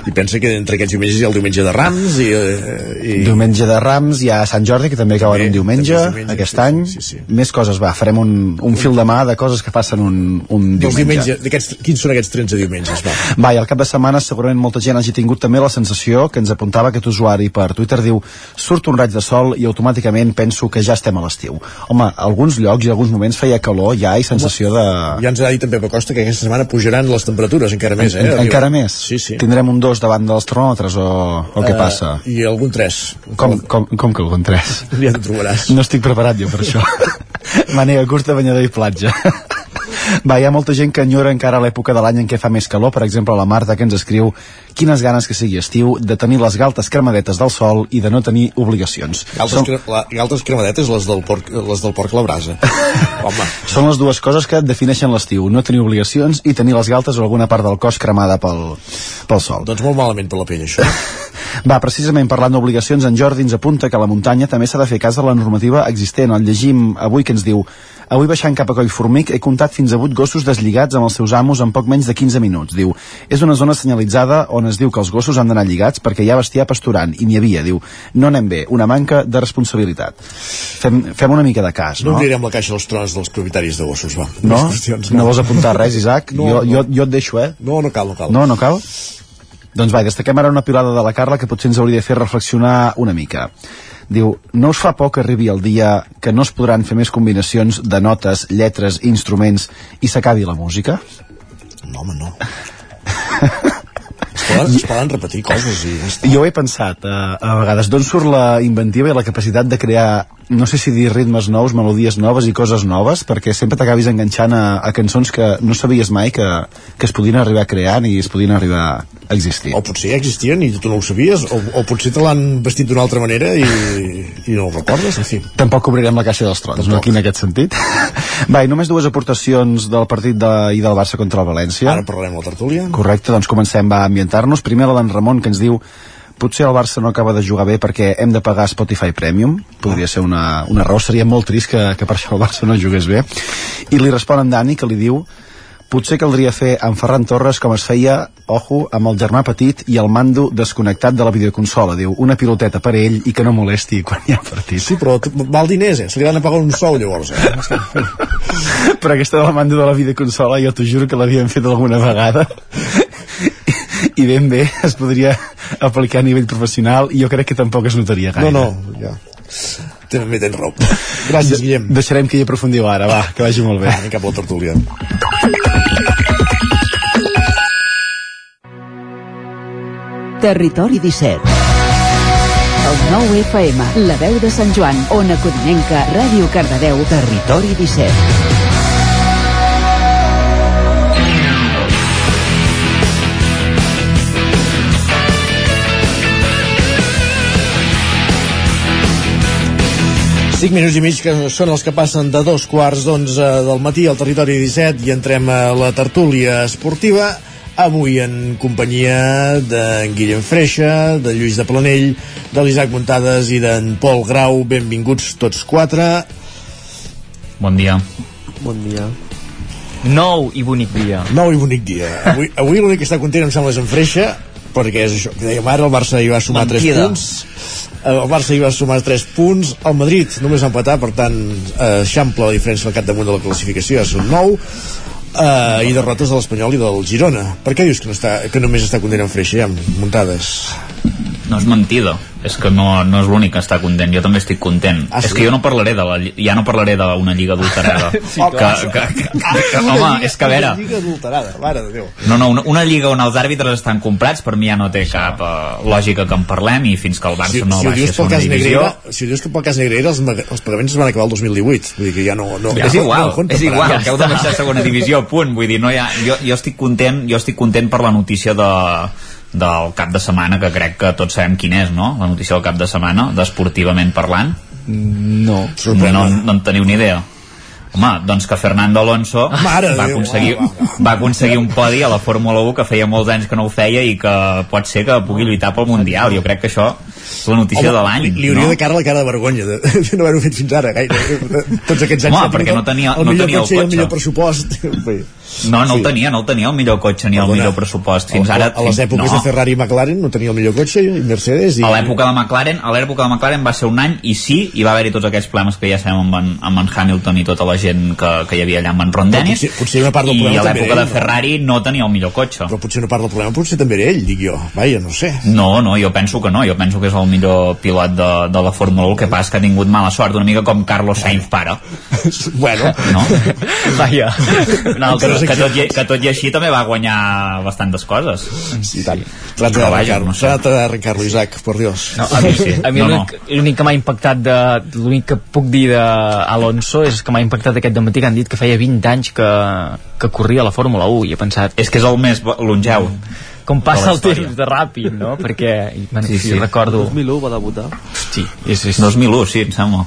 I pensa que entre aquests diumenges hi ha el diumenge de Rams i... eh, i... Diumenge de Rams, hi ha Sant Jordi, que també cau en un diumenge, diumenge, aquest sí, any. sí, sí. Més coses, va, farem un, un fil de mà de coses que passen un, un diumenge. diumenges, d'aquests, quins són aquests 13 diumenges? Va. Va, i al cap de setmana segurament molta gent hagi tingut també la sensació que ens apuntava aquest usuari per Twitter, diu surt un raig de sol i automàticament penso que ja estem a l'estiu. Home, a alguns llocs i alguns moments feia calor ja i sensació de... Ja ens ha dit també Costa que aquesta setmana pujaran les temperatures encara més, eh? En, encara més? Sí, sí. Tindrem un 2 davant dels termòmetres o, o què Eh, passa? I algun 3. Com, com, com que algun 3? Ja en trobaràs. No estic preparat jo per això. Manega curta, banyador i platja. Va, hi ha molta gent que enyora encara l'època de l'any en què fa més calor. Per exemple, la Marta, que ens escriu quines ganes que sigui estiu de tenir les galtes cremadetes del sol i de no tenir obligacions. Galtes, Són, cre la, galtes cremadetes, les del porc, les del porc a la brasa. Home, són les dues coses que defineixen l'estiu. No tenir obligacions i tenir les galtes o alguna part del cos cremada pel, pel sol. doncs molt malament per la pell, això. Va, precisament parlant d'obligacions, en Jordi ens apunta que a la muntanya també s'ha de fer cas de la normativa existent. El llegim avui que ens diu Avui baixant cap a Collformic he comptat fins a 8 gossos deslligats amb els seus amos en poc menys de 15 minuts. Diu, és una zona senyalitzada on es diu que els gossos han d'anar lligats perquè hi ha bestiar pasturant, i n'hi havia. Diu, no anem bé, una manca de responsabilitat. Fem, fem una mica de cas, No no? obrirem la caixa dels trons dels propietaris de gossos, va. No? Qüestions, No vols apuntar res, Isaac? No, jo, no. jo, jo et deixo, eh? No, no cal, no cal. No, no cal? Doncs va, destaquem ara una pilada de la Carla que potser ens hauria de fer reflexionar una mica. Diu, no us fa por que arribi el dia que no es podran fer més combinacions de notes, lletres, instruments i s'acabi la música? No, home, no. Poden, es poden repetir coses i ja. Jo he pensat, eh, a vegades, d'on surt la inventiva i la capacitat de crear, no sé si dir ritmes nous, melodies noves i coses noves, perquè sempre t'acabis enganxant a, a cançons que no sabies mai que, que es podien arribar a crear ni es podien arribar a existir. O potser ja existien i tu no ho sabies, o, o potser te l'han vestit d'una altra manera i, i no ho recordes, en fi. Tampoc obrirem la caixa dels trons, no aquí en aquest sentit. Va, i només dues aportacions del partit de, i del Barça contra el València. Ara parlarem la tertúlia. Correcte, doncs comencem va a ambientar-nos. Primer la d'en Ramon, que ens diu potser el Barça no acaba de jugar bé perquè hem de pagar Spotify Premium podria ser una, una raó, seria molt trist que, que per això el Barça no jugués bé i li respon en Dani que li diu Potser caldria fer amb Ferran Torres com es feia, ojo, amb el germà petit i el mando desconnectat de la videoconsola. Diu, una piloteta per ell i que no molesti quan hi ha partit. Sí, però val diners, eh? Se li van a pagar un sou, llavors, eh? però aquesta del mando de la videoconsola jo t'ho juro que l'havíem fet alguna vegada i ben bé es podria aplicar a nivell professional i jo crec que tampoc es notaria gaire. No, no, ja. També tens raó. Gràcies, Guillem. Deixarem que hi aprofundiu ara, va, que vagi molt bé. Va, anem cap a la tertúlia. Territori 17. El 9 FM, la veu de Sant Joan, Ona Codinenca, Ràdio Cardedeu, Territori 17. Cinc minuts i mig que són els que passen de dos quarts d'onze del matí al territori 17 i entrem a la tertúlia esportiva avui en companyia d'en Guillem Freixa, de Lluís de Planell, de l'Isaac Muntades i d'en Pol Grau. Benvinguts tots quatre. Bon dia. Bon dia. Nou i bonic dia. Nou i bonic dia. Avui, avui l'únic que està content em sembla és en Freixa, perquè és això que dèiem ara, el Barça hi va sumar 3 Mentida. punts. El Barça hi va sumar 3 punts el Madrid només va empatar per tant eh, la diferència al capdamunt de la classificació ja són 9 eh, i derrotes de l'Espanyol i del Girona. Per què dius que, no està, que només està content en Freixa ja, muntades No és mentida, és que no, no és l'únic que està content, jo també estic content. Ah, és sí? que jo no parlaré de la, ja no parlaré d'una lliga adulterada. Sí, que, que, que, que, que, home, és que a veure, una lliga adulterada, mare de Déu no, no, una, una lliga on els àrbitres estan comprats per mi ja no té cap uh, lògica que en parlem i fins que el Barça si, no si baixi a segona divisió Negreira si ho dius que pel cas Negreira els, els pagaments es van acabar el 2018 vull dir que ja no, no Ja, és igual, no és igual, ara. que heu de baixar a segona divisió, punt. Vull dir, no hi ha, jo, jo, estic content, jo estic content per la notícia de, del cap de setmana, que crec que tots sabem quin és, no? La notícia del cap de setmana, d'esportivament parlant. No. No, no en teniu ni idea. Home, doncs que Fernando Alonso Mare va Déu, aconseguir, va, va, va aconseguir un podi a la Fórmula 1 que feia molts anys que no ho feia i que pot ser que pugui lluitar pel Mundial. Jo crec que això la notícia Home, de l'any. li, li hauria no? de cara la cara de vergonya de, de no haver-ho fet fins ara gaire tots aquests anys Home, perquè no tenia- el no millor tenia el cotxe i el millor pressupost No, no Sí. el tenia, no el tenia el millor cotxe ni el Perdona. millor pressupost. Fins a, ara... a les èpoques no. de Ferrari i McLaren no tenia el millor cotxe i Mercedes i... A l'època de McLaren, a l'època de McLaren va ser un any i sí, hi va haver-hi tots aquests problemes que ja sabem amb en, amb en Hamilton i tota la gent que, que hi havia allà amb en Ron Dennis potser- potser una part del i problema a també l'època de ell, no? Ferrari no tenia el millor cotxe però potser una part del problema potser també era ell dic jo, vaja, no sé no, no, jo penso que no jo penso que és el millor pilot de, de la Fórmula 1 el que passa és que ha tingut mala sort una mica com Carlos Sainz pare bueno no? Vaja. Un altre, que, tot i, que tot i així també va guanyar bastantes coses sí, tant. trata d'arrencar-lo no sé. trata d'arrencar-lo Isaac, por Dios No, a mi, Sí, sí. a mi No, l'únic l'únic que m'ha impactat de l'únic que puc dir d'Alonso és que m'ha impactat aquest dematí que han dit que feia 20 anys que, que corria a la Fórmula 1 i he pensat és que és el més longeu com passa el temps de ràpid no? perquè bueno, Sí, sí, sí. recordo 2001 va debutar. sí, és, és, 2001, sí, em sembla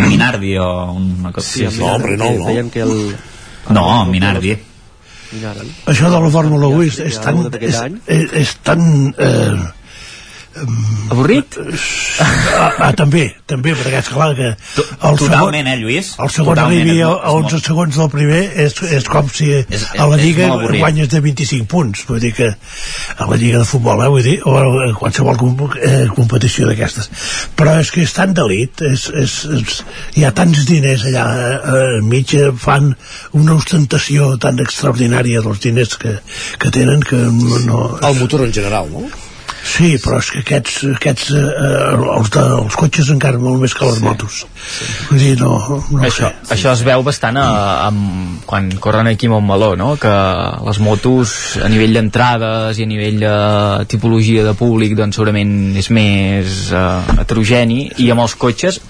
amb Minardi o una cosa Sí, sí, sí. no, hombre, no, no. Deien que el... no, amb Minardi Minardi. Això de la Fórmula 1 és, és tan... És, és, és tan... Eh, avorrit? ah, ah, també, també, perquè és clar que el totalment, eh, Lluís? el segon Totalment, arribi a molt- a 11 segons del primer és, és com si És- a la Lliga molt guanyes de 25 punts vull dir que a la Lliga de Futbol eh, vull dir, o a qualsevol comp eh, competició d'aquestes però és que és tan d'elit és, és, és, hi ha tants diners allà eh, enmig eh, fan una ostentació tan extraordinària dels diners que, que tenen que no, no el motor en general, no? Sí, però és que aquests, aquests eh, els, de, els cotxes encara molt més que les motos. Vull dir, no, no això, sé. això es veu bastant a, a, quan corren aquí a Montmeló, no? que les motos a nivell d'entrades i a nivell de tipologia de públic doncs segurament és més uh, heterogeni i amb els cotxes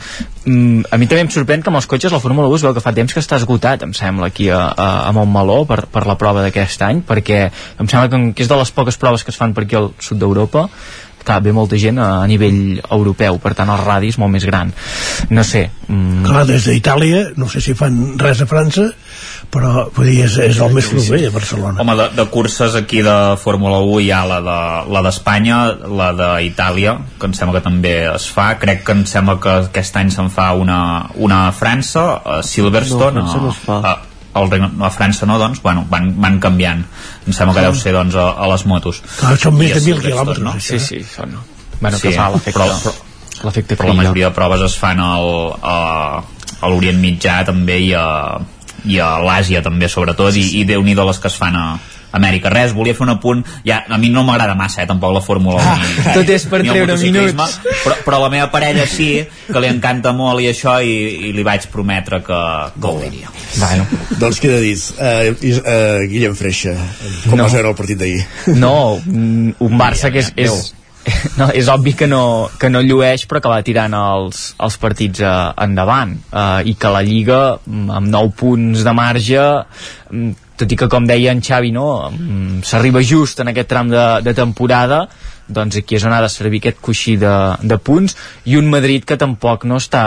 mm, a mi també em sorprèn que amb els cotxes la Fórmula 1 es veu que fa temps que està esgotat em sembla aquí a, a, a Montmeló per, per la prova d'aquest any perquè em sembla que és de les poques proves que es fan per aquí al sud d'Europa clar, ve molta gent a, a nivell europeu per tant el radi és molt més gran no sé mm, Clar, des d'Itàlia, no sé si fan res a França, però vull dir, és, és el més proper a Barcelona. Home, de, de curses aquí de Fórmula 1 hi ha la de la d'Espanya, la d'Itàlia, que em sembla que també es fa. Crec que em sembla que aquest any se'n fa una, una a França, a Silverstone. No, a França no es fa. A, Regne, a França no, doncs, bueno, van, van canviant. Em sembla que deu ser, doncs, a, a les motos. Clar, són més de els mil restos, quilòmetres, no? això, Sí, sí, són... Bueno, Sí, que fa l'efecte... però- però- L'efecte però la majoria de proves es fan al, a, a l'Orient Mitjà també i a, i a l'Àsia també sobretot i, i déu-n'hi-do les que es fan a Amèrica. Res, volia fer un apunt ja, a mi no m'agrada massa, eh, tampoc la Fórmula 1 ni, Tot és per treure minuts. però, però la meva parella sí que li encanta molt i això i, i li vaig prometre que, que ho diria bueno. Doncs queda dit. Uh, uh, Guillem Freixa, com No. vas veure el partit d'ahir? No, mm, un Barça que és, és, no, és obvi que no, que no llueix però que va tirant els, els partits eh, endavant eh, i que la Lliga mm, amb 9 punts de marge mm, tot i que com deia en Xavi no, mm, s'arriba just en aquest tram de, de temporada doncs aquí és on ha de servir aquest coixí de, de punts. I un Madrid que tampoc no està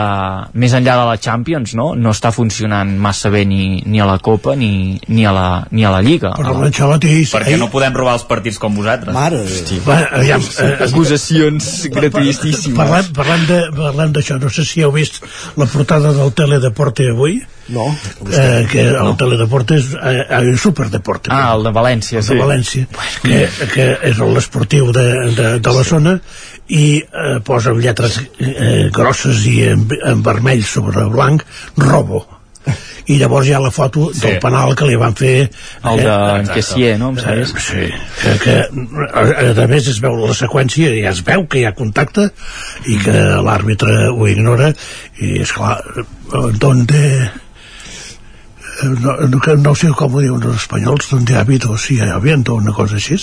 més enllà de la Champions no, no està funcionant massa bé ni, ni a la Copa ni, ni, a, la, ni a la Lliga. Però l'Ancelotti... perquè no podem robar els partits com vosaltres. Mare Bueno, aviam, eh, acusacions gratuïtíssimes. Parlem, parlem de- parlem d'això, no sé si heu vist la portada del Teledeporte avui. No. Eh, que el Teledeporte és eh, el Superdeporte. Ah, el de València, el sí. de València, que, que és l'esportiu de, de, de la zona i eh, posa amb lletres eh, grosses i en, en vermell sobre blanc robo i llavors hi ha la foto sí. del penal que li van fer El de Nkessier, no? Em. Eh, sí, que, que a, a més es veu la seqüència i ja es veu que hi ha contacte i que l'àrbitre ho ignora i és clar donde eh, no, no, que no sé com ho diuen els espanyols donde ha habido, si ha habido una cosa així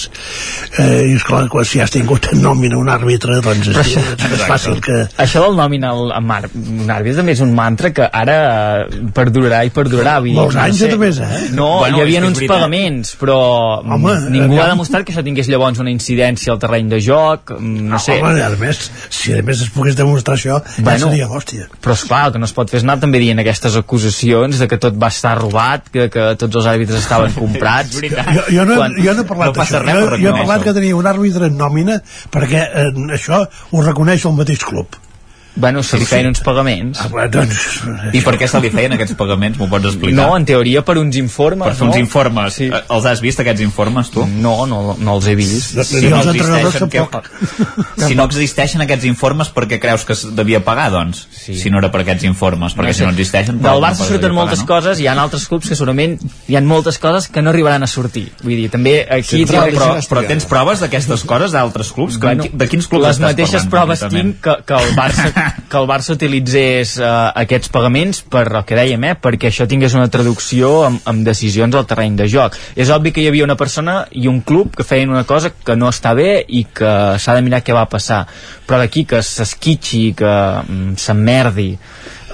eh, i esclar quan si has tingut en nòmina un àrbitre doncs és, Però és, fàcil que Això del nòmina al, un àrbitre també és un mantra que ara eh, perdurarà i perdurarà. Vull dir, Molts no anys, sé. a més, eh? No, Bueno, hi havia uns veritat. pagaments, però Home, ningú aviam. ha demostrat que això tingués llavors una incidència al terreny de joc, mm, no sé. Home, a més, si a més es pogués demostrar això ja Bueno, seria l'hòstia Però esclar, el que no es pot fer és anar també dient aquestes acusacions de que tot va estar robat, que, que tots els àrbitres estaven comprats. jo, jo, no, Quan- jo no he parlat no d'això. jo, jo he parlat que tenia un àrbitre en nòmina perquè eh, això ho reconeix el mateix club Bueno, se li feien uns pagaments. Ah, doncs, i per què se li feien aquests pagaments? M'ho pots explicar? No, en teoria per uns informes, per fer no? uns informes Sí. Eh, els has vist aquests informes tu? No, no, no els he vist. si no, existeixen, què, si no existeixen aquests informes per què creus que devia pagar doncs? Sí. si no era per aquests informes perquè No sé. si no existeixen Del Barça cosa surten moltes pagar, coses, hi ha altres clubs que segurament hi ha moltes coses que no arribaran a sortir. Vull dir, també aquí... Sí, però, però, però tens proves d'aquestes coses d'altres clubs? Que, Bueno, de quins clubs les mateixes proves tinc que, que, el Barça, que el Barça utilitzés uh, aquests pagaments per el que dèiem, eh, perquè això tingués una traducció amb, amb decisions al terreny de joc. És obvi que hi havia una persona i un club que feien una cosa que no està bé i que s'ha de mirar què va passar. Però d'aquí que s'esquitxi, que mm, s'emmerdi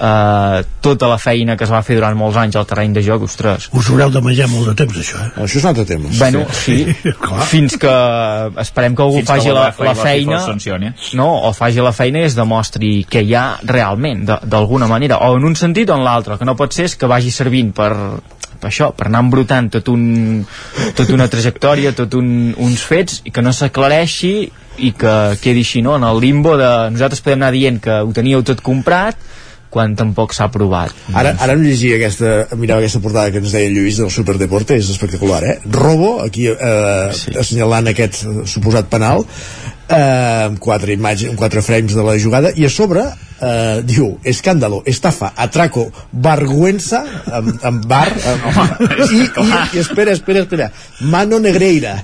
eh, tota la feina que es va fer durant molts anys al terreny de joc, ostres. us haureu de menjar molt de temps això eh? Això és un altre tema. Bueno, sí, fins que esperem que algú Fins que faci la la, la feina els sancioni. no, o faci la feina i es demostri què hi ha realment, de- d'alguna manera o en un sentit o en l'altre, que no pot ser és que vagi servint per, per això, per anar embrutant tot un, tot una trajectòria, tot un, uns fets i que no s'aclareixi i que quedi així, no?, en el limbo de nosaltres podem anar dient que ho teníeu tot comprat quan tampoc s'ha aprovat. Ara, ara em llegia aquesta, mirava aquesta portada que ens deia Lluís del Superdeporte, és espectacular, eh? Robo, aquí eh, sí. assenyalant aquest eh, suposat penal, eh, amb quatre imatges, amb quatre frames de la jugada, i a sobre eh, diu, escàndalo, estafa, atraco, vergüenza, amb, amb bar, amb, i, i, i espera, espera, espera, mano negreira.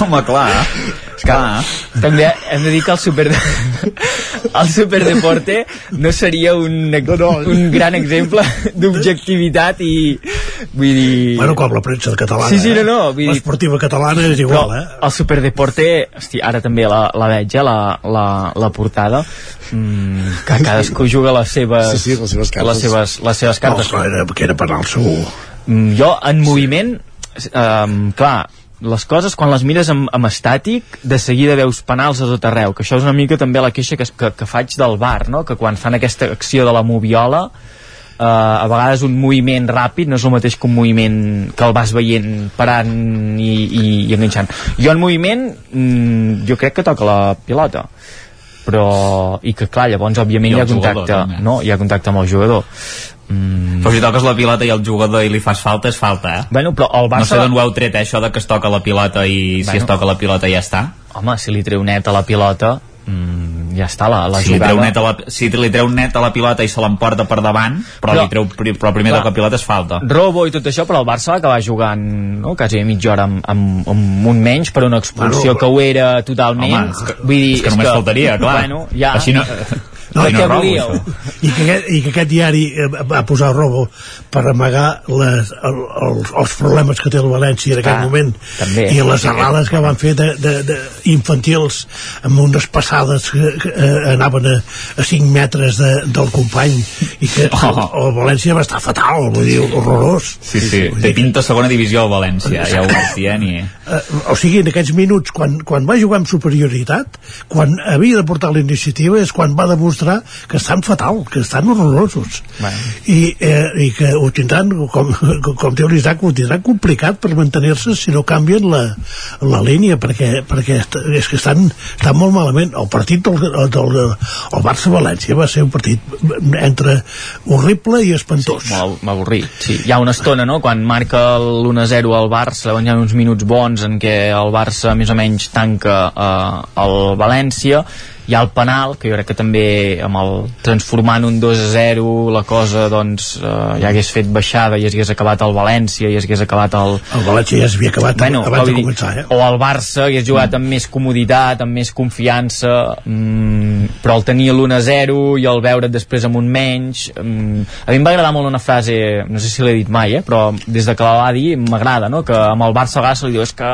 Home, clar. Clar. També hem de dir que el super el superdeporte no seria un, no, no. un gran exemple d'objectivitat i vull dir... Bueno, com la premsa catalana. Sí, sí, no, eh? no. Vull dir... L'esportiva catalana és igual, Però eh? el superdeporte, hosti, ara també la, la veig, eh, la, la, la portada, mm, que cadascú juga les seves, Sí, sí, les seves cartes. Les seves, les seves cartes. No, era, que era penal segur. Mm, jo, en moviment, um, clar, les coses quan les mires amb, amb estàtic de seguida veus penals a tot arreu que això és una mica també la queixa que, que, que faig del bar no? que quan fan aquesta acció de la moviola eh, a vegades un moviment ràpid no és el mateix que un moviment que el vas veient parant i, i, i enganxant jo en moviment mm, jo crec que toca la pilota però i que clar, llavors òbviament hi ha jugador, contacte també. no? hi ha contacte amb el jugador mm, Però si toques la pilota i el jugador i li fas falta, és falta, eh? Bueno, però el Barça... No sé d'on ho heu tret, eh, això de que es toca la pilota i Bueno. si es toca la pilota ja està. Home, si li treu net a la pilota, mm, ja està, la, la si, li jugada... treu net a la, si li treu net a la pilota i se l'emporta per davant, però, Però- li treu, però primer Clar. toca pilota és falta. robo i tot això, però el Barça va acabar jugant no, quasi mitja hora amb, amb, amb un menys per una expulsió Bueno, que ho era totalment Home, és que- vull dir, és que només faltaria, clar. bueno, ja, Així no- no, Així no què robo, volíeu? I que, aquest, i que aquest diari eh, va posar robo per amagar les, el, els, els problemes que té el València en aquell Ah, moment també. i les errades que van fer de, de, de infantils amb unes passades que, que eh, anaven a, a 5 metres de, del company i que Oh. el, el València va estar fatal, vull dir, horrorós Sí, sí, té pinta segona divisió al València, ja ho vaig dient i... eh, o sigui, en aquests minuts, quan, quan va jugar amb superioritat, quan havia de portar la iniciativa, és quan va demostrar que estan fatal, que estan horrorosos. Bueno. I, eh, I que ho tindran, com, com diu l'Isaac, ho tindran complicat per mantenir-se si no canvien la, la línia, perquè, perquè és que estan, estan molt malament. El partit del, del, el Barça-València va ser un partit entre horrible i espantós. Molt avorrit, sí. Hi ha una estona, no?, quan marca l'1-0 al Barça, hi ha uns minuts bons en què el Barça més o menys tanca eh, el València, hi ha el penal, que jo crec que també amb el transformant un 2-0 la cosa, doncs, eh, ja hagués fet baixada i es hagués acabat el València i es hagués acabat el... El València ja s'havia acabat bueno, abans de començar, eh? o el Barça hagués jugat amb més comoditat, amb més confiança mm, però el tenir l'1-0 i el veure't després amb un menys mm, a mi em va agradar molt una frase no sé si l'he dit mai, eh, però des de que la va dir m'agrada, no? que amb el Barça a vegades se li diu és que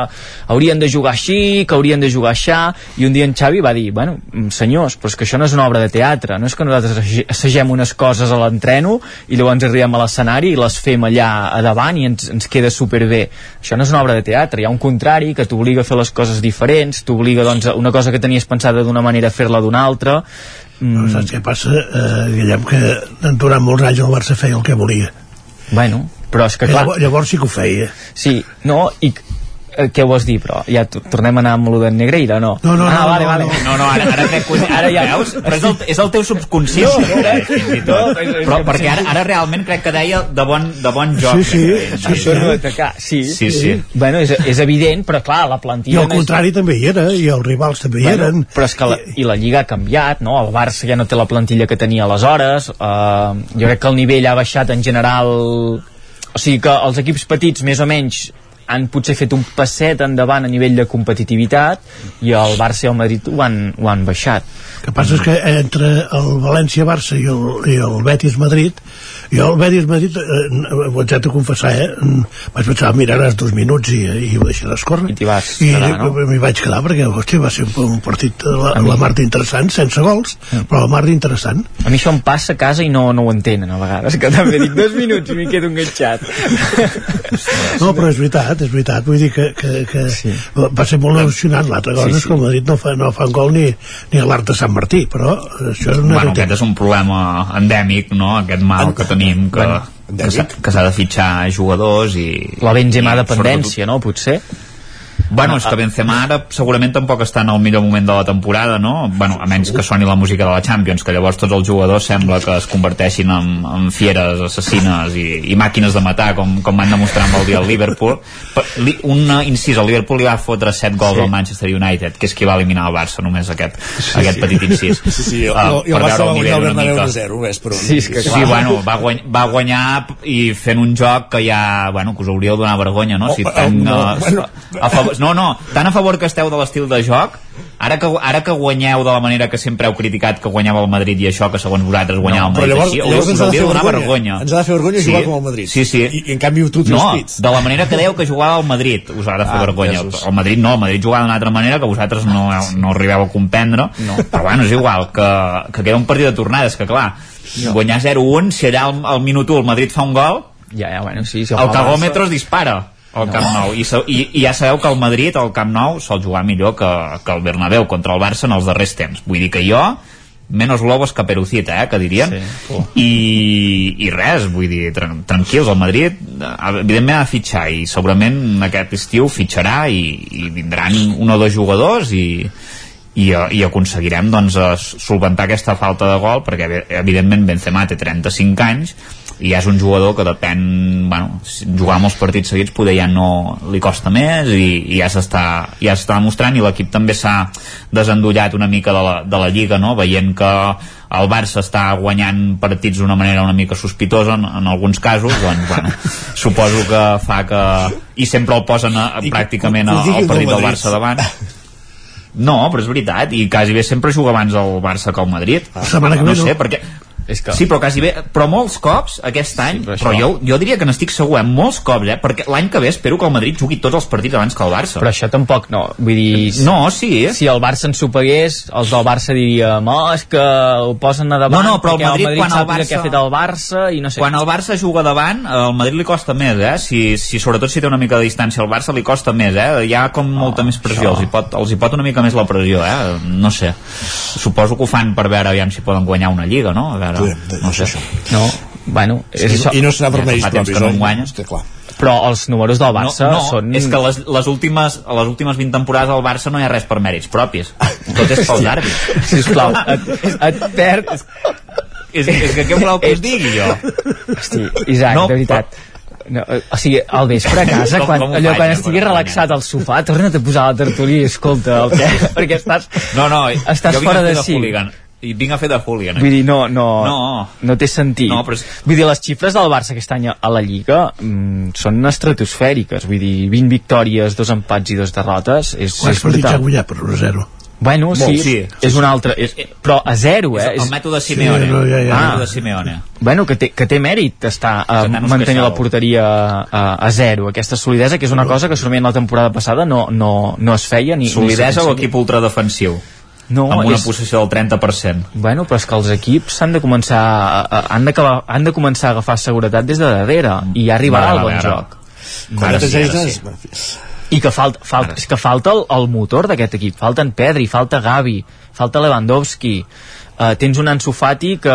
haurien de jugar així que haurien de jugar aixà i un dia en Xavi va dir, bueno, senyors però és que això no és una obra de teatre, no és que nosaltres assage- assagem unes coses a l'entreno i llavors arribem a l'escenari i les fem allà a davant i ens, ens queda superbé això no és una obra de teatre, hi ha un contrari que t'obliga a fer les coses diferents, t'obliga doncs, a una cosa que tenies pensada d'una manera a fer-la d'una altra Mm. Saps què passa, eh, Guillem, que durant molts anys el Barça feia el que volia. bueno, però és que clar Llavors, llavors sí que ho feia. sí, no, i què vols dir, però? Ja to- tornem a anar amb lo de Negreira, no? No, no, ah, no, vale, no, vale. no. No, no, ara, ara crec. Ara ja- Veus? Però és el, és el teu subconscient, No, no, eh, fins i tot. no, Però perquè ara, ara realment crec que deia de bon, de bon joc. Sí, sí, crec que sí, sí. Atacar, sí, Sí, sí. Bueno, és, és evident, però clar, la I plantilla... al no és- contrari també hi era, i els rivals també hi Bueno, eren. però és que la, i la Lliga ha canviat, no? El Barça ja no té la plantilla que tenia aleshores, uh, jo crec que el nivell ha baixat en general... O sigui que els equips petits, més o menys, han potser fet un passet endavant a nivell de competitivitat i el Barça i el Madrid ho han, ho han baixat. El que passa és que entre el València-Barça i, el, i el Betis-Madrid jo el Betis-Madrid eh, ho haig de confessar eh, vaig pensar miraràs dos minuts i, i ho deixaràs córrer I t'hi vas i quedar, no? m'hi vaig quedar perquè hòstia, va ser un, un partit la, la mar d'interessant sense gols Mm. però la mar d'interessant A mi això em passa a casa i no, no ho entenen a vegades, que també dic dos minuts i m'hi quedo enganxat. no però és veritat, és veritat vull dir que, que, que sí. va ser molt emocionant l'altra cosa Sí, és que el Madrid no fa, no fa un gol ni, ni a l'Art de Sant Martí però això és una Bueno, aquest és un problema endèmic, no?, aquest mal que tenim, que, que s'ha- que s'ha de fitxar jugadors i... La Benzema i dependència, no? Potser? Bueno, és que Benzema ara segurament tampoc està en el millor moment de la temporada, no? Bueno, a menys que soni la música de la Champions, que llavors tots els jugadors sembla que es converteixin en, en fieres assassines i, i màquines de matar, com, com van demostrar amb el dia al Liverpool. Però, li, un incís, el Liverpool li va fotre 7 gols Sí. al Manchester United, que és qui va eliminar el Barça, només aquest, aquest sí. petit incís. Sí, sí, el, Ah, i el per Barça va guanyar el Bernabéu mica. 1-0, ves, per un... Sí, és que Sí, bueno, va, guany, va guanyar i fent un joc que ja, bueno, que us hauria de donar vergonya, no? Si Oh, tan, no, eh, bueno. a favor, no, no, tan a favor que esteu de l'estil de joc, ara que, ara que guanyeu de la manera que sempre heu criticat que guanyava el Madrid i això, que segons vosaltres guanyava el Però Madrid llavors, així, llavors us ens ha de hauria fer de donar vergonya. vergonya. Ens ha de fer vergonya jugar com el Madrid. Sí, sí. I, i en canvi tu No, pits. de la manera que dèieu que jugava el Madrid us ha de fer Ah, vergonya. Jesús. El Madrid no, el Madrid jugava d'una altra manera que vosaltres no, no arribeu a comprendre. No. Però bueno, és igual, que, que queda un partit de tornades, que clar, No. guanyar 0-1, si allà al, al minut 1 el Madrid fa un gol, Ja, ja, bueno, sí, si el Barça- cagòmetre es dispara al Camp Nou. I, i, i ja sabeu que el Madrid al Camp Nou sol jugar millor que, que el Bernabéu contra el Barça en els darrers temps. Vull dir que jo menos globos que perucita, eh, que dirien. Sí. I, i res, vull dir tran tranquils, el Madrid evidentment ha de fitxar i segurament aquest estiu fitxarà i, i vindran un o dos jugadors i, i, i aconseguirem doncs, solventar aquesta falta de gol perquè evi- evidentment Benzema té 35 anys i és un jugador que depèn bueno, jugar molts partits seguits poder ja no li costa més i, i ja s'està ja s'està demostrant i l'equip també s'ha desendollat una mica de la, de la Lliga no? veient que el Barça està guanyant partits d'una manera una mica sospitosa en, en alguns casos doncs bueno, suposo que fa que i sempre el posen a, a, pràcticament al partit del. Barça davant no, però és veritat i quasi bé sempre juga abans el Barça que el Madrid setmana que no no. sé, perquè és que... Sí, però quasi bé, però molts cops aquest any, però però, això- jo, jo diria que n'estic segur, eh? molts cops, eh? perquè l'any que ve espero que el Madrid jugui tots els partits abans que el Barça. Però això tampoc no, vull dir... No, sí. Si el Barça ens supegués, els del Barça diríem, oh, és que ho posen a davant No, no, però el Madrid, el Madrid quan el Barça- què ha fet el Barça i no sé Quan el Barça juga davant, al Madrid li costa més, eh? Si, si sobretot si té una mica de distància al Barça li costa més, eh? Hi ha com molta més pressió, això. els hi, pot, els hi pot una mica més la pressió, eh? No sé. Suposo que ho fan per veure aviam si poden guanyar una lliga, no? A veure, no sé. No, bueno, és I, això. I no serà per mèrits propis, que no guanya. És que clar. Però els números del Barça no, no, són... és que les, les, últimes, a les últimes 20 temporades al Barça no hi ha res per mèrits propis. Tot és pels àrbitres. Sisplau, et, et perd... És, és que què voleu que us digui jo? Hosti, Isaac, No, de veritat. No, eh, o sigui, al vespre a casa, Com- quan, com allò, faig, quan eh, estiguis per relaxat al sofà, torna't a posar la tertúlia i escolta el que... perquè estàs, No, no, estàs fora de de si. hooligan. I vinc a fer de hooligan. Vull dir, no, no, No. no té sentit. No, però és- Vull dir, les xifres del Barça aquest any a la Lliga mm, són estratosfèriques. Vull dir, 20 victòries, dos empats i dos derrotes. És, és es partit ja per 1 a 0 Bueno, sí, sí. és un altre... És, però a zero, eh? És el mètode Simeone. Sí, no, ja, ja. El Ah. mètode Simeone. Bueno, que té, que té mèrit estar a us mantenir la porteria a, a zero, aquesta solidesa, que és una cosa que segurament la temporada passada no, no, no es feia ni... Solidesa ni o equip ultradefensiu? No, amb una és- possessió del 30%. Bueno, però és que els equips s'han de començar a, a, han, d'acabar- han de començar a agafar seguretat des de darrere i ja arribarà el bon joc. Ara sí, ara sí. en. I que falta, falta, és que falta el, el motor d'aquest equip, falten Pedri, falta Gavi, falta Lewandowski, uh, tens un Ansu Fati que,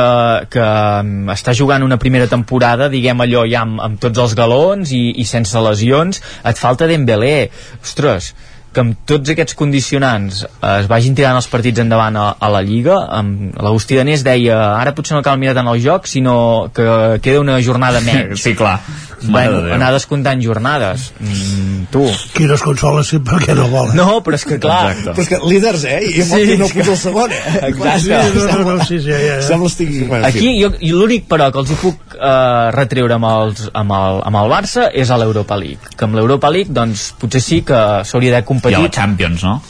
que um, està jugant una primera temporada, diguem allò ja amb, amb tots els galons i, i sense lesions, et falta Dembélé, ostres, que amb tots aquests condicionants eh, es vagin tirant els partits endavant a, a la Lliga amb, l'Agustí Danés deia ara potser no cal mirar tant el joc sinó que queda una jornada menys Sí, clar. De bueno, Déu. anar descomptant jornades mm, tu qui no es consola sempre perquè no vol no, però és que clar Exacte. Però és que líders, eh? I Sí, no que- puja el segon, eh? Exacte. Sí, no, no, no, sí, sí, ja, ja. Sembla estigui... Aquí jo, l'únic però que els hi puc eh, retreure amb, els, amb, el, amb el Barça és a l'Europa League que amb l'Europa League doncs potser sí que s'hauria d'haver I a la Champions, no?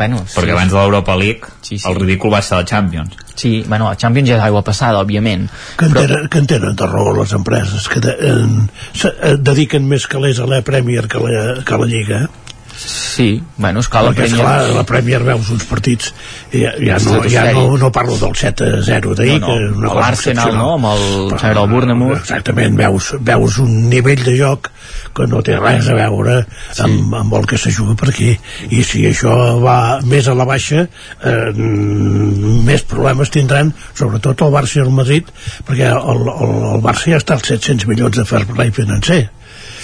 bueno, Perquè abans de l'Europa League Sí, sí. el ridícul va ser la Champions. sí, bueno, la Champions ja és aigua passada òbviament que en, tenen, que en tenen de raó les empreses que de, en, se, eh, dediquen més calés a la Premier que a la, que a la Lliga eh? Sí, bueno, és que la Premier esclar, a la Premier veus uns partits ja, ja, no, ja no, no parlo del 7 a 0 d'ahir No, no, que és una cosa l'Arsenal, no? Amb el- Però, el Bournemouth. exactament, veus, veus un nivell de joc que no té res a veure amb, amb el que se juga per aquí. I si això va més a la baixa eh, mm, més problemes tindran sobretot el Barça i el Madrid perquè el, el, el Barça ja està als 700 milions de fair play financer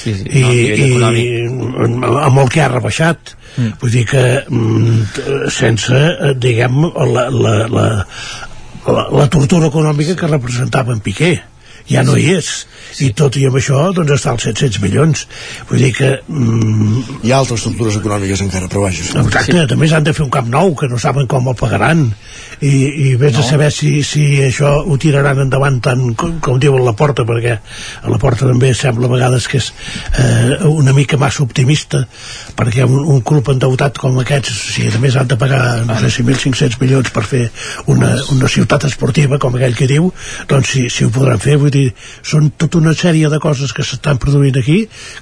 sí, sí, i, no, i econòmic. amb amb el que ha rebaixat mm. vull dir que mm, sense eh, diguem la, la, la, la, la tortura econòmica que representava en Piqué ja no hi és i tot i amb això doncs està als 700 milions vull dir que mm, Hi ha altres estructures econòmiques encara, però vaja. Exacte, sí. també s'han de fer un camp nou que no saben com el pagaran i, i vés no. a saber si, si això ho tiraran endavant tant com, com diuen la porta perquè a la porta també sembla a vegades que és eh, una mica massa optimista perquè un, un club endeutat com aquests si a més han de pagar no sé si 1.500 milions per fer una, una ciutat esportiva com aquell que diu doncs si, si ho podran fer vull dir, són tota una sèrie de coses que s'estan produint aquí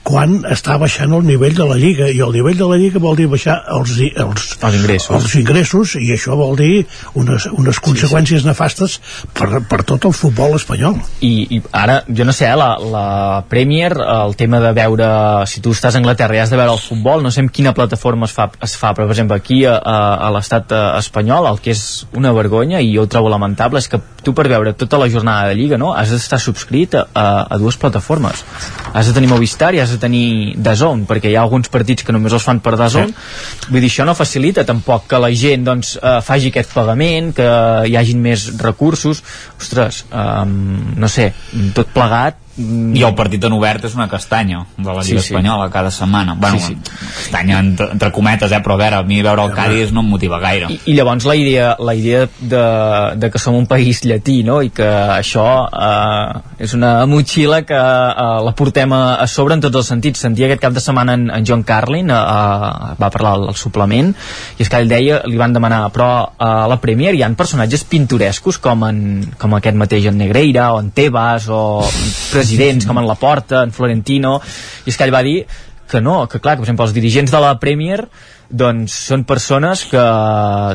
quan està baixant el nivell de la Lliga i el nivell de la Lliga vol dir baixar els, els, Els ingressos. els ingressos i això vol dir unes, unes conseqüències sí, sí. nefastes per, per tot el futbol espanyol I, i ara, jo no sé, eh, la, la Premier, el tema de veure si tu estàs a Anglaterra i has de veure el futbol, no sé en quina plataforma es fa, es fa però per exemple aquí a, a, a l'estat eh, espanyol, el que és una vergonya i jo ho trobo lamentable, és que tu per veure tota la jornada de Lliga, no?, has d'estar subscrit a, a, a dues plataformes has de tenir Movistar i has de tenir DAZN perquè hi ha alguns partits que només els fan per DAZN sí. vull dir, això no facilita tampoc que la gent doncs, eh, faci aquest pagament que hi hagin més recursos ostres, eh, no sé tot plegat i el partit en obert és una castanya de la Lliga Sí, sí. Espanyola cada setmana bueno, Sí, sí. castanya entre, entre cometes eh? però a veure, a mi veure el Cádiz no em motiva gaire I, i llavors la idea, la idea de, de que som un país llatí no? i que això eh, és una motxilla que eh, la portem a, a sobre en tots els sentits sentia aquest cap de setmana en, en John Carlin eh, eh, va parlar al, suplement i és que ell deia, li van demanar però eh, a la Premier hi ha personatges pintorescos com, en, com aquest mateix en Negreira o en Tebas o presidents com en Laporta, en Florentino i és que ell va dir que no, que clar, que per exemple els dirigents de la Premier doncs són persones que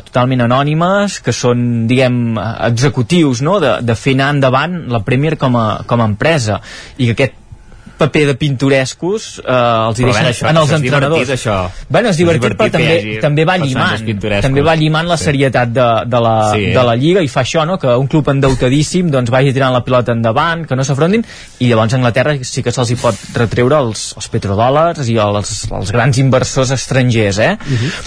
totalment anònimes, que són diguem, executius no? de, de fer anar endavant la Premier com a, com a empresa i que aquest paper de pintorescos eh, els hi Però deixen això- en els entrenadors divertit, això. bueno, és És divertit, divertit però també, hagi també va llimant pintorescos. també va llimant la Sí. serietat de, de, la, Sí, eh? de la Lliga i fa això, no? que un club endeutadíssim doncs, vagi tirant la pilota endavant, que no s'afrontin i llavors a Anglaterra sí que se'ls hi pot retreure els, els petrodòlars i els, els grans inversors estrangers eh?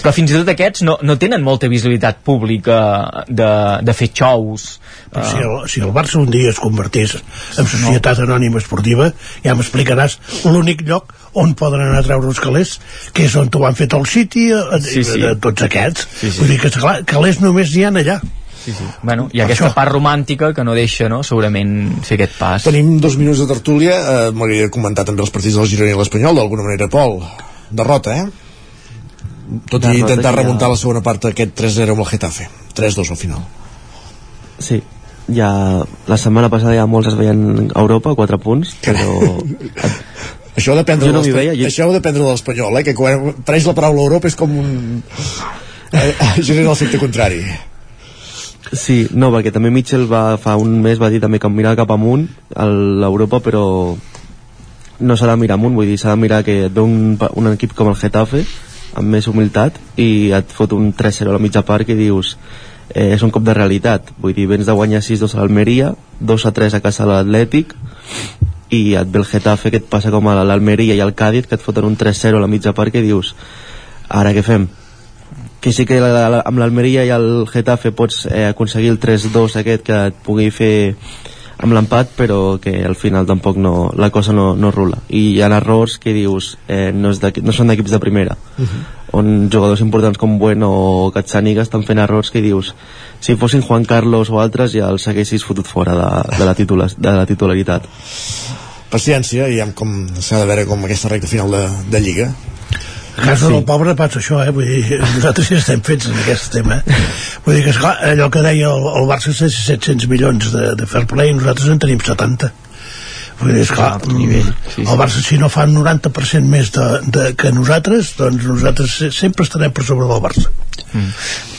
però fins i tot aquests no, no tenen molta visibilitat pública de, de fer xous Però si, el, si el Barça un dia es convertís en societat anònima esportiva, ja m'explicaràs l'únic lloc on poden anar a treure els calés, que és on t'ho han fet el City, Sí, sí. de tots aquests. Sí, sí. Vull dir que, clar, calés només n'hi ha allà. sí, sí. Bueno, hi ha aquesta part romàntica que no deixa no, segurament fer aquest pas Tenim dos minuts de tertúlia. Eh, M'agradaria comentar també els partits del Girona i l'Espanyol, d'alguna manera, Pol. Derrota, eh? Tot i Derrota intentar que ja- remuntar la segona part d'aquest 3-0 amb el Getafe. 3-2 al final. Sí, ja la setmana passada ja molts es veien a Europa, 4 punts, però... Això ho de no veia, jo- Això ho de prendre de l'Espanyol, eh? Que quan traeix la paraula Europa és com un... Eh, genera l'efecte contrari. Sí, no, perquè també Mitchell va, fa un mes va dir també que mirar cap amunt a l'Europa, però no s'ha de mirar amunt, vull dir, s'ha de mirar que et ve un, un equip com el Getafe amb més humilitat i et fot un 3-0 a la mitja part que dius eh, és un cop de realitat. Vull dir, vens de guanyar 6-2 a l'Almeria 2-3 a casa de l'Atlètic i et ve el Getafe que et passa com a l'Almeria i el Cádiz que et foten un 3-0 a la mitja part que dius ara què fem? que sí que la, la, amb l'Almeria i el Getafe pots eh, aconseguir el 3-2 aquest que et pugui fer amb l'empat però que al final tampoc no, la cosa no, no rula. I hi ha errors que dius eh, no, és no són d'equips de primera on jugadors importants com Bueno o Gazzaniga estan fent errors que dius si fossin Juan Carlos o altres ja els haguessis fotut fora de, de, la, titula, de la titularitat Paciència, i com s'ha de veure com aquesta recta final de, de Lliga. A casa del pobre passa això, eh? Vull dir, nosaltres ja estem fets en aquest tema. Vull dir que, esclar, allò que deia el, el Barça és 700 milions de, de fair play, nosaltres en tenim 70. Vull dir, esclar, nivell. Sí, sí. el Barça si no fa un 90% més de, de, que nosaltres, doncs nosaltres se- sempre estarem per sobre del Barça. Mm.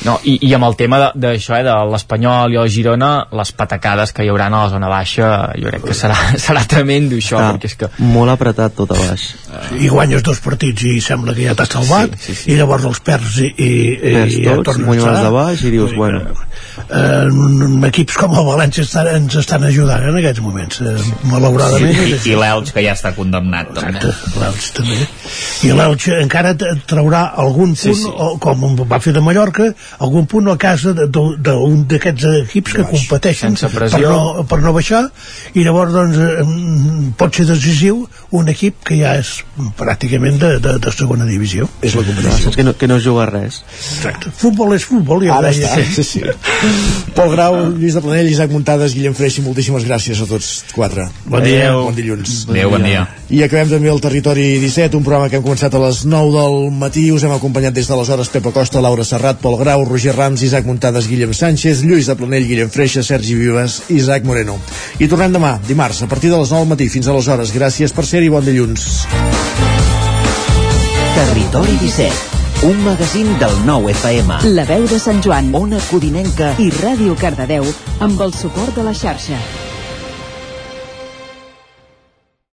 No, i, i amb el tema de- d'això, eh, de l'Espanyol i el Girona, les patacades que hi haurà a la zona baixa, jo crec que serà, serà tremendo això, Està perquè és que... molt apretat tot a baix I guanyes dos partits i sembla que ja t'has salvat, sí, sí, sí. i llavors els perds i, i, Perds i ja tots, tornes a de baix i dius, bueno eh, equips com el València estan, ens estan ajudant en aquests moments eh, malauradament És i, i l'Elx que ja està condemnat també. l'Elx també i l'Elx encara traurà algun punt Sí, sí. O, com va fer de Mallorca algun punt a casa de- de- d'un d'aquests equips que competeixen Sense per pressió. no, per no baixar i llavors doncs pot ser decisiu un equip que ja és pràcticament de, de, de segona divisió és la Saps que no, que no juga res Exacte. futbol és futbol ja Ara deia. està, sí, sí. Pol Grau, Lluís de Planell, Isaac Muntades, Guillem Freixi, moltíssimes gràcies a tots quatre. Bon dia. Bon dilluns. Adéu, bon dia. I acabem també el Territori 17, un programa que hem començat a les 9 del matí. Us hem acompanyat des d'aleshores Pepa Costa, Laura Serrat, Pol Grau, Roger Rams, Isaac Muntades, Guillem Sánchez, Lluís de Planell, Guillem Freixa, Sergi Vives, Isaac Moreno. I tornem demà, dimarts, a partir de les 9 del matí. Fins aleshores, gràcies per ser-hi, bon dilluns. Territori 17, un magazín del nou FM. La veu de Sant Joan, Ona Codinenca i Ràdio Cardedeu amb el suport de la xarxa.